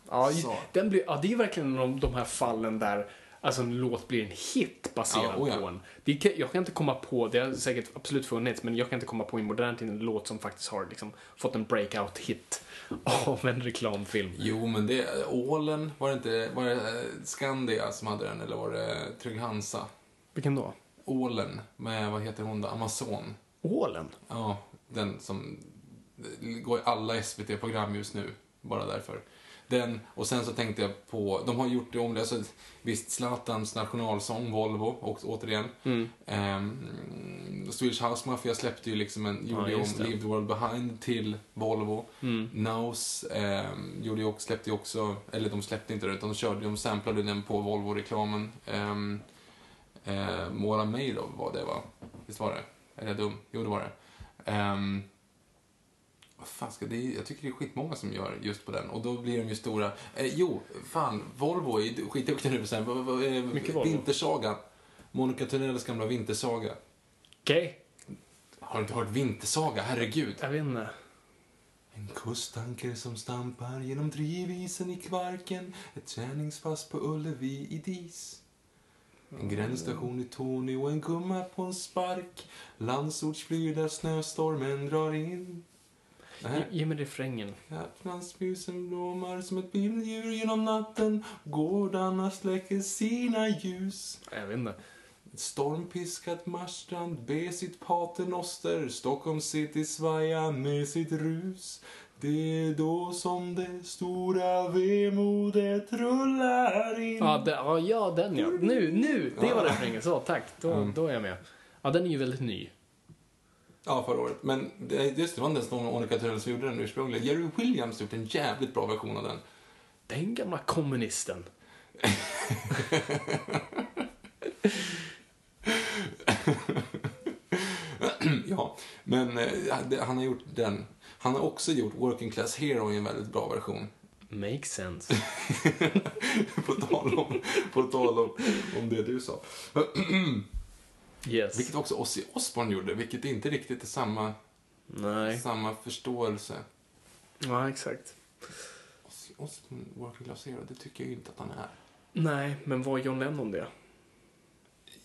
Ja, ju- Så. den blir, ja, det är verkligen de, de här fallen där alltså en låt blir en hit baserad Ja, oh ja. på en. Det kan, jag kan inte komma på, det har säkert absolut funnits, men jag kan inte komma på i modern tid en låt som faktiskt har liksom fått en breakout hit av en reklamfilm. Jo, men det... Ålen, var det inte... Var det eh, Skandia som hade den, eller var det Trygg Hansa? Vilken då? Ålen, med, vad heter hon då? Amazon. Ålen? Ja, den som... Går i alla SVT-program just nu, bara därför. Den, och sen så tänkte jag på, de har gjort det om det, alltså, visst Zlatans nationalsång, Volvo, och, återigen. Mm. Ehm, Swedish House Mafia släppte ju liksom en, gjorde Ja, om. Leave the World Behind till Volvo. Mm. Naus ehm, gjorde ju också, släppte ju också, eller de släppte inte det, utan de körde, de samplade den på Volvo-reklamen. Um, eh, Mora Made of var det va? Visst var det? Är jag dum? Jo, det var det. Ehm, vad fan ska det, jag tycker det är skitmånga som gör just på den och då blir de ju stora. Eh, jo, fan, Volvo är ju skitduktiga nu sen. Eh. Vintersaga. Monica Tunnells gamla Vintersaga. Okej, Har du inte hört Vintersaga? Herregud. jag vet inte. En kusttanker som stampar genom drivisen i Kvarken. Ett träningspass på Ullevi i dis. En gränsstation i Tony och en gumma på en spark. Landsortsflyg där snöstormen drar in. Ge, ge mig refrängen. Lapplandsmusen blommar som ett vilddjur genom natten. Gårdarna släcker sina ljus. Jag vet inte. Stormpiskat Marstrand ber sitt paternoster. Stockholm city svaja med sitt rus. Det är då som det stora vemodet rullar in. Ja, det, ja, ja, den ja. Nu, nu! Det var refrängen. Så, tack. Då, då är jag med. Ja, den är ju väldigt ny. Ja, förra året. Men det, just det, var inte ens Monica Törell som gjorde den ursprungligen. Jerry Williams gjort en jävligt bra version av den. Den gamla kommunisten. ja, men eh, han har gjort den. Han har också gjort Working Class Hero i en väldigt bra version. Makes sense. på tal om, på tal om, om det du sa. Yes. Vilket också Ozzy Osbourne gjorde, vilket inte riktigt är samma, Nej. samma förståelse. Ja, exakt. Ozzy Osbourne, Working Class Hero, det tycker jag ju inte att han är. Nej, men var John Lennon det?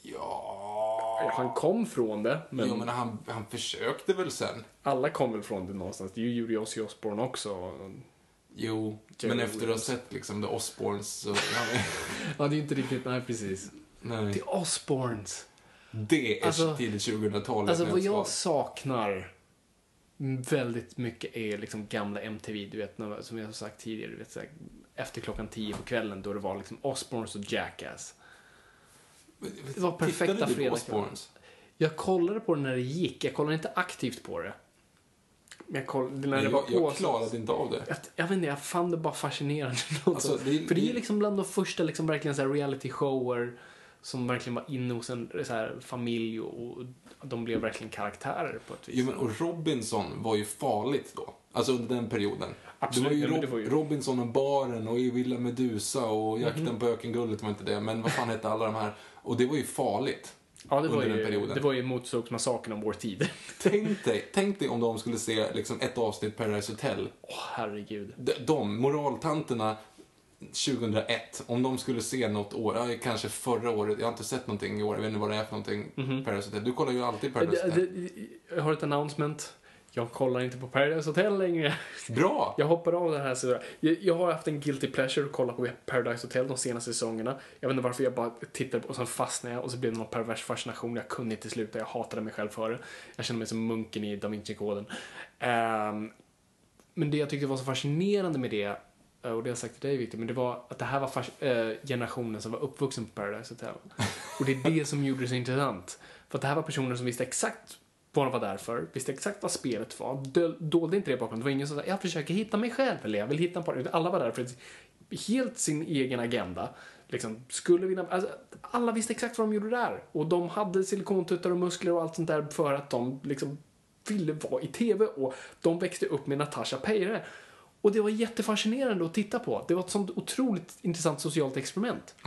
Ja... Han kom från det, men, Jo, men han, han försökte väl sen. alla kom väl från det någonstans. Det gjorde ju Ozzy Osbourne också. Jo, Jerry men efter att ha sett liksom The Osbournes så... Ja, Ja, det är inte riktigt, nej precis. nej. The Osbournes. Det är Alltså- tidigt 2000-talet. Alltså vad jag jag sa- saknar väldigt mycket är liksom gamla MTV, du vet, när- som jag har sagt tidigare, du vet, här, efter klockan tio på kvällen då det var liksom Osbournes och Jackass. Det var perfekta fredagskvällar. Jag kollade på det när det gick, jag kollade inte aktivt på det. Men jag kollade, när det Jag, var på. jag klarade inte av det. Jag, jag vet inte, jag fann det bara fascinerande. Alltså, det För det är liksom bland de första liksom verkligen så reality shower som verkligen var inne hos en så här familj och, och de blev verkligen karaktärer på ett vis. Jo, men, och Robinson var ju farligt då. Alltså under den perioden. Absolut, det var ju, Rob- det var ju- Robinson och baren och Villa Medusa och Jakten Mhm. på ökenguldet var inte det. Men vad fan hette alla de här? Och det var ju farligt. ja, det var, under den ju, perioden. det var ju Motorsågsmassakern om vår tid. Tänk dig, tänk dig om de skulle se liksom ett avsnitt Paradise Hotel. Åh, herregud. De, de moraltanterna 2001, om de skulle se något år, kanske förra året, jag har inte sett någonting i år, jag vet inte vad det är för någonting, Paradise Hotel. Du kollar ju alltid Paradise Hotel. Jag har ett announcement. Jag kollar inte på Paradise Hotel längre. Bra! Jag hoppar av det här. Så jag, jag har haft en guilty pleasure att kolla på Paradise Hotel de senaste säsongerna. Jag vet inte varför jag bara tittade och sen fastnade jag och så blev det någon pervers fascination. Jag kunde inte sluta. Jag hatade mig själv för det. Jag kände mig som munken i Da Vinci-koden. Ehm, men det jag tyckte var så fascinerande med det, eh, och det har jag sagt till dig Victor, men det var att det här var eh, generationen som var uppvuxen på Paradise Hotel. Och det är det som gjorde det så intressant. För att det här var personer som visste exakt vad de var där för, visste exakt vad spelet var, dolde inte det bakom. Det var ingen som sa jag försöker hitta mig själv eller jag vill hitta en partner. Alla var där för helt sin egen agenda. Liksom, skulle vinna, alltså, alla visste exakt vad de gjorde där. Och de hade silikontuttar och muskler och allt sånt där för att de liksom ville vara i TV och de växte upp med Natasha Peire. Och det var jättefascinerande att titta på. Det var ett sånt otroligt intressant socialt experiment.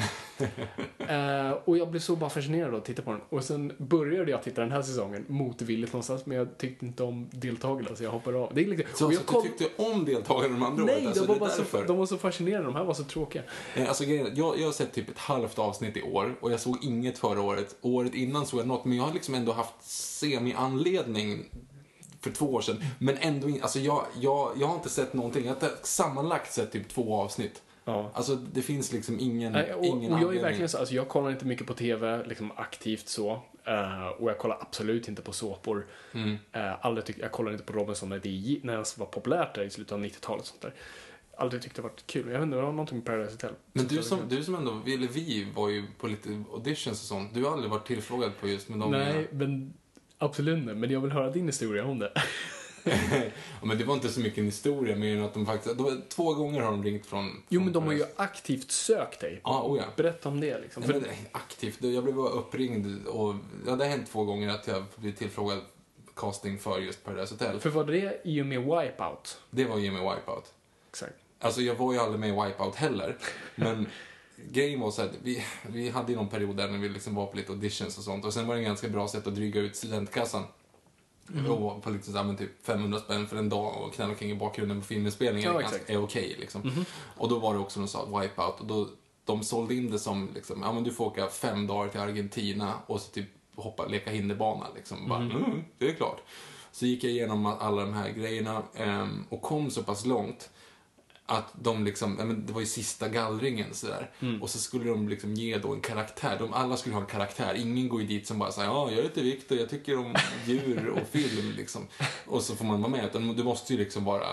Eh, och jag blev så bara fascinerad att titta på den. Och sen började jag titta den här säsongen motvilligt någonstans, men jag tyckte inte om deltagarna så jag hoppade av. Det är liksom, Så och jag alltså, koll- du tyckte om deltagarna de andra Nej, året? Alltså, de, var bara så, de var så fascinerande. De här var så tråkiga. Eh, Alltså, jag, jag har sett typ ett halvt avsnitt i år och jag såg inget förra året. Året innan såg jag något, men jag har liksom ändå haft semi-anledning för två år sedan. Men ändå inte, alltså jag, jag, jag har inte sett någonting. Jag har sammanlagt sett typ två avsnitt. Ja. Alltså det finns liksom ingen, Nej, och, ingen och jag är verkligen så, alltså jag kollar inte mycket på TV, liksom aktivt så. Eh, och jag kollar absolut inte på såpor. Mm. Uh, aldrig tyck, jag kollar inte på Robinson när det, när det var populärt där i slutet av 90-talet och sånt där. Aldrig tyckte det varit kul. Jag vet inte, det var någonting med Paradise Hotel. Men du som, du som ändå, eller vi var ju på lite auditions och sånt. Du har aldrig varit tillfrågad på just med de Nej, men absolut inte. Men jag vill höra din historia om det. ja, men det var inte så mycket en historia, mer än att de faktiskt, de, två gånger har de ringt från... Jo, från men de har ju aktivt sökt dig. Ja, oh ja. Berätta om det liksom. Nej, men, aktivt. Jag blev bara uppringd och ja, det har hänt två gånger att jag blivit tillfrågad casting för just Paradise Hotel. för var det i och med Wipeout? Det var Jimmy Wipeout. Exakt. Alltså jag var ju aldrig med i Wipeout heller. Men grejen var så att vi, vi hade någon period där när vi liksom var på lite auditions och sånt. Och sen var det en ganska bra sätt att dryga ut studentkassan. Mhm. Och på lite så här, typ 500 spänn för en dag och knalla kring i bakgrunden på filminspelningen Ja, är. Mhm. okej liksom. Och då var det också som sa Wipeout och då de sålde in det som, liksom, ja men du får åka fem dagar till Argentina och så typ hoppa, leka hinderbana liksom. Bara, mm, det är klart. Så gick jag igenom alla de här grejerna ehm, och kom så pass långt att de liksom, men det var ju sista gallringen sådär. Och så skulle de liksom ge då en karaktär. De alla skulle ha en karaktär. Ingen går ju dit som bara säger ja, jag heter Viktor, jag tycker om djur och film liksom. Och så får man vara med. Utan du måste ju liksom vara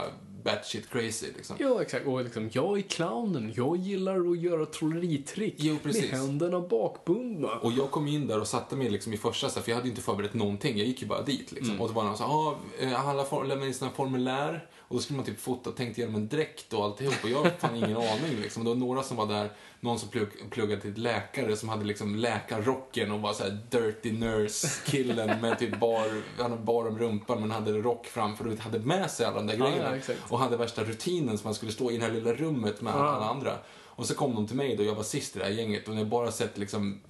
batshit crazy liksom. Ja, exakt. Och liksom, jag är clownen. Jag gillar att göra trolleritrick. Jo, precis. Med händerna bakbundna. Och jag kom in där och satte mig liksom i första, för jag hade inte förberett någonting. Jag gick ju bara dit liksom. Och det var någon så ah, eh, alla lämnar in sina formulär. Och då skulle man typ fota, tänkt igenom en dräkt och alltihop. Och jag hade fan ingen aning liksom. Det var några som var där, någon som plugg, pluggade till läkare som hade liksom läkarrocken och var så här dirty nurse-killen med typ bar, han hade bar om rumpan men hade rock framför och hade med sig alla de där Ja, grejerna. ja, och hade värsta rutinen som man skulle stå i det här lilla rummet med alla andra. Och så kom de till mig då, jag var sist i det här gänget och jag bara sett liksom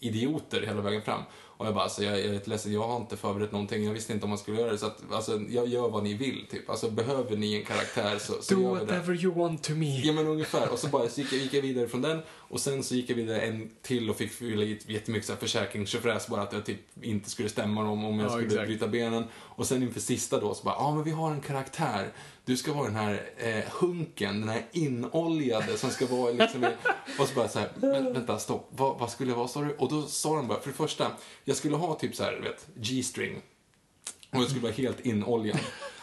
idioter hela vägen fram. Och jag bara, alltså, jag, jag är ledsen, jag har inte förberett någonting, jag visste inte om man skulle göra det. Så att, alltså, jag gör vad ni vill, typ. Alltså, behöver ni en karaktär så, så Do gör det. whatever you want to me. Ja men ungefär. Och så bara så gick, jag, gick jag vidare från den och sen så gick jag vidare en till och fick fylla i jättemycket så här bara att jag typ inte skulle stämma dem om jag Ja, skulle exakt. bryta benen. Och sen inför sista då så bara, ja men vi har en karaktär. Du ska vara den här eh, hunken, den här inoljade som ska vara liksom Och så bara så här, "Men vänta stopp, vad, vad skulle jag vara sa du? Och då sa de bara, för det första, jag skulle ha typ så här, vet, G-string. Och jag skulle vara helt inoljad.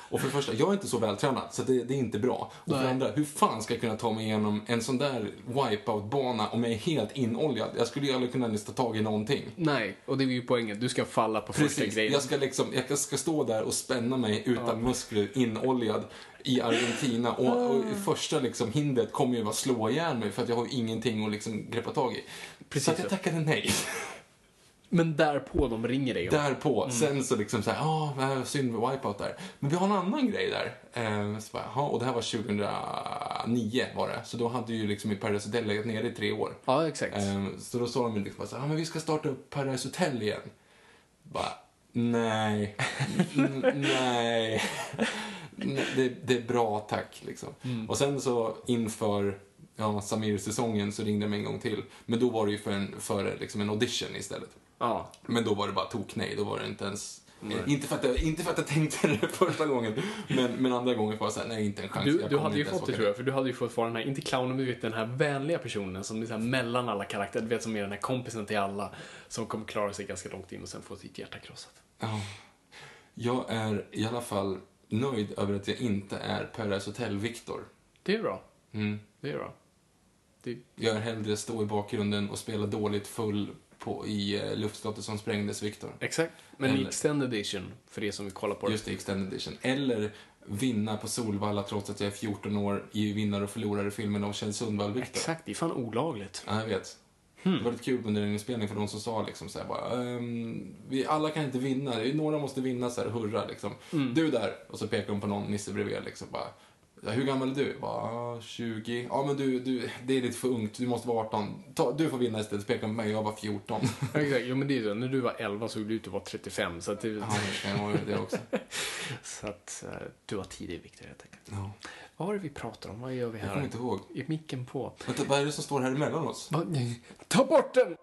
Och för det första, jag är inte så vältränad, så det, det är inte bra. Och för det andra, hur fan ska jag kunna ta mig igenom en sån där wipeout-bana om jag är helt inoljad? Jag skulle ju aldrig kunna ens ta tag i någonting. Nej, och det är ju poängen. Du ska falla på första Precis, grejen. jag ska, liksom, jag ska stå där och spänna mig utan muskler, inoljad i Argentina. Och, och första liksom, hindret kommer ju vara slå ihjäl mig för att jag har ju ingenting att liksom, greppa tag i. Precis så att jag tackade nej. Men därpå de ringer dig. Därpå, sen så liksom såhär, ja, ah, synd med Wipeout där. Men vi har en annan grej där. Eh, så bara, "Jaha", och det här var 2009 var det. Så då hade ju liksom i Paradise Hotel legat nere i tre år. Ja, exakt. Eh, så då sa de ju liksom bara så här, ah, men vi ska starta upp Paradise Hotel igen. Bara, nej, nej. Nej, det, det är bra tack, liksom. Och sen så inför ja, Samir-säsongen så ringde de en gång till. Men då var det ju för en, för liksom en audition istället. Ja. Men då var det bara tok nej, då var det inte ens... Inte för, att jag, inte för att jag tänkte det första gången, men, men andra gången var jag såhär, nej inte en chans. Du, du hade ju fått det tror jag, för du hade ju fått vara den här, inte clownen, men du vet den här vänliga personen som är så här mellan alla karaktärer, du vet som är den här kompisen till alla, som kommer klara sig ganska långt in och sen få sitt hjärta krossat. Ja. Jag är i alla fall nöjd över att jag inte är Paradise Hotel-Viktor. Det är bra. Mm. Det är bra. Det, Jag är hellre stå i bakgrunden och spela dåligt full på, i uh, luftslottet som sprängdes, Viktor. exakt. Men i Eller- extended edition, för er som vill kolla på det. Just det, Extended Edition. Eller vinna på Solvalla trots att jag är 14 år i vinnare och förlorare-filmen av Kjell Sundvall-Viktor. Exakt, det är fan olagligt. Ja, jag vet. Hmm. Det var lite kul under en inspelning för de som sa liksom så här bara, ehm, vi alla kan inte vinna, några måste vinna så här, hurra liksom. Mm. Du där! Och så pekar de på någon nisse bredvid liksom bara, "Ja, hur gammal är du? Bara, "Ah, 20. Ja men du, du, det är lite för ungt, du måste vara 18. Ta, du får vinna istället, pekar på mig, jag var 14. Exakt, jo men det är ju så. När du var 11 såg du ut att vara 35, så att det... ja, det kan vara det också. Så att eh, du var tidig Viktor helt enkelt. Ja. Vad var det vi pratade om? Vad gör vi här? Jag kommer inte ihåg. Är micken på? Vänta, vad är det som står här emellan oss? Va? Ta bort den!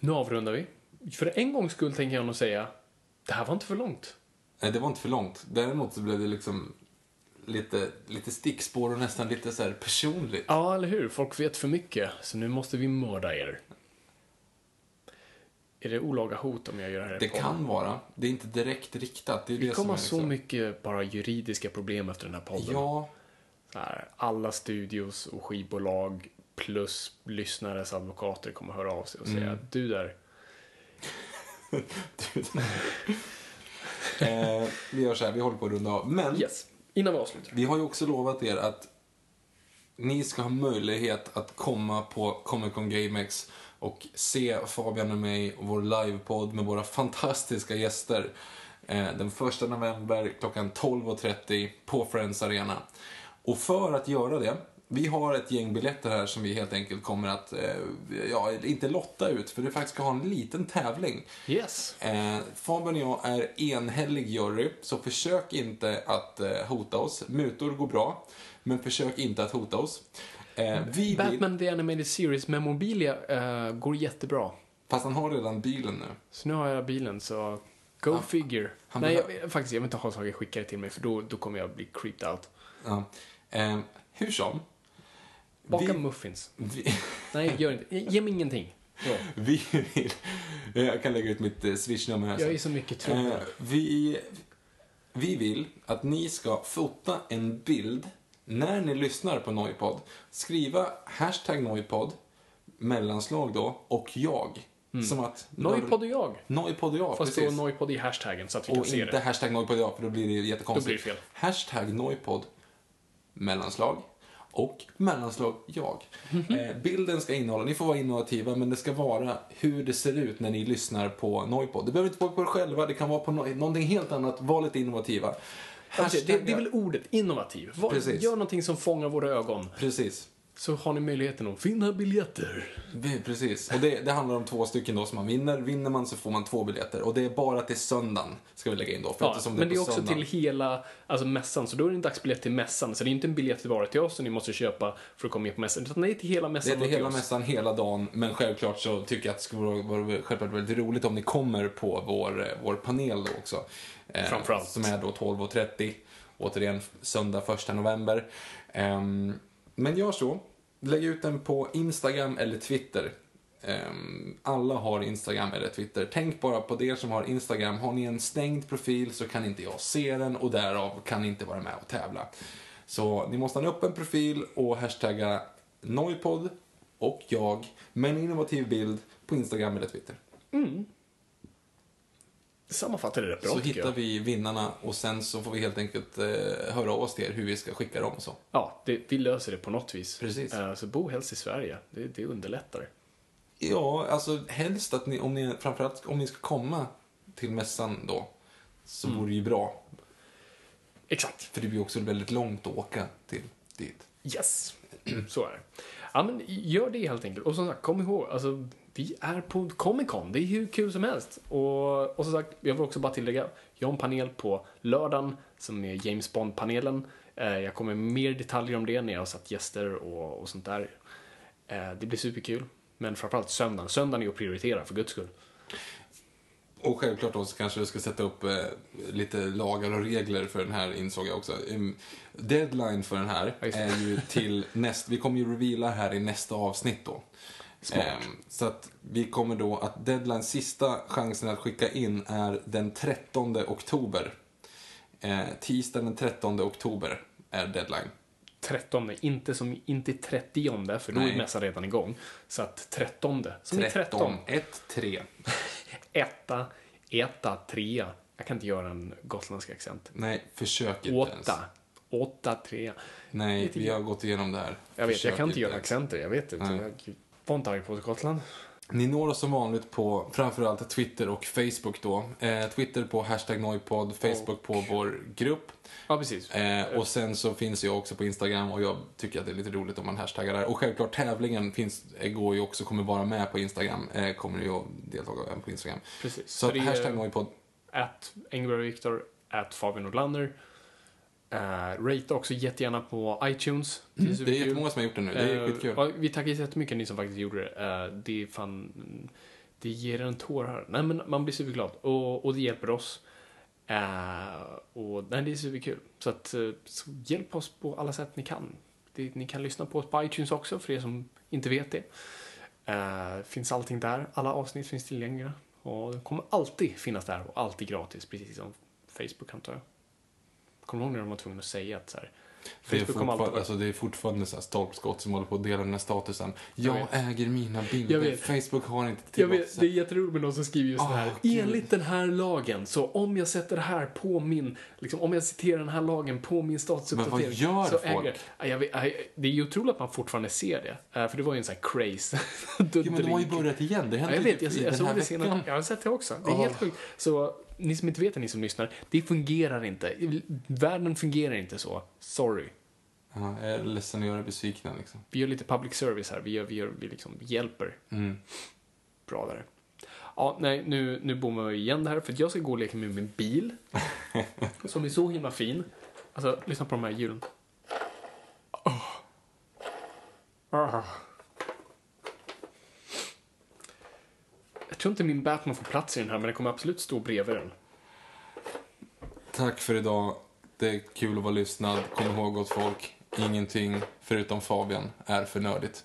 Nu avrundar vi. För en gångs skull tänker jag nog säga, det här var inte för långt. Nej, det var inte för långt. Däremot så blev det liksom lite, lite stickspår och nästan lite så här personligt. Ja, eller hur? Folk vet för mycket, så nu måste vi mörda er. Är det olaga hot om jag gör det här? Det kan vara. Det är inte direkt riktat. Det är Vi det kommer ha så liksom- mycket bara juridiska problem efter den här podden. Ja, här, alla studios och skivbolag plus lyssnares advokater kommer höra av sig och säga du där, eh, vi gör så här. Vi håller på att runda av. Men yes. Innan vi avslutar. vi har ju också lovat er att ni ska ha möjlighet att komma på Comic Con GameX och se Fabian och mig och vår livepodd med våra fantastiska gäster eh, den 1 november klockan 12.30 på Friends Arena. Och för att göra det, vi har ett gäng biljetter här som vi helt enkelt kommer att, eh, ja, inte lotta ut, för det faktiskt ska ha en liten tävling. Yes. Eh, Fabian och jag är enhällig jury, så försök inte att hota oss. Mutor går bra, men försök inte att hota oss. Eh, vi Batman The Animated Series med Mobilia eh, går jättebra. fast han har redan bilen nu. Så nu har jag bilen, så go figure. han Nej, behö- jag, faktiskt, jag vill inte ha saker skickade till mig, för då, då kommer jag bli creeped out. Ja. Eh, hur som. Baka Vi- muffins. Vi, Nej, gör inte. Ge mig ingenting. Bra. vi vill... Jag kan lägga ut mitt eh, swishnummer här Jag är så mycket trubbel. Eh, vi, vi vill att ni ska fota en bild när ni lyssnar på Noipod. Skriva hashtag Noipod, mellanslag då, och jag. Som att... Noipod och jag. Noipod och jag, Mm. Fast precis. då Noipod i hashtaggen så att vi kan och se inte det. hashtag Noipod och jag, för då blir det jättekonstigt. Då blir det fel. Hashtag Noipod, mellanslag och mellanslag jag. Eh, bilden ska innehålla, ni får vara innovativa, men det ska vara hur det ser ut när ni lyssnar på Noipod. Det behöver inte vara på er själva, det kan vara på no någonting helt annat. Var lite innovativa. Det, det är väl ordet, innovativ. Var, Precis. gör någonting som fångar våra ögon. Precis. Så har ni möjligheten att vinna biljetter. Precis. Och det, det handlar om två stycken då som man vinner. Vinner man så får man två biljetter. Och det är bara till söndagen, ska vi lägga in då. För Ja, eftersom men det är också söndagen. till hela alltså mässan, så då är det en dagsbiljett till mässan. Så det är inte en biljett bara till oss som ni måste köpa för att komma med på mässan, utan det är till hela mässan Det är till hela oss. mässan hela dagen, men självklart så tycker jag att det skulle vara, vara självklart väldigt roligt om ni kommer på vår, eh, vår panel då också. Eh, Framförallt. Som är då 12.30, återigen söndag 1 november. Ehm, men gör så, lägg ut den på Instagram eller Twitter. Ehm, alla har Instagram eller Twitter. Tänk bara på det som har Instagram. Har ni en stängd profil så kan inte jag se den och därav kan ni inte vara med och tävla. Så ni måste ha en öppen profil och hashtagga Noipod och jag med en innovativ bild på Instagram eller Twitter. Sammanfattar det rätt bra så hittar vi vinnarna och sen så får vi helt enkelt eh, höra av oss till er hur vi ska skicka dem och så. Ja, det, vi löser det på något vis. Precis. Eh, så bo helst i Sverige. Det, det underlättar. Ja, alltså helst att ni, om ni, framförallt om ni ska komma till mässan då, så Mm. vore det ju bra. Exakt. För det blir också väldigt långt att åka till dit. Yes. Så är det. Ja, men gör det helt enkelt. Och som sagt, kom ihåg, alltså, vi är på Comic Con. Det är hur kul som helst. Och, och som sagt, jag vill också bara tillägga, jag har en panel på lördagen som är James Bond-panelen. Eh, jag kommer med mer detaljer om det när jag har satt gäster och, och sånt där. Eh, det blir superkul. Men framförallt söndagen. Söndagen är att prioritera, för guds skull. Och självklart då så kanske vi ska sätta upp eh, lite lagar och regler för den här insåg jag också. Um, deadline för den här är ju till näst, vi kommer ju reveala här i nästa avsnitt då. Smart. Ehm, så att vi kommer då att deadline, sista chansen att skicka in är den 13 oktober. Eh, tisdagen den 13 oktober är deadline. 13, inte som inte 30 för då Nej. är mässan redan igång. Så att 13, som är 13. 1, 3. Etta, etta, trea. Jag kan inte göra en gotländsk accent. Nej, försök inte ens. Åtta, åtta, trea. Nej, vi har gått igenom det här. Jag vet, Försök jag kan inte göra ens. accenter, jag vet inte. Jag på Gotland. Ni når oss som vanligt på framförallt Twitter och Facebook då. Eh, Twitter på hashtag Noipod, Facebook på vår grupp. Ja, precis. Eh, och sen så finns jag också på Instagram och jag tycker att det är lite roligt om man hashtaggar där. Och självklart tävlingen finns, eh, går ju också, kommer vara med på Instagram. Eh, kommer ju att delta på Instagram. Precis. Så Så hashtag Noipod. At Engberg Viktor, at Fabian Nordlander. Uh, rate också jättegärna på iTunes. Det är jättemånga som har gjort det nu, det är Eh, skitkul. vi tackar jättemycket ni som faktiskt gjorde det. Eh, det är fan... Det ger en tår här. Nej, men man blir superglad. Och, och det hjälper oss. Och nej, det är superkul. Så att, så hjälp oss på alla sätt ni kan. Det, ni kan lyssna på oss på iTunes också, för er som inte vet det. Finns allting där. Alla avsnitt finns tillgängliga. Och det kommer alltid finnas där och alltid gratis, precis som Facebook antar jag. Kommer du ihåg när de var tvungna att säga att så här, Det är, Facebook kommer alltid alltså, det är fortfarande så stolpskott som håller på att dela den här statusen. Jag, Jag äger mina bilder, Jag. Facebook har inte Jag tillåtelse. det är jätteroligt med någon som skriver just det här. Åh, Gud. Enligt den här lagen, så om jag sätter det här på min, liksom, om jag citerar den här lagen på min statusuppdatering. Men vad gör så folk? äger, Ja, jag vet, ja, det är ju otroligt att man fortfarande ser det. För det var ju en sån här craze. Ja, men de har ju börjat igen. Det Ja, hände jag vet, jag, i jag den såg det senare. Jag har sett det också. Det är helt sjukt. Så ni som inte vet det, ni som lyssnar, det fungerar inte. Världen fungerar inte så. Sorry. Ja, jag är ledsen att göra er besvikna liksom. Vi gör lite public service här. Vi, gör, vi, gör, vi liksom hjälper. Mm. Bra där. Ja, nej, nu, nu bommar vi igen det här för att jag ska gå och leka med min bil. som är så himla fin. Alltså, lyssna på de här ljuden. Oh. Ah. Jag tror inte min Batman får plats i den här, men den kommer absolut stå bredvid den. Tack för idag. Det är kul att vara lyssnad. Kom ihåg gott folk. Ingenting förutom Fabian är för nördigt.